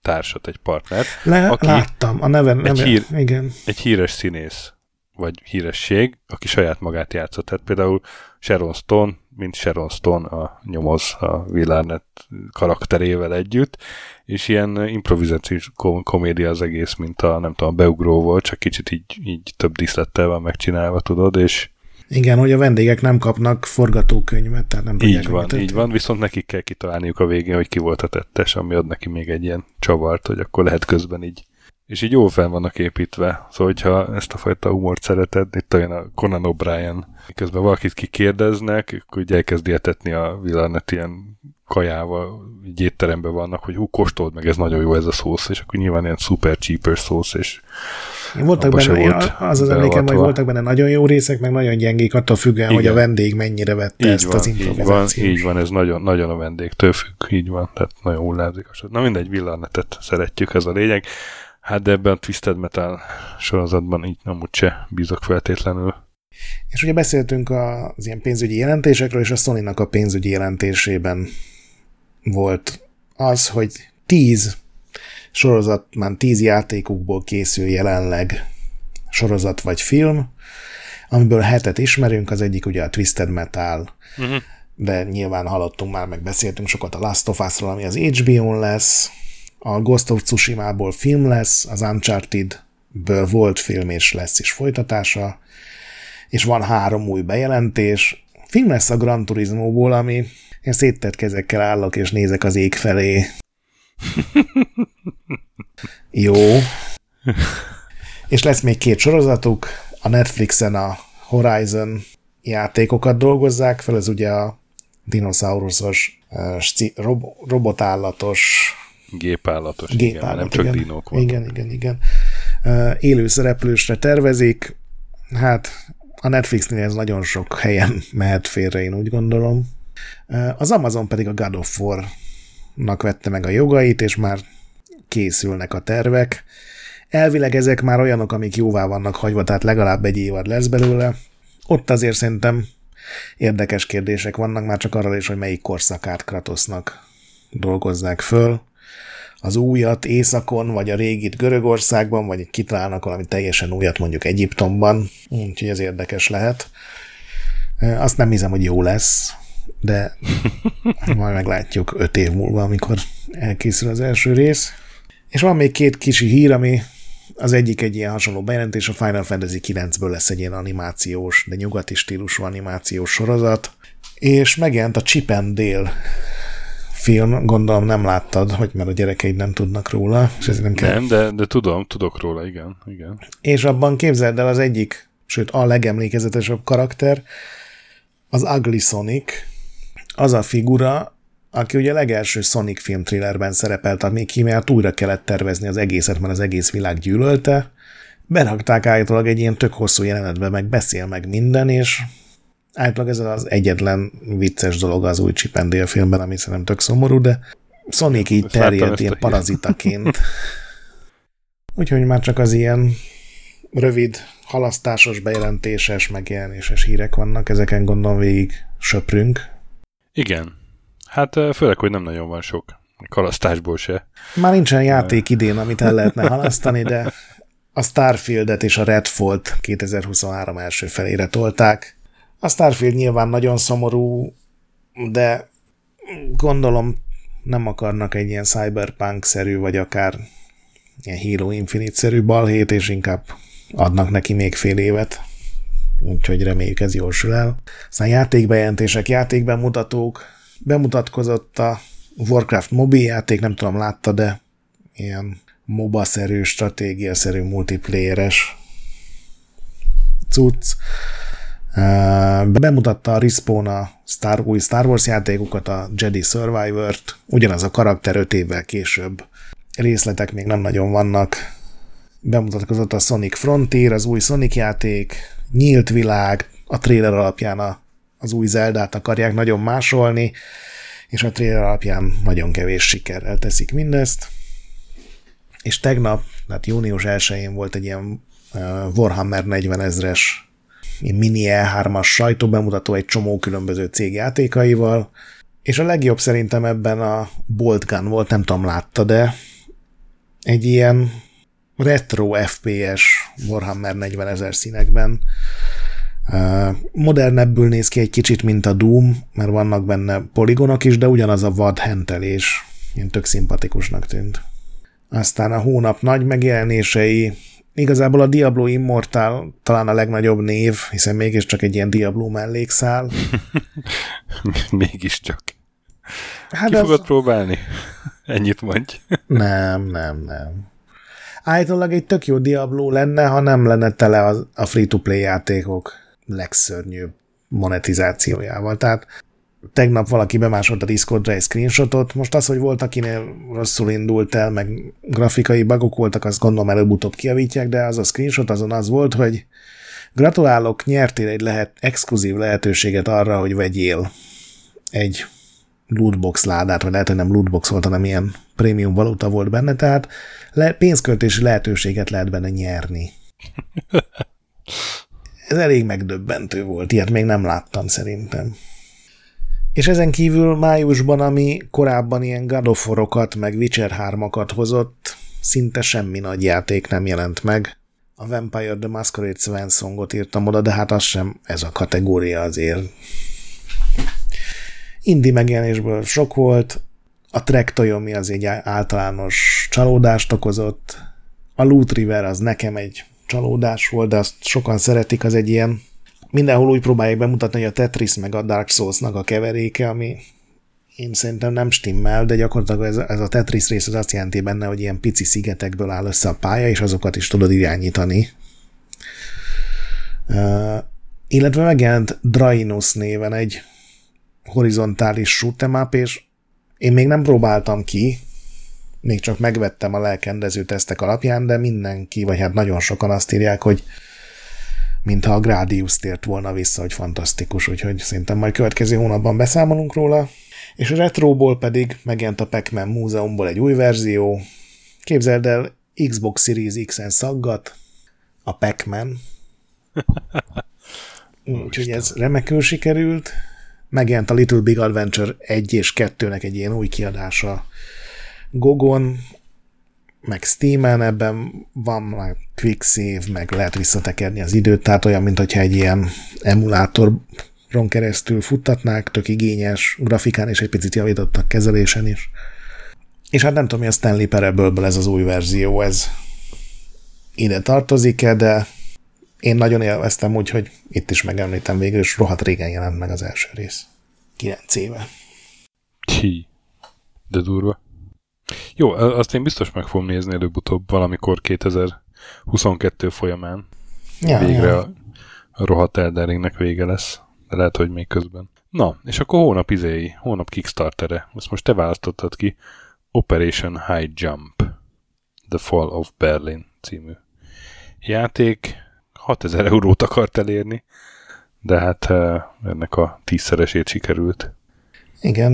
társat, egy partnert. Le, aki láttam, a neve, neve egy, hír, igen. egy híres színész, vagy híresség, aki saját magát játszott. Tehát például Sharon Stone, mint Sharon Stone a nyomoz a Villarnet karakterével együtt, és ilyen improvizációs komédia az egész, mint a, nem tudom, a beugró volt, csak kicsit így, így több díszlettel van megcsinálva, tudod, és igen, hogy a vendégek nem kapnak forgatókönyvet, tehát nem tudják, Így van, így van, viszont nekik kell kitalálniuk a végén, hogy ki volt a tettes, ami ad neki még egy ilyen csavart, hogy akkor lehet közben így és így jól fel vannak építve. Szóval, hogyha ezt a fajta humort szereted, itt olyan a Conan O'Brien, miközben valakit kikérdeznek, akkor így elkezdi etetni a Villarnet ilyen kajával, így étteremben vannak, hogy hú, kóstold meg, ez nagyon jó ez a szósz, és akkor nyilván ilyen super cheaper szósz, és voltak benne, volt az az emlékem, hogy voltak benne nagyon jó részek, meg nagyon gyengék, attól függően, Igen. hogy a vendég mennyire vette így ezt van, az improvizációt. Így van, így van, ez nagyon, nagyon a vendégtől függ, így van, tehát nagyon hullázik. Na mindegy, villarnetet szeretjük, ez a lényeg. Hát de ebben a Twisted Metal sorozatban így nem úgyse bízok feltétlenül. És ugye beszéltünk az ilyen pénzügyi jelentésekről, és a sony a pénzügyi jelentésében volt az, hogy tíz sorozat, már tíz játékukból készül jelenleg sorozat vagy film, amiből hetet ismerünk, az egyik ugye a Twisted Metal, uh-huh. de nyilván hallottunk már, meg beszéltünk sokat a Last of Us-ról, ami az HBO-n lesz, a Ghost of Tsushima-ból film lesz, az Uncharted-ből volt film és lesz is folytatása, és van három új bejelentés. Film lesz a Gran Turismo-ból, ami én széttett kezekkel állok és nézek az ég felé. Jó. És lesz még két sorozatuk. A Netflixen a Horizon játékokat dolgozzák fel, ez ugye a dinoszauruszos, robotállatos Gépállatos, Gépállat, igen, nem csak igen, dinók vannak. Igen, igen, igen. Élő szereplősre tervezik, hát a Netflixnél ez nagyon sok helyen mehet félre, én úgy gondolom. Az Amazon pedig a God of War-nak vette meg a jogait, és már készülnek a tervek. Elvileg ezek már olyanok, amik jóvá vannak hagyva, tehát legalább egy évad lesz belőle. Ott azért szerintem érdekes kérdések vannak, már csak arról is, hogy melyik korszakát Kratosznak dolgozzák föl az újat északon, vagy a régit Görögországban, vagy kitalálnak valami teljesen újat mondjuk Egyiptomban, úgyhogy ez érdekes lehet. Azt nem hiszem, hogy jó lesz, de majd meglátjuk öt év múlva, amikor elkészül az első rész. És van még két kisi hír, ami az egyik egy ilyen hasonló bejelentés, a Final Fantasy 9-ből lesz egy ilyen animációs, de nyugati stílusú animációs sorozat, és megjelent a Chip and Dale film, gondolom nem láttad, hogy mert a gyerekeid nem tudnak róla, és ezért nem kell. Nem, de, de tudom, tudok róla, igen, igen. És abban képzeld el az egyik, sőt a legemlékezetesebb karakter, az Ugly Sonic, az a figura, aki ugye a legelső Sonic film thrillerben szerepelt, ami mert újra kellett tervezni az egészet, mert az egész világ gyűlölte. Berakták állítólag egy ilyen tök hosszú jelenetbe, meg beszél meg minden, és állítólag ez az egyetlen vicces dolog az új Chip filmben, ami szerintem tök szomorú, de Sonic így terjed ilyen parazitaként. Úgyhogy már csak az ilyen rövid, halasztásos, bejelentéses, megjelenéses hírek vannak, ezeken gondolom végig söprünk. Igen. Hát főleg, hogy nem nagyon van sok halasztásból se. Már nincsen játék idén, amit el lehetne halasztani, de a Starfieldet és a Redfall 2023 első felére tolták. A Starfield nyilván nagyon szomorú, de gondolom nem akarnak egy ilyen cyberpunk-szerű, vagy akár ilyen Halo Infinite-szerű balhét, és inkább adnak neki még fél évet. Úgyhogy reméljük ez jól sül el. Aztán játékbejelentések, játékbemutatók. Bemutatkozott a Warcraft mobil játék, nem tudom, látta, de ilyen MOBA-szerű, stratégia-szerű, multiplayeres cucc. Bemutatta a Respawn a Star, új Star Wars játékokat, a Jedi Survivor-t, ugyanaz a karakter öt évvel később. Részletek még nem nagyon vannak. Bemutatkozott a Sonic Frontier, az új Sonic játék, nyílt világ, a trailer alapján a, az új Zeldát akarják nagyon másolni, és a trailer alapján nagyon kevés sikerrel teszik mindezt. És tegnap, tehát június 1-én volt egy ilyen Warhammer 40 ezres mini E3-as sajtóbemutató egy csomó különböző cég játékaival, és a legjobb szerintem ebben a Bolt Gun volt, nem tudom látta, de egy ilyen retro FPS Warhammer 40 ezer színekben. Modernebbül néz ki egy kicsit, mint a Doom, mert vannak benne poligonok is, de ugyanaz a vad hentelés. Ilyen tök szimpatikusnak tűnt. Aztán a hónap nagy megjelenései, Igazából a Diablo Immortal talán a legnagyobb név, hiszen mégiscsak egy ilyen Diablo mellékszál. mégiscsak. Hát Ki az... fogod próbálni? Ennyit mondj. nem, nem, nem. Állítólag egy tök jó Diablo lenne, ha nem lenne tele a, free-to-play játékok legszörnyűbb monetizációjával. Tehát tegnap valaki bemásolt a Discordra egy screenshotot, most az, hogy volt, akinél rosszul indult el, meg grafikai bugok voltak, azt gondolom előbb-utóbb kiavítják, de az a screenshot azon az volt, hogy gratulálok, nyertél egy lehet, exkluzív lehetőséget arra, hogy vegyél egy lootbox ládát, vagy lehet, hogy nem lootbox volt, hanem ilyen prémium valuta volt benne, tehát le, pénzköltési lehetőséget lehet benne nyerni. Ez elég megdöbbentő volt, ilyet még nem láttam szerintem. És ezen kívül májusban, ami korábban ilyen God of War-okat, meg Witcher 3-akat hozott, szinte semmi nagy játék nem jelent meg. A Vampire the Masquerade Swansongot írtam oda, de hát az sem ez a kategória azért. Indi megjelenésből sok volt, a Trek Toyomi az egy általános csalódást okozott, a Loot River az nekem egy csalódás volt, de azt sokan szeretik, az egy ilyen mindenhol úgy próbálják bemutatni, hogy a Tetris meg a Dark Souls-nak a keveréke, ami én szerintem nem stimmel, de gyakorlatilag ez, ez a Tetris rész az azt jelenti benne, hogy ilyen pici szigetekből áll össze a pálya, és azokat is tudod irányítani. Uh, illetve megjelent Drainus néven egy horizontális shoot'em és én még nem próbáltam ki, még csak megvettem a lelkendező tesztek alapján, de mindenki, vagy hát nagyon sokan azt írják, hogy mintha a Gradius tért volna vissza, hogy fantasztikus, úgyhogy szerintem majd következő hónapban beszámolunk róla. És a Retroból pedig megjelent a Pac-Man múzeumból egy új verzió. Képzeld el, Xbox Series X-en szaggat, a Pac-Man. Úgyhogy ez remekül sikerült. Megjelent a Little Big Adventure 1 és 2-nek egy ilyen új kiadása Gogon, meg Steam-en, ebben van már quick save, meg lehet visszatekerni az időt, tehát olyan, mint hogyha egy ilyen emulátoron keresztül futtatnák, tök igényes, grafikán és egy picit javítottak kezelésen is. És hát nem tudom, mi a Stanley parable ez az új verzió, ez ide tartozik-e, de én nagyon élveztem, úgyhogy itt is megemlítem végül, és rohadt régen jelent meg az első rész. 9 éve. Ki. De durva. Jó, azt én biztos meg fogom nézni előbb-utóbb valamikor 2022 folyamán. Ja, Végre ja. a, rohadt Elden vége lesz. De lehet, hogy még közben. Na, és akkor hónap izéi, hónap Kickstartere. Ezt most te választottad ki. Operation High Jump. The Fall of Berlin című játék. 6000 eurót akart elérni, de hát ennek a tízszeresét sikerült. Igen,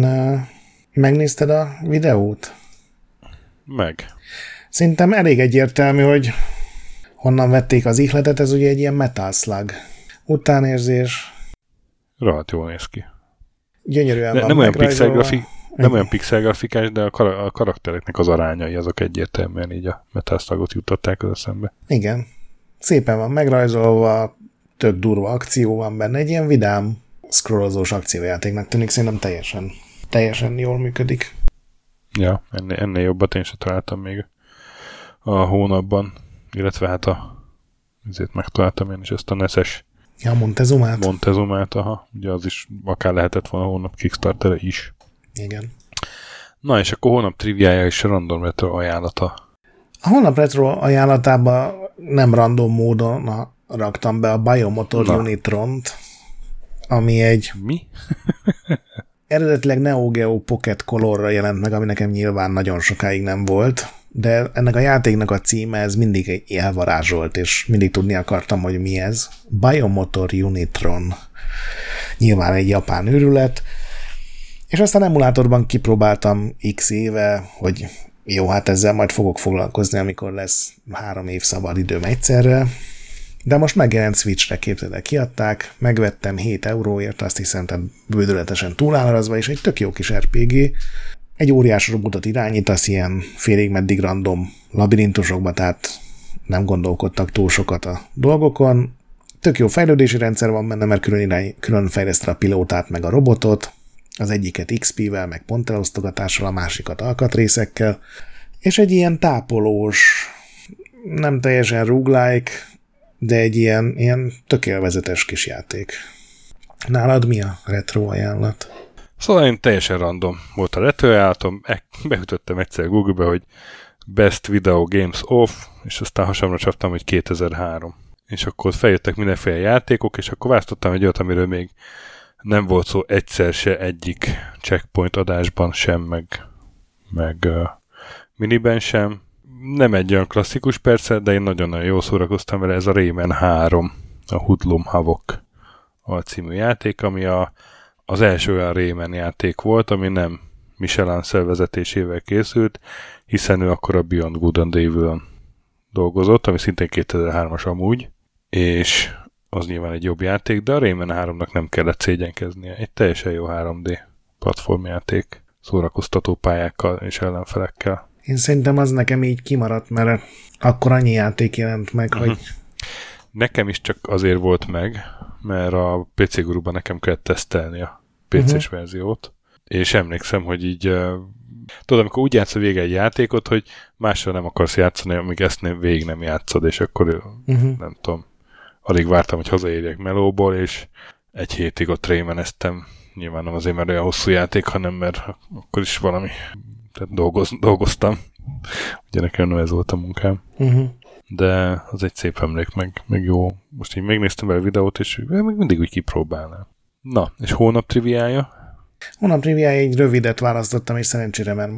megnézted a videót? Meg. Szerintem elég egyértelmű, hogy honnan vették az ihletet, ez ugye egy ilyen metal slug. Utánérzés. Rohadt jól néz ki. Gyönyörűen de van nem olyan, pixel grafik, nem olyan pixel grafikás, de a, kar- a karaktereknek az arányai azok egyértelműen így a metal slugot jutották az eszembe. Igen. Szépen van megrajzolva, tök durva akció van benne, egy ilyen vidám scrollozós akciójátéknak tűnik, szerintem teljesen, teljesen jól működik. Ja, ennél, ennél jobbat én sem találtam még a hónapban, illetve hát a ezért megtaláltam én is ezt a Neses Ja, Montezumát. Montezumát, aha. Ugye az is akár lehetett volna a hónap Kickstarter is. Igen. Na, és akkor hónap triviája és a random retro ajánlata. A hónap retro ajánlatába nem random módon raktam be a Biomotor Na. Unitront, ami egy... Mi? eredetileg Neo Geo Pocket Colorra jelent meg, ami nekem nyilván nagyon sokáig nem volt, de ennek a játéknak a címe ez mindig elvarázsolt, és mindig tudni akartam, hogy mi ez. Biomotor Unitron. Nyilván egy japán őrület, és aztán emulátorban kipróbáltam x éve, hogy jó, hát ezzel majd fogok foglalkozni, amikor lesz három év szabad időm egyszerre, de most megjelent Switchre, képzeld kiadták, megvettem 7 euróért, azt hiszem, tehát bődöletesen túlárazva, és egy tök jó kis RPG. Egy óriás robotot irányítasz ilyen félig meddig random labirintusokba, tehát nem gondolkodtak túl sokat a dolgokon. Tök jó fejlődési rendszer van benne, mert külön, irány, külön fejleszte a pilótát meg a robotot, az egyiket XP-vel, meg pontelosztogatással, a másikat alkatrészekkel, és egy ilyen tápolós, nem teljesen roguelike, de egy ilyen, ilyen tökélvezetes kis játék. Nálad mi a retro ajánlat? Szóval én teljesen random volt a retro ajánlatom, beütöttem egyszer Google-be, hogy Best Video Games Off, és aztán hasamra csaptam, hogy 2003. És akkor feljöttek mindenféle játékok, és akkor választottam egy olyat, amiről még nem volt szó egyszer se egyik checkpoint adásban sem, meg, meg uh, miniben sem, nem egy olyan klasszikus persze, de én nagyon-nagyon jól szórakoztam vele, ez a Rayman 3, a Hoodlum Havok című játék, ami a, az első olyan Rayman játék volt, ami nem Michelin szervezetésével készült, hiszen ő akkor a Beyond Good and evil dolgozott, ami szintén 2003-as amúgy, és az nyilván egy jobb játék, de a Rayman 3-nak nem kellett szégyenkeznie. Egy teljesen jó 3D platformjáték, szórakoztató pályákkal és ellenfelekkel. Én szerintem az nekem így kimaradt, mert akkor annyi játék jelent meg, uh-huh. hogy... Nekem is csak azért volt meg, mert a PC Guruban nekem kellett tesztelni a PC-s uh-huh. Mhm. verziót, és emlékszem, hogy így tudod, amikor úgy játszol vége egy játékot, hogy mással nem akarsz játszani, amíg ezt nem, végig nem játszod, és akkor uh-huh. nem tudom, alig vártam, hogy hazaérjek melóból, és egy hétig ott rémeneztem. Nyilván nem azért, mert olyan hosszú játék, hanem mert akkor is valami tehát dolgoz, dolgoztam. Ugye nekem ez volt a munkám. Uh-huh. De az egy szép emlék, meg, meg jó. Most így megnéztem el a videót, és még mindig úgy kipróbálnám. Na, és hónap triviája? Hónap triviája egy rövidet választottam, és szerencsére, mert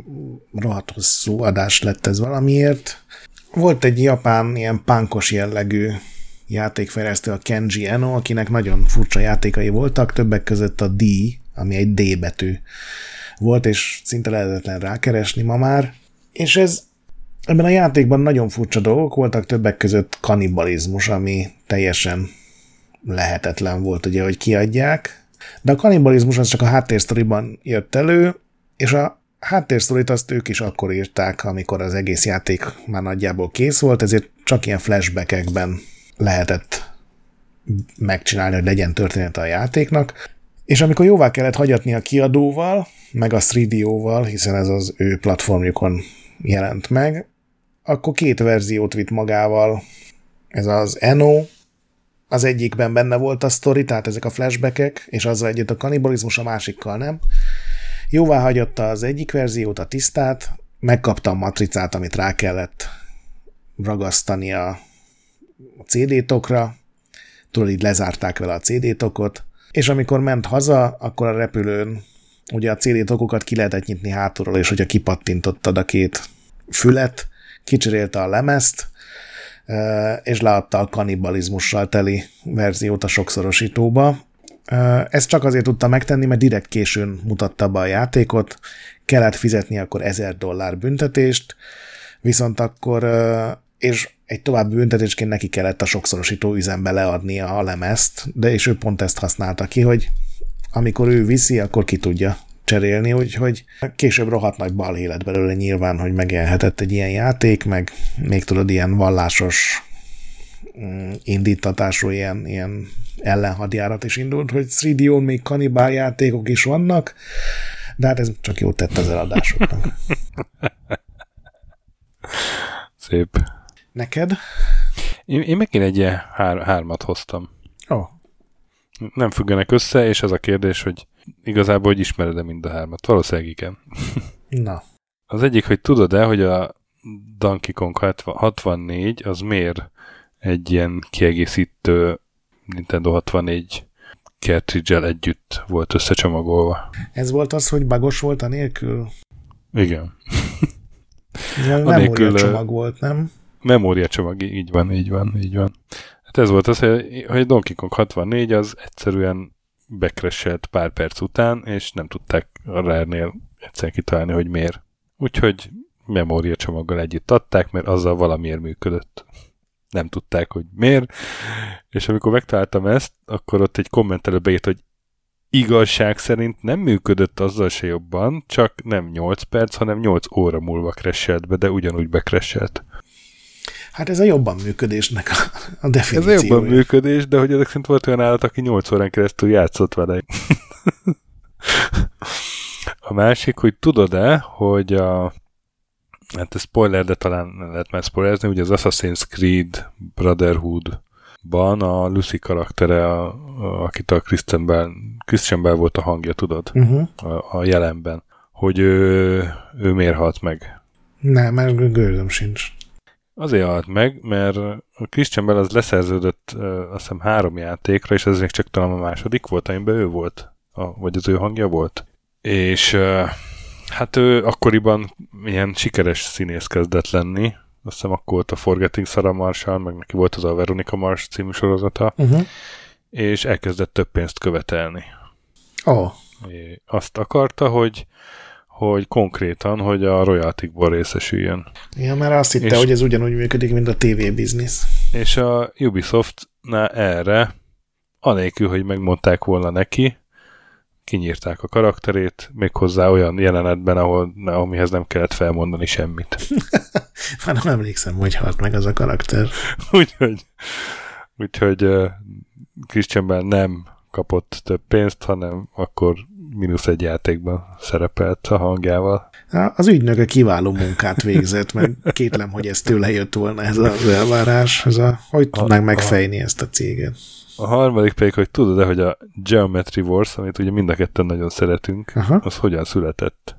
rohadt hosszú adás lett ez valamiért. Volt egy japán, ilyen pánkos jellegű játékfejlesztő, a Kenji Eno, akinek nagyon furcsa játékai voltak, többek között a D, ami egy D betű volt, és szinte lehetetlen rákeresni ma már. És ez ebben a játékban nagyon furcsa dolgok voltak, többek között kanibalizmus, ami teljesen lehetetlen volt, ugye, hogy kiadják. De a kanibalizmus az csak a háttérsztoriban jött elő, és a háttérsztorit azt ők is akkor írták, amikor az egész játék már nagyjából kész volt, ezért csak ilyen flashbackekben lehetett megcsinálni, hogy legyen történet a játéknak. És amikor jóvá kellett hagyatni a kiadóval, meg a 3DO-val, hiszen ez az ő platformjukon jelent meg, akkor két verziót vitt magával. Ez az Eno, az egyikben benne volt a sztori, tehát ezek a flashbackek, és azzal együtt a kanibalizmus, a másikkal nem. Jóvá hagyotta az egyik verziót, a tisztát, megkapta a matricát, amit rá kellett ragasztani a CD-tokra, tudod, így lezárták vele a CD-tokot, és amikor ment haza, akkor a repülőn ugye a CD-tokokat ki lehetett nyitni hátulról, és hogyha kipattintottad a két fület, kicserélte a lemezt, és leadta a kanibalizmussal teli verziót a sokszorosítóba. Ezt csak azért tudta megtenni, mert direkt későn mutatta be a játékot, kellett fizetni akkor 1000 dollár büntetést, viszont akkor, és egy további büntetésként neki kellett a sokszorosító üzembe leadnia a lemezt, de és ő pont ezt használta ki, hogy amikor ő viszi, akkor ki tudja cserélni, úgyhogy később rohadt nagy balhé lett belőle nyilván, hogy megélhetett egy ilyen játék, meg még tudod, ilyen vallásos mm, indítatású ilyen, ilyen ellenhadjárat is indult, hogy 3 még kanibál játékok is vannak, de hát ez csak jót tett az eladásoknak. Szép. Neked? Én, én megint egy ilyen hár, hármat hoztam. Ó. Oh. Nem függenek össze, és ez a kérdés, hogy igazából, hogy ismered-e mind a hármat? Valószínűleg igen. Na. Az egyik, hogy tudod-e, hogy a Donkey Kong 64 az miért egy ilyen kiegészítő Nintendo 64 cartridge együtt volt összecsomagolva. Ez volt az, hogy bagos volt a nélkül? Igen. Ez memória csomag volt, nem? Memória csomag, így van, így van, így van. Hát ez volt az, hogy Donkey Kong 64 az egyszerűen bekreselt pár perc után, és nem tudták a Rare-nél egyszerűen kitalálni, hogy miért. Úgyhogy memória csomaggal együtt adták, mert azzal valamiért működött. Nem tudták, hogy miért. És amikor megtaláltam ezt, akkor ott egy kommentelő beírt, hogy igazság szerint nem működött azzal se jobban, csak nem 8 perc, hanem 8 óra múlva cresselt be, de ugyanúgy bekresselt. Hát ez a jobban működésnek a, a definíciója. Ez a jobban működés, de hogy ezek szerint volt olyan állat, aki 8 órán keresztül játszott vele. a másik, hogy tudod-e, hogy a hát ez spoiler, de talán nem lehet már spoilerezni, ugye az Assassin's Creed Brotherhood-ban a Lucy karaktere, a, a, akit a Christian Bell, Christian Bell volt a hangja, tudod? Uh-huh. A, a jelenben. Hogy ő, ő miért halt meg? Nem, mert gőzöm sincs. Azért halt meg, mert a Christian Bell az leszerződött azt hiszem három játékra, és ez még csak talán a második volt, amiben ő volt, a, vagy az ő hangja volt. És hát ő akkoriban ilyen sikeres színész kezdett lenni, azt hiszem akkor volt a Forgetting Sarah Marshall, meg neki volt az a Veronica Mars című sorozata, uh-huh. és elkezdett több pénzt követelni. Oh. Azt akarta, hogy hogy konkrétan, hogy a royaltikból részesüljön. Ja, mert azt hitte, és, hogy ez ugyanúgy működik, mint a TV biznisz. És a Ubisoftnál erre, anélkül, hogy megmondták volna neki, kinyírták a karakterét, méghozzá olyan jelenetben, ahol, amihez nem kellett felmondani semmit. Már nem emlékszem, hogy halt meg az a karakter. úgyhogy, úgyhogy uh, Christian Bell nem kapott több pénzt, hanem akkor mínusz egy játékban szerepelt a hangjával. Az ügynöke kiváló munkát végzett, mert kétlem, hogy ez tőle jött volna ez az elvárás, ez a, hogy tudnánk megfejni ezt a céget. A harmadik pedig, hogy tudod-e, hogy a Geometry Wars, amit ugye mind a ketten nagyon szeretünk, Aha. az hogyan született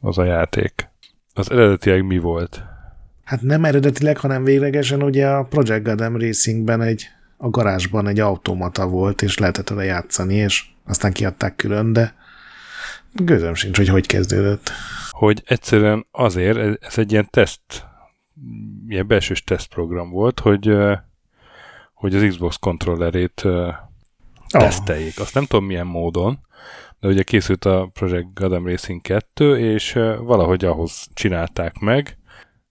az a játék? Az eredetileg mi volt? Hát nem eredetileg, hanem véglegesen ugye a Project Gotham Racingben egy a garázsban egy automata volt, és lehetett vele játszani, és aztán kiadták külön, de gőzöm sincs, hogy hogy kezdődött. Hogy egyszerűen azért, ez egy ilyen teszt, ilyen belsős tesztprogram volt, hogy, hogy az Xbox kontrollerét oh. teszteljék. Azt nem tudom milyen módon, de ugye készült a Project Gotham Racing 2, és valahogy ahhoz csinálták meg,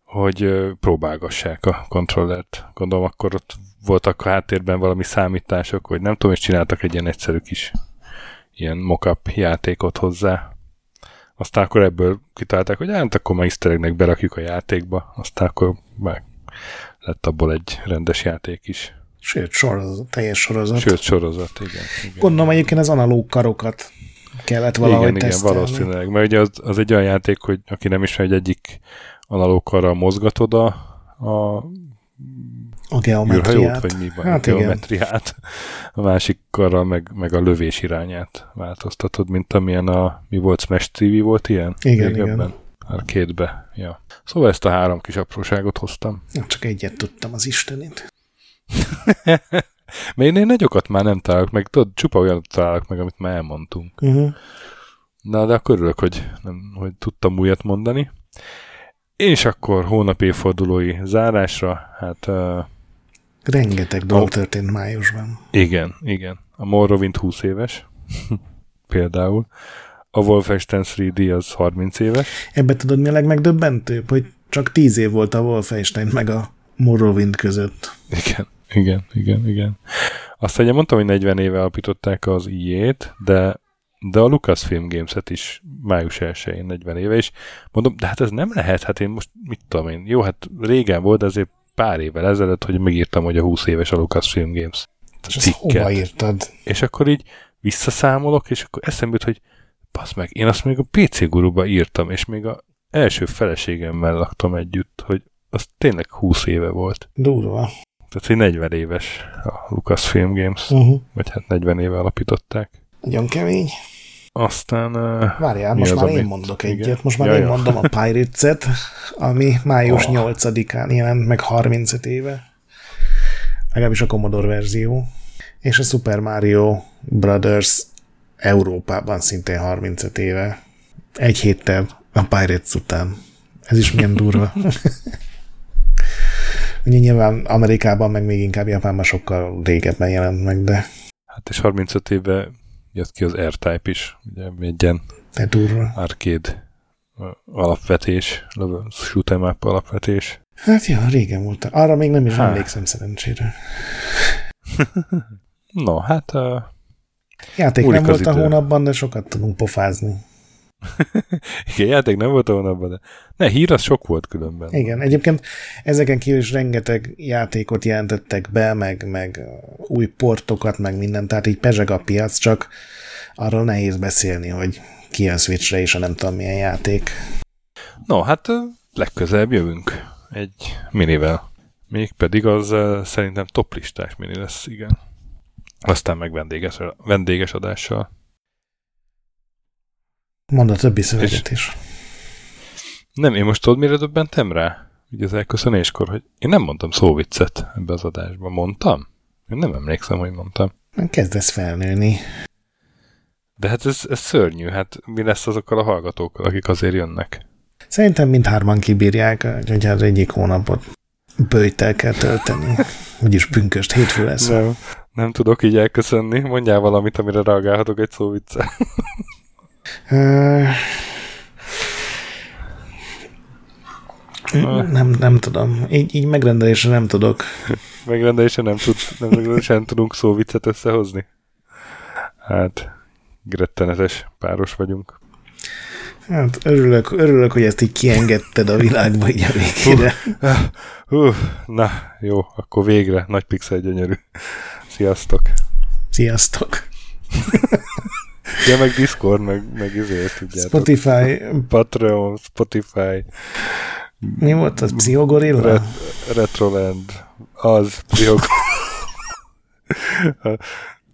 hogy próbálgassák a kontrollert. Gondolom akkor ott voltak a háttérben valami számítások, vagy nem tudom, és csináltak egy ilyen egyszerű kis ilyen mockup játékot hozzá. Aztán akkor ebből kitalálták, hogy hát akkor ma easter berakjuk a játékba, aztán akkor meg lett abból egy rendes játék is. Sőt, sorozat, teljes sorozat. Sőt, sorozat, igen. igen. Gondolom egyébként az analóg karokat kellett valahogy igen, tesztelni. Igen, valószínűleg. Mert ugye az, az egy olyan játék, hogy aki nem ismer, hogy egyik analóg karral mozgatod a, a A geometriát. vagy mi van? Hát a igen. geometriát. A másik karral meg, meg a lövés irányát változtatod, mint amilyen a, mi volt, Smash TV volt ilyen? Igen, Régebben? igen. Arcade-be, ja. Szóval ezt a három kis apróságot hoztam. Csak egyet tudtam az Istenit. Mert én, én nagyokat már nem találok meg, tudod, csupa olyat találok meg, amit már elmondtunk. Uh-huh. Na, de akkor örülök, hogy, nem, hogy tudtam újat mondani. És akkor hónap évfordulói zárásra, hát uh, Rengeteg dolog történt májusban. igen, igen. A Morrowind 20 éves, például. A Wolfenstein 3D az 30 éves. Ebbe tudod, mi a legmegdöbbentőbb? Hogy csak tíz év volt a Wolfenstein meg a Morrowind között. Igen, igen, igen, igen. Aztán ugye mondtam, hogy 40 éve alapították az IE-t, de, de a Lucasfilm Games-et is május 1-én 40 éve, és mondom, de hát ez nem lehet, hát én most mit tudom én, jó, hát régen volt, de azért pár évvel ezelőtt, hogy megírtam, hogy a 20 éves a Lucasfilm Games ezt hova írtad? és akkor így visszaszámolok, és akkor eszembe jut, hogy basz meg, én azt még a PC guruba írtam, és még a első feleségemmel laktam együtt, hogy az tényleg 20 éve volt. Durva. Tehát, hogy 40 éves a Lucasfilm Games, Uh-huh. vagy hát 40 éve alapították. Nagyon kemény. Aztán... Várjál, most az, már én amit- mondok igen? egyet. Most már Ja, én ja. mondom a Pirates-et, ami május Oh. 8-án jelent meg 35 éve. Legalábbis a Commodore verzió. És a Super Mario Brothers Európában szintén 35 éve. Egy héttel a Pirates után. Ez is milyen durva. Ugye nyilván Amerikában, meg még inkább Japánban sokkal régebben jelent meg, de hát és 35 éve jött ki az R-Type is, ugye egy ilyen arcade alapvetés, level- shoot 'em up alapvetés. Hát jó, régen volt. Arra még nem is Há. emlékszem szerencsére. No, hát uh, Játék nem volt a idő. hónapban, de sokat tudunk pofázni. igen, játék nem volt abban, de ne, hír az sok volt különben. Igen, egyébként ezeken kívül is rengeteg játékot jelentettek be, meg, meg új portokat, meg minden, tehát így pezseg a piac, csak arról nehéz beszélni, hogy kijön Switchre is a nem tudom milyen játék. No, hát legközelebb jövünk egy minivel. Mégpedig az szerintem toplistás mini lesz, igen. Aztán meg vendéges, vendéges adással. Mondd a többi szöveget is. Nem, én most tudod, mire döbbentem rá? Ugye az elköszönéskor, hogy én nem mondtam szóviccet ebbe az adásba. Mondtam? Én nem emlékszem, hogy mondtam. Kezdesz felnőni. De hát ez, ez szörnyű, hát mi lesz azokkal a hallgatókkal, akik azért jönnek? Szerintem mindhárman kibírják, hogy az egyik hónapot bőjtel kell tölteni. Úgyis pünköst hétfő lesz. Nem, nem tudok így elköszönni. Mondjál valamit, amire reagálhatok egy szóviccel. Nem, nem tudom. Így, így megrendelésre nem tudok. Megrendelésen nem, tud, nem, megrendelésen tudunk szóviccet összehozni. Hát, rettenetes páros vagyunk. Hát örülök, örülök, hogy ezt így kiengedted a világba így a végére. Hú, na, jó, akkor végre. Nagy pixel gyönyörű. Sziasztok. Sziasztok! Ja, meg Discord, meg, meg izért, tudjátok. Spotify, Patreon, Spotify, mi volt az? Pszichogorilla? Ret, Retroland, az,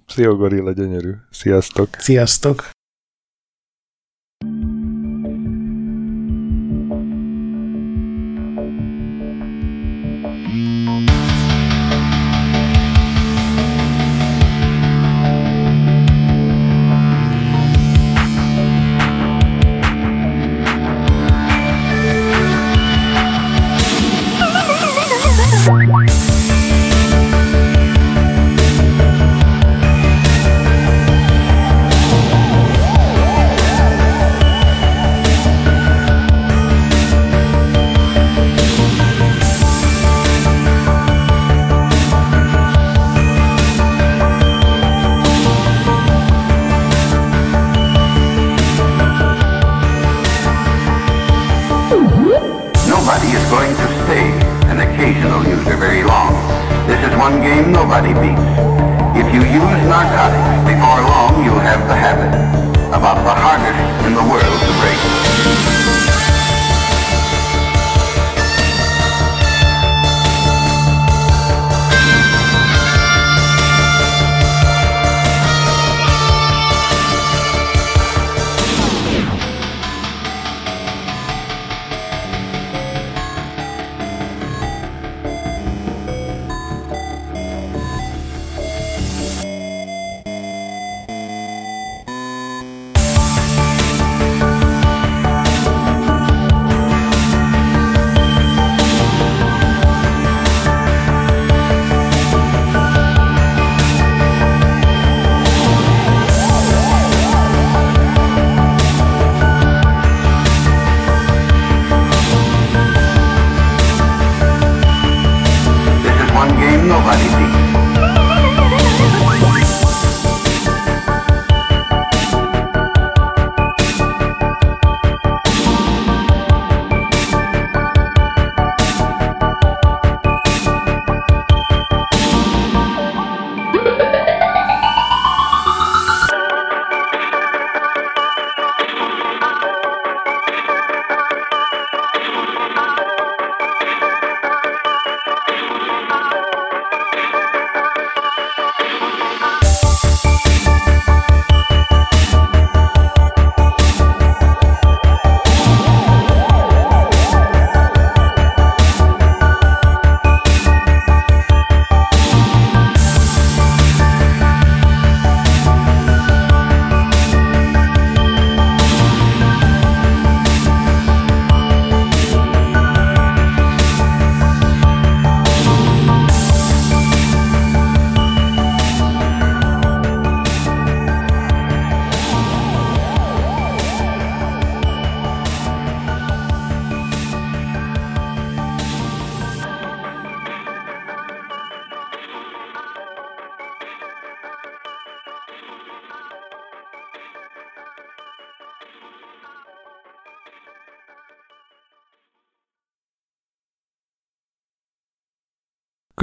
Pszichogorilla gyönyörű. Sziasztok. Sziasztok!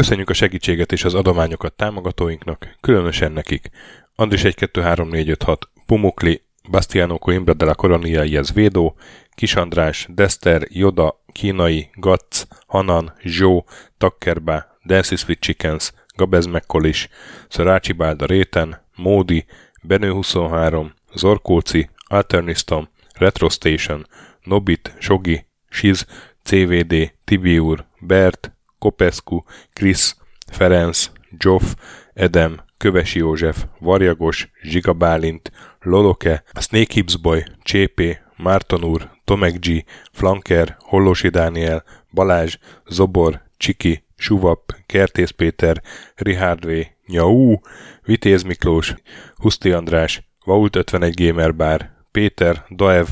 Köszönjük a segítséget és az adományokat támogatóinknak, különösen nekik. Andris 1 2 3 4 5 6, Pumukli, Bastiano Coimbra de la Coronia Iez Védó, Kis András, Dester, Joda, Kínai, Gatz, Hanan, Zsó, Takkerba, Dancy Sweet Chickens, Gabez Mekkolis, Szarácsi Bálda Réten, Módi, Benő 23, Zorkóci, Alternistom, Retro Station, Nobit, Sogi, Siz, CVD, Tibiur, Bert, Kopescu, Krisz, Ferenc, Zsoff, Edem, Kövesi József, Varjagos, Zsiga Bálint, Loloke, Snake Hips Boy, Csépé, Márton úr, Tomek G, Flanker, Hollosi Dániel, Balázs, Zobor, Csiki, Suvap, Kertész Péter, Richard V, Nyau, Vitéz Miklós, Huszti András, Vault 51 Gamer Bar, Péter, Daev,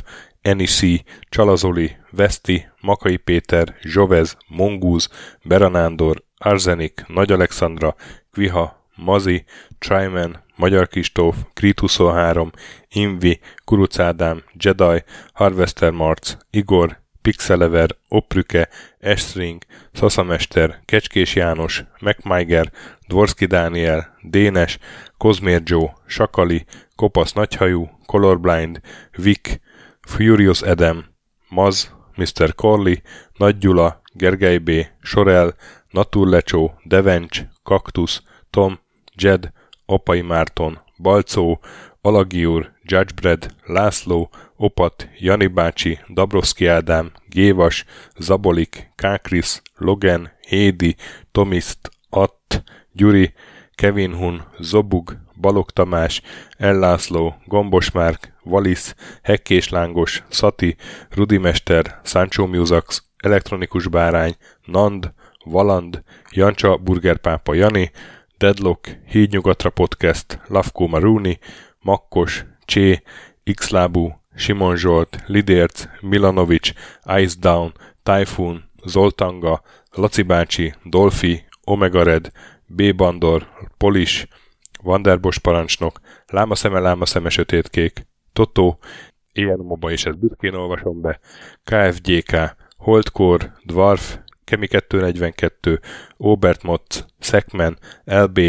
Enisi, Csalazoli, Veszti, Makai Péter, Zsovez, Mongúz, Beranándor, Arzenik, Nagy Alexandra, Kviha, Mazi, Tryman, Magyar Kistóf, Krit 23, Invi, Kuruc Ádám, Jedi, Harvester Marc, Igor, Pixelever, Oprüke, Estring, Szaszamester, Kecskés János, MacMiger, Dvorski Dániel, Dénes, Kozmér Joe, Sakali, Kopasz Nagyhajú, Colorblind, Vic, Furious Edem, Maz, Mr. Corley, Nagy Gyula, Gergely B., Sorel, Naturlecsó, Devencs, Kaktusz, Tom, Jed, Apai Márton, Balcó, Alagiur, Judgebred, László, Opat, Jani bácsi, Dabrowski Ádám, Gévas, Zabolik, Kákris, Logan, Hédi, Tomiszt, Att, Gyuri, Kevin Hun, Zobug, Balog Tamás, Ellászló, Gombos Márk, Valisz, Hekkés Lángos, Szati, Rudimester, Sancho Musax, Elektronikus Bárány, Nand, Valand, Jancsa Burgerpápa Jani, Deadlock, Hídnyugatra Podcast, Lavkó Maruni, Makkos, Csé, Xlábú, Simon Zsolt, Lidérc, Milanovic, Ice Down, Typhoon, Zoltanga, Laci bácsi, Dolfi, Omega Red, B. Bandor, Polis, Vanderbos parancsnok, Lámaszeme, Lámaszeme, Sötétkék, Totó, ilyen moba is ezt büszkén olvasom be, KFGK, Holdkor, Dwarf, Kemi 242, Obert Motz, Szekmen, LB,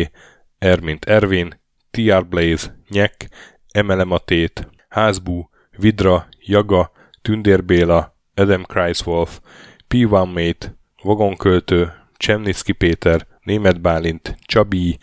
Ermint Ervin, TR Blaze, Nyek, Emelematét, Házbú, Vidra, Jaga, Tündérbéla, Adam Kreiswolf, P1 Mate, Vagonköltő, Csemnicki Péter, Német Bálint, Csabi,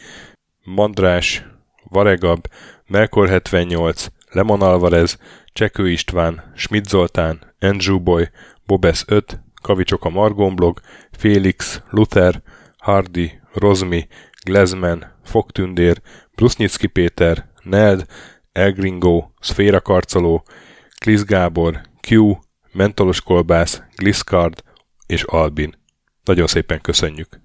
Mandrás, Varegab, Melkor 78, Lemon Alvarez, Csekő István, Schmidt Zoltán, Andrew Boy, Bobesz 5, Kavicsok a Margonblog, Félix, Luther, Hardy, Rozmi, Glezman, Fogtündér, Brusnicki Péter, Ned, Elgringo, Szféra Karcoló, Klisz Gábor, Q, Mentolos Kolbász, Gliscard és Albin. Nagyon szépen köszönjük!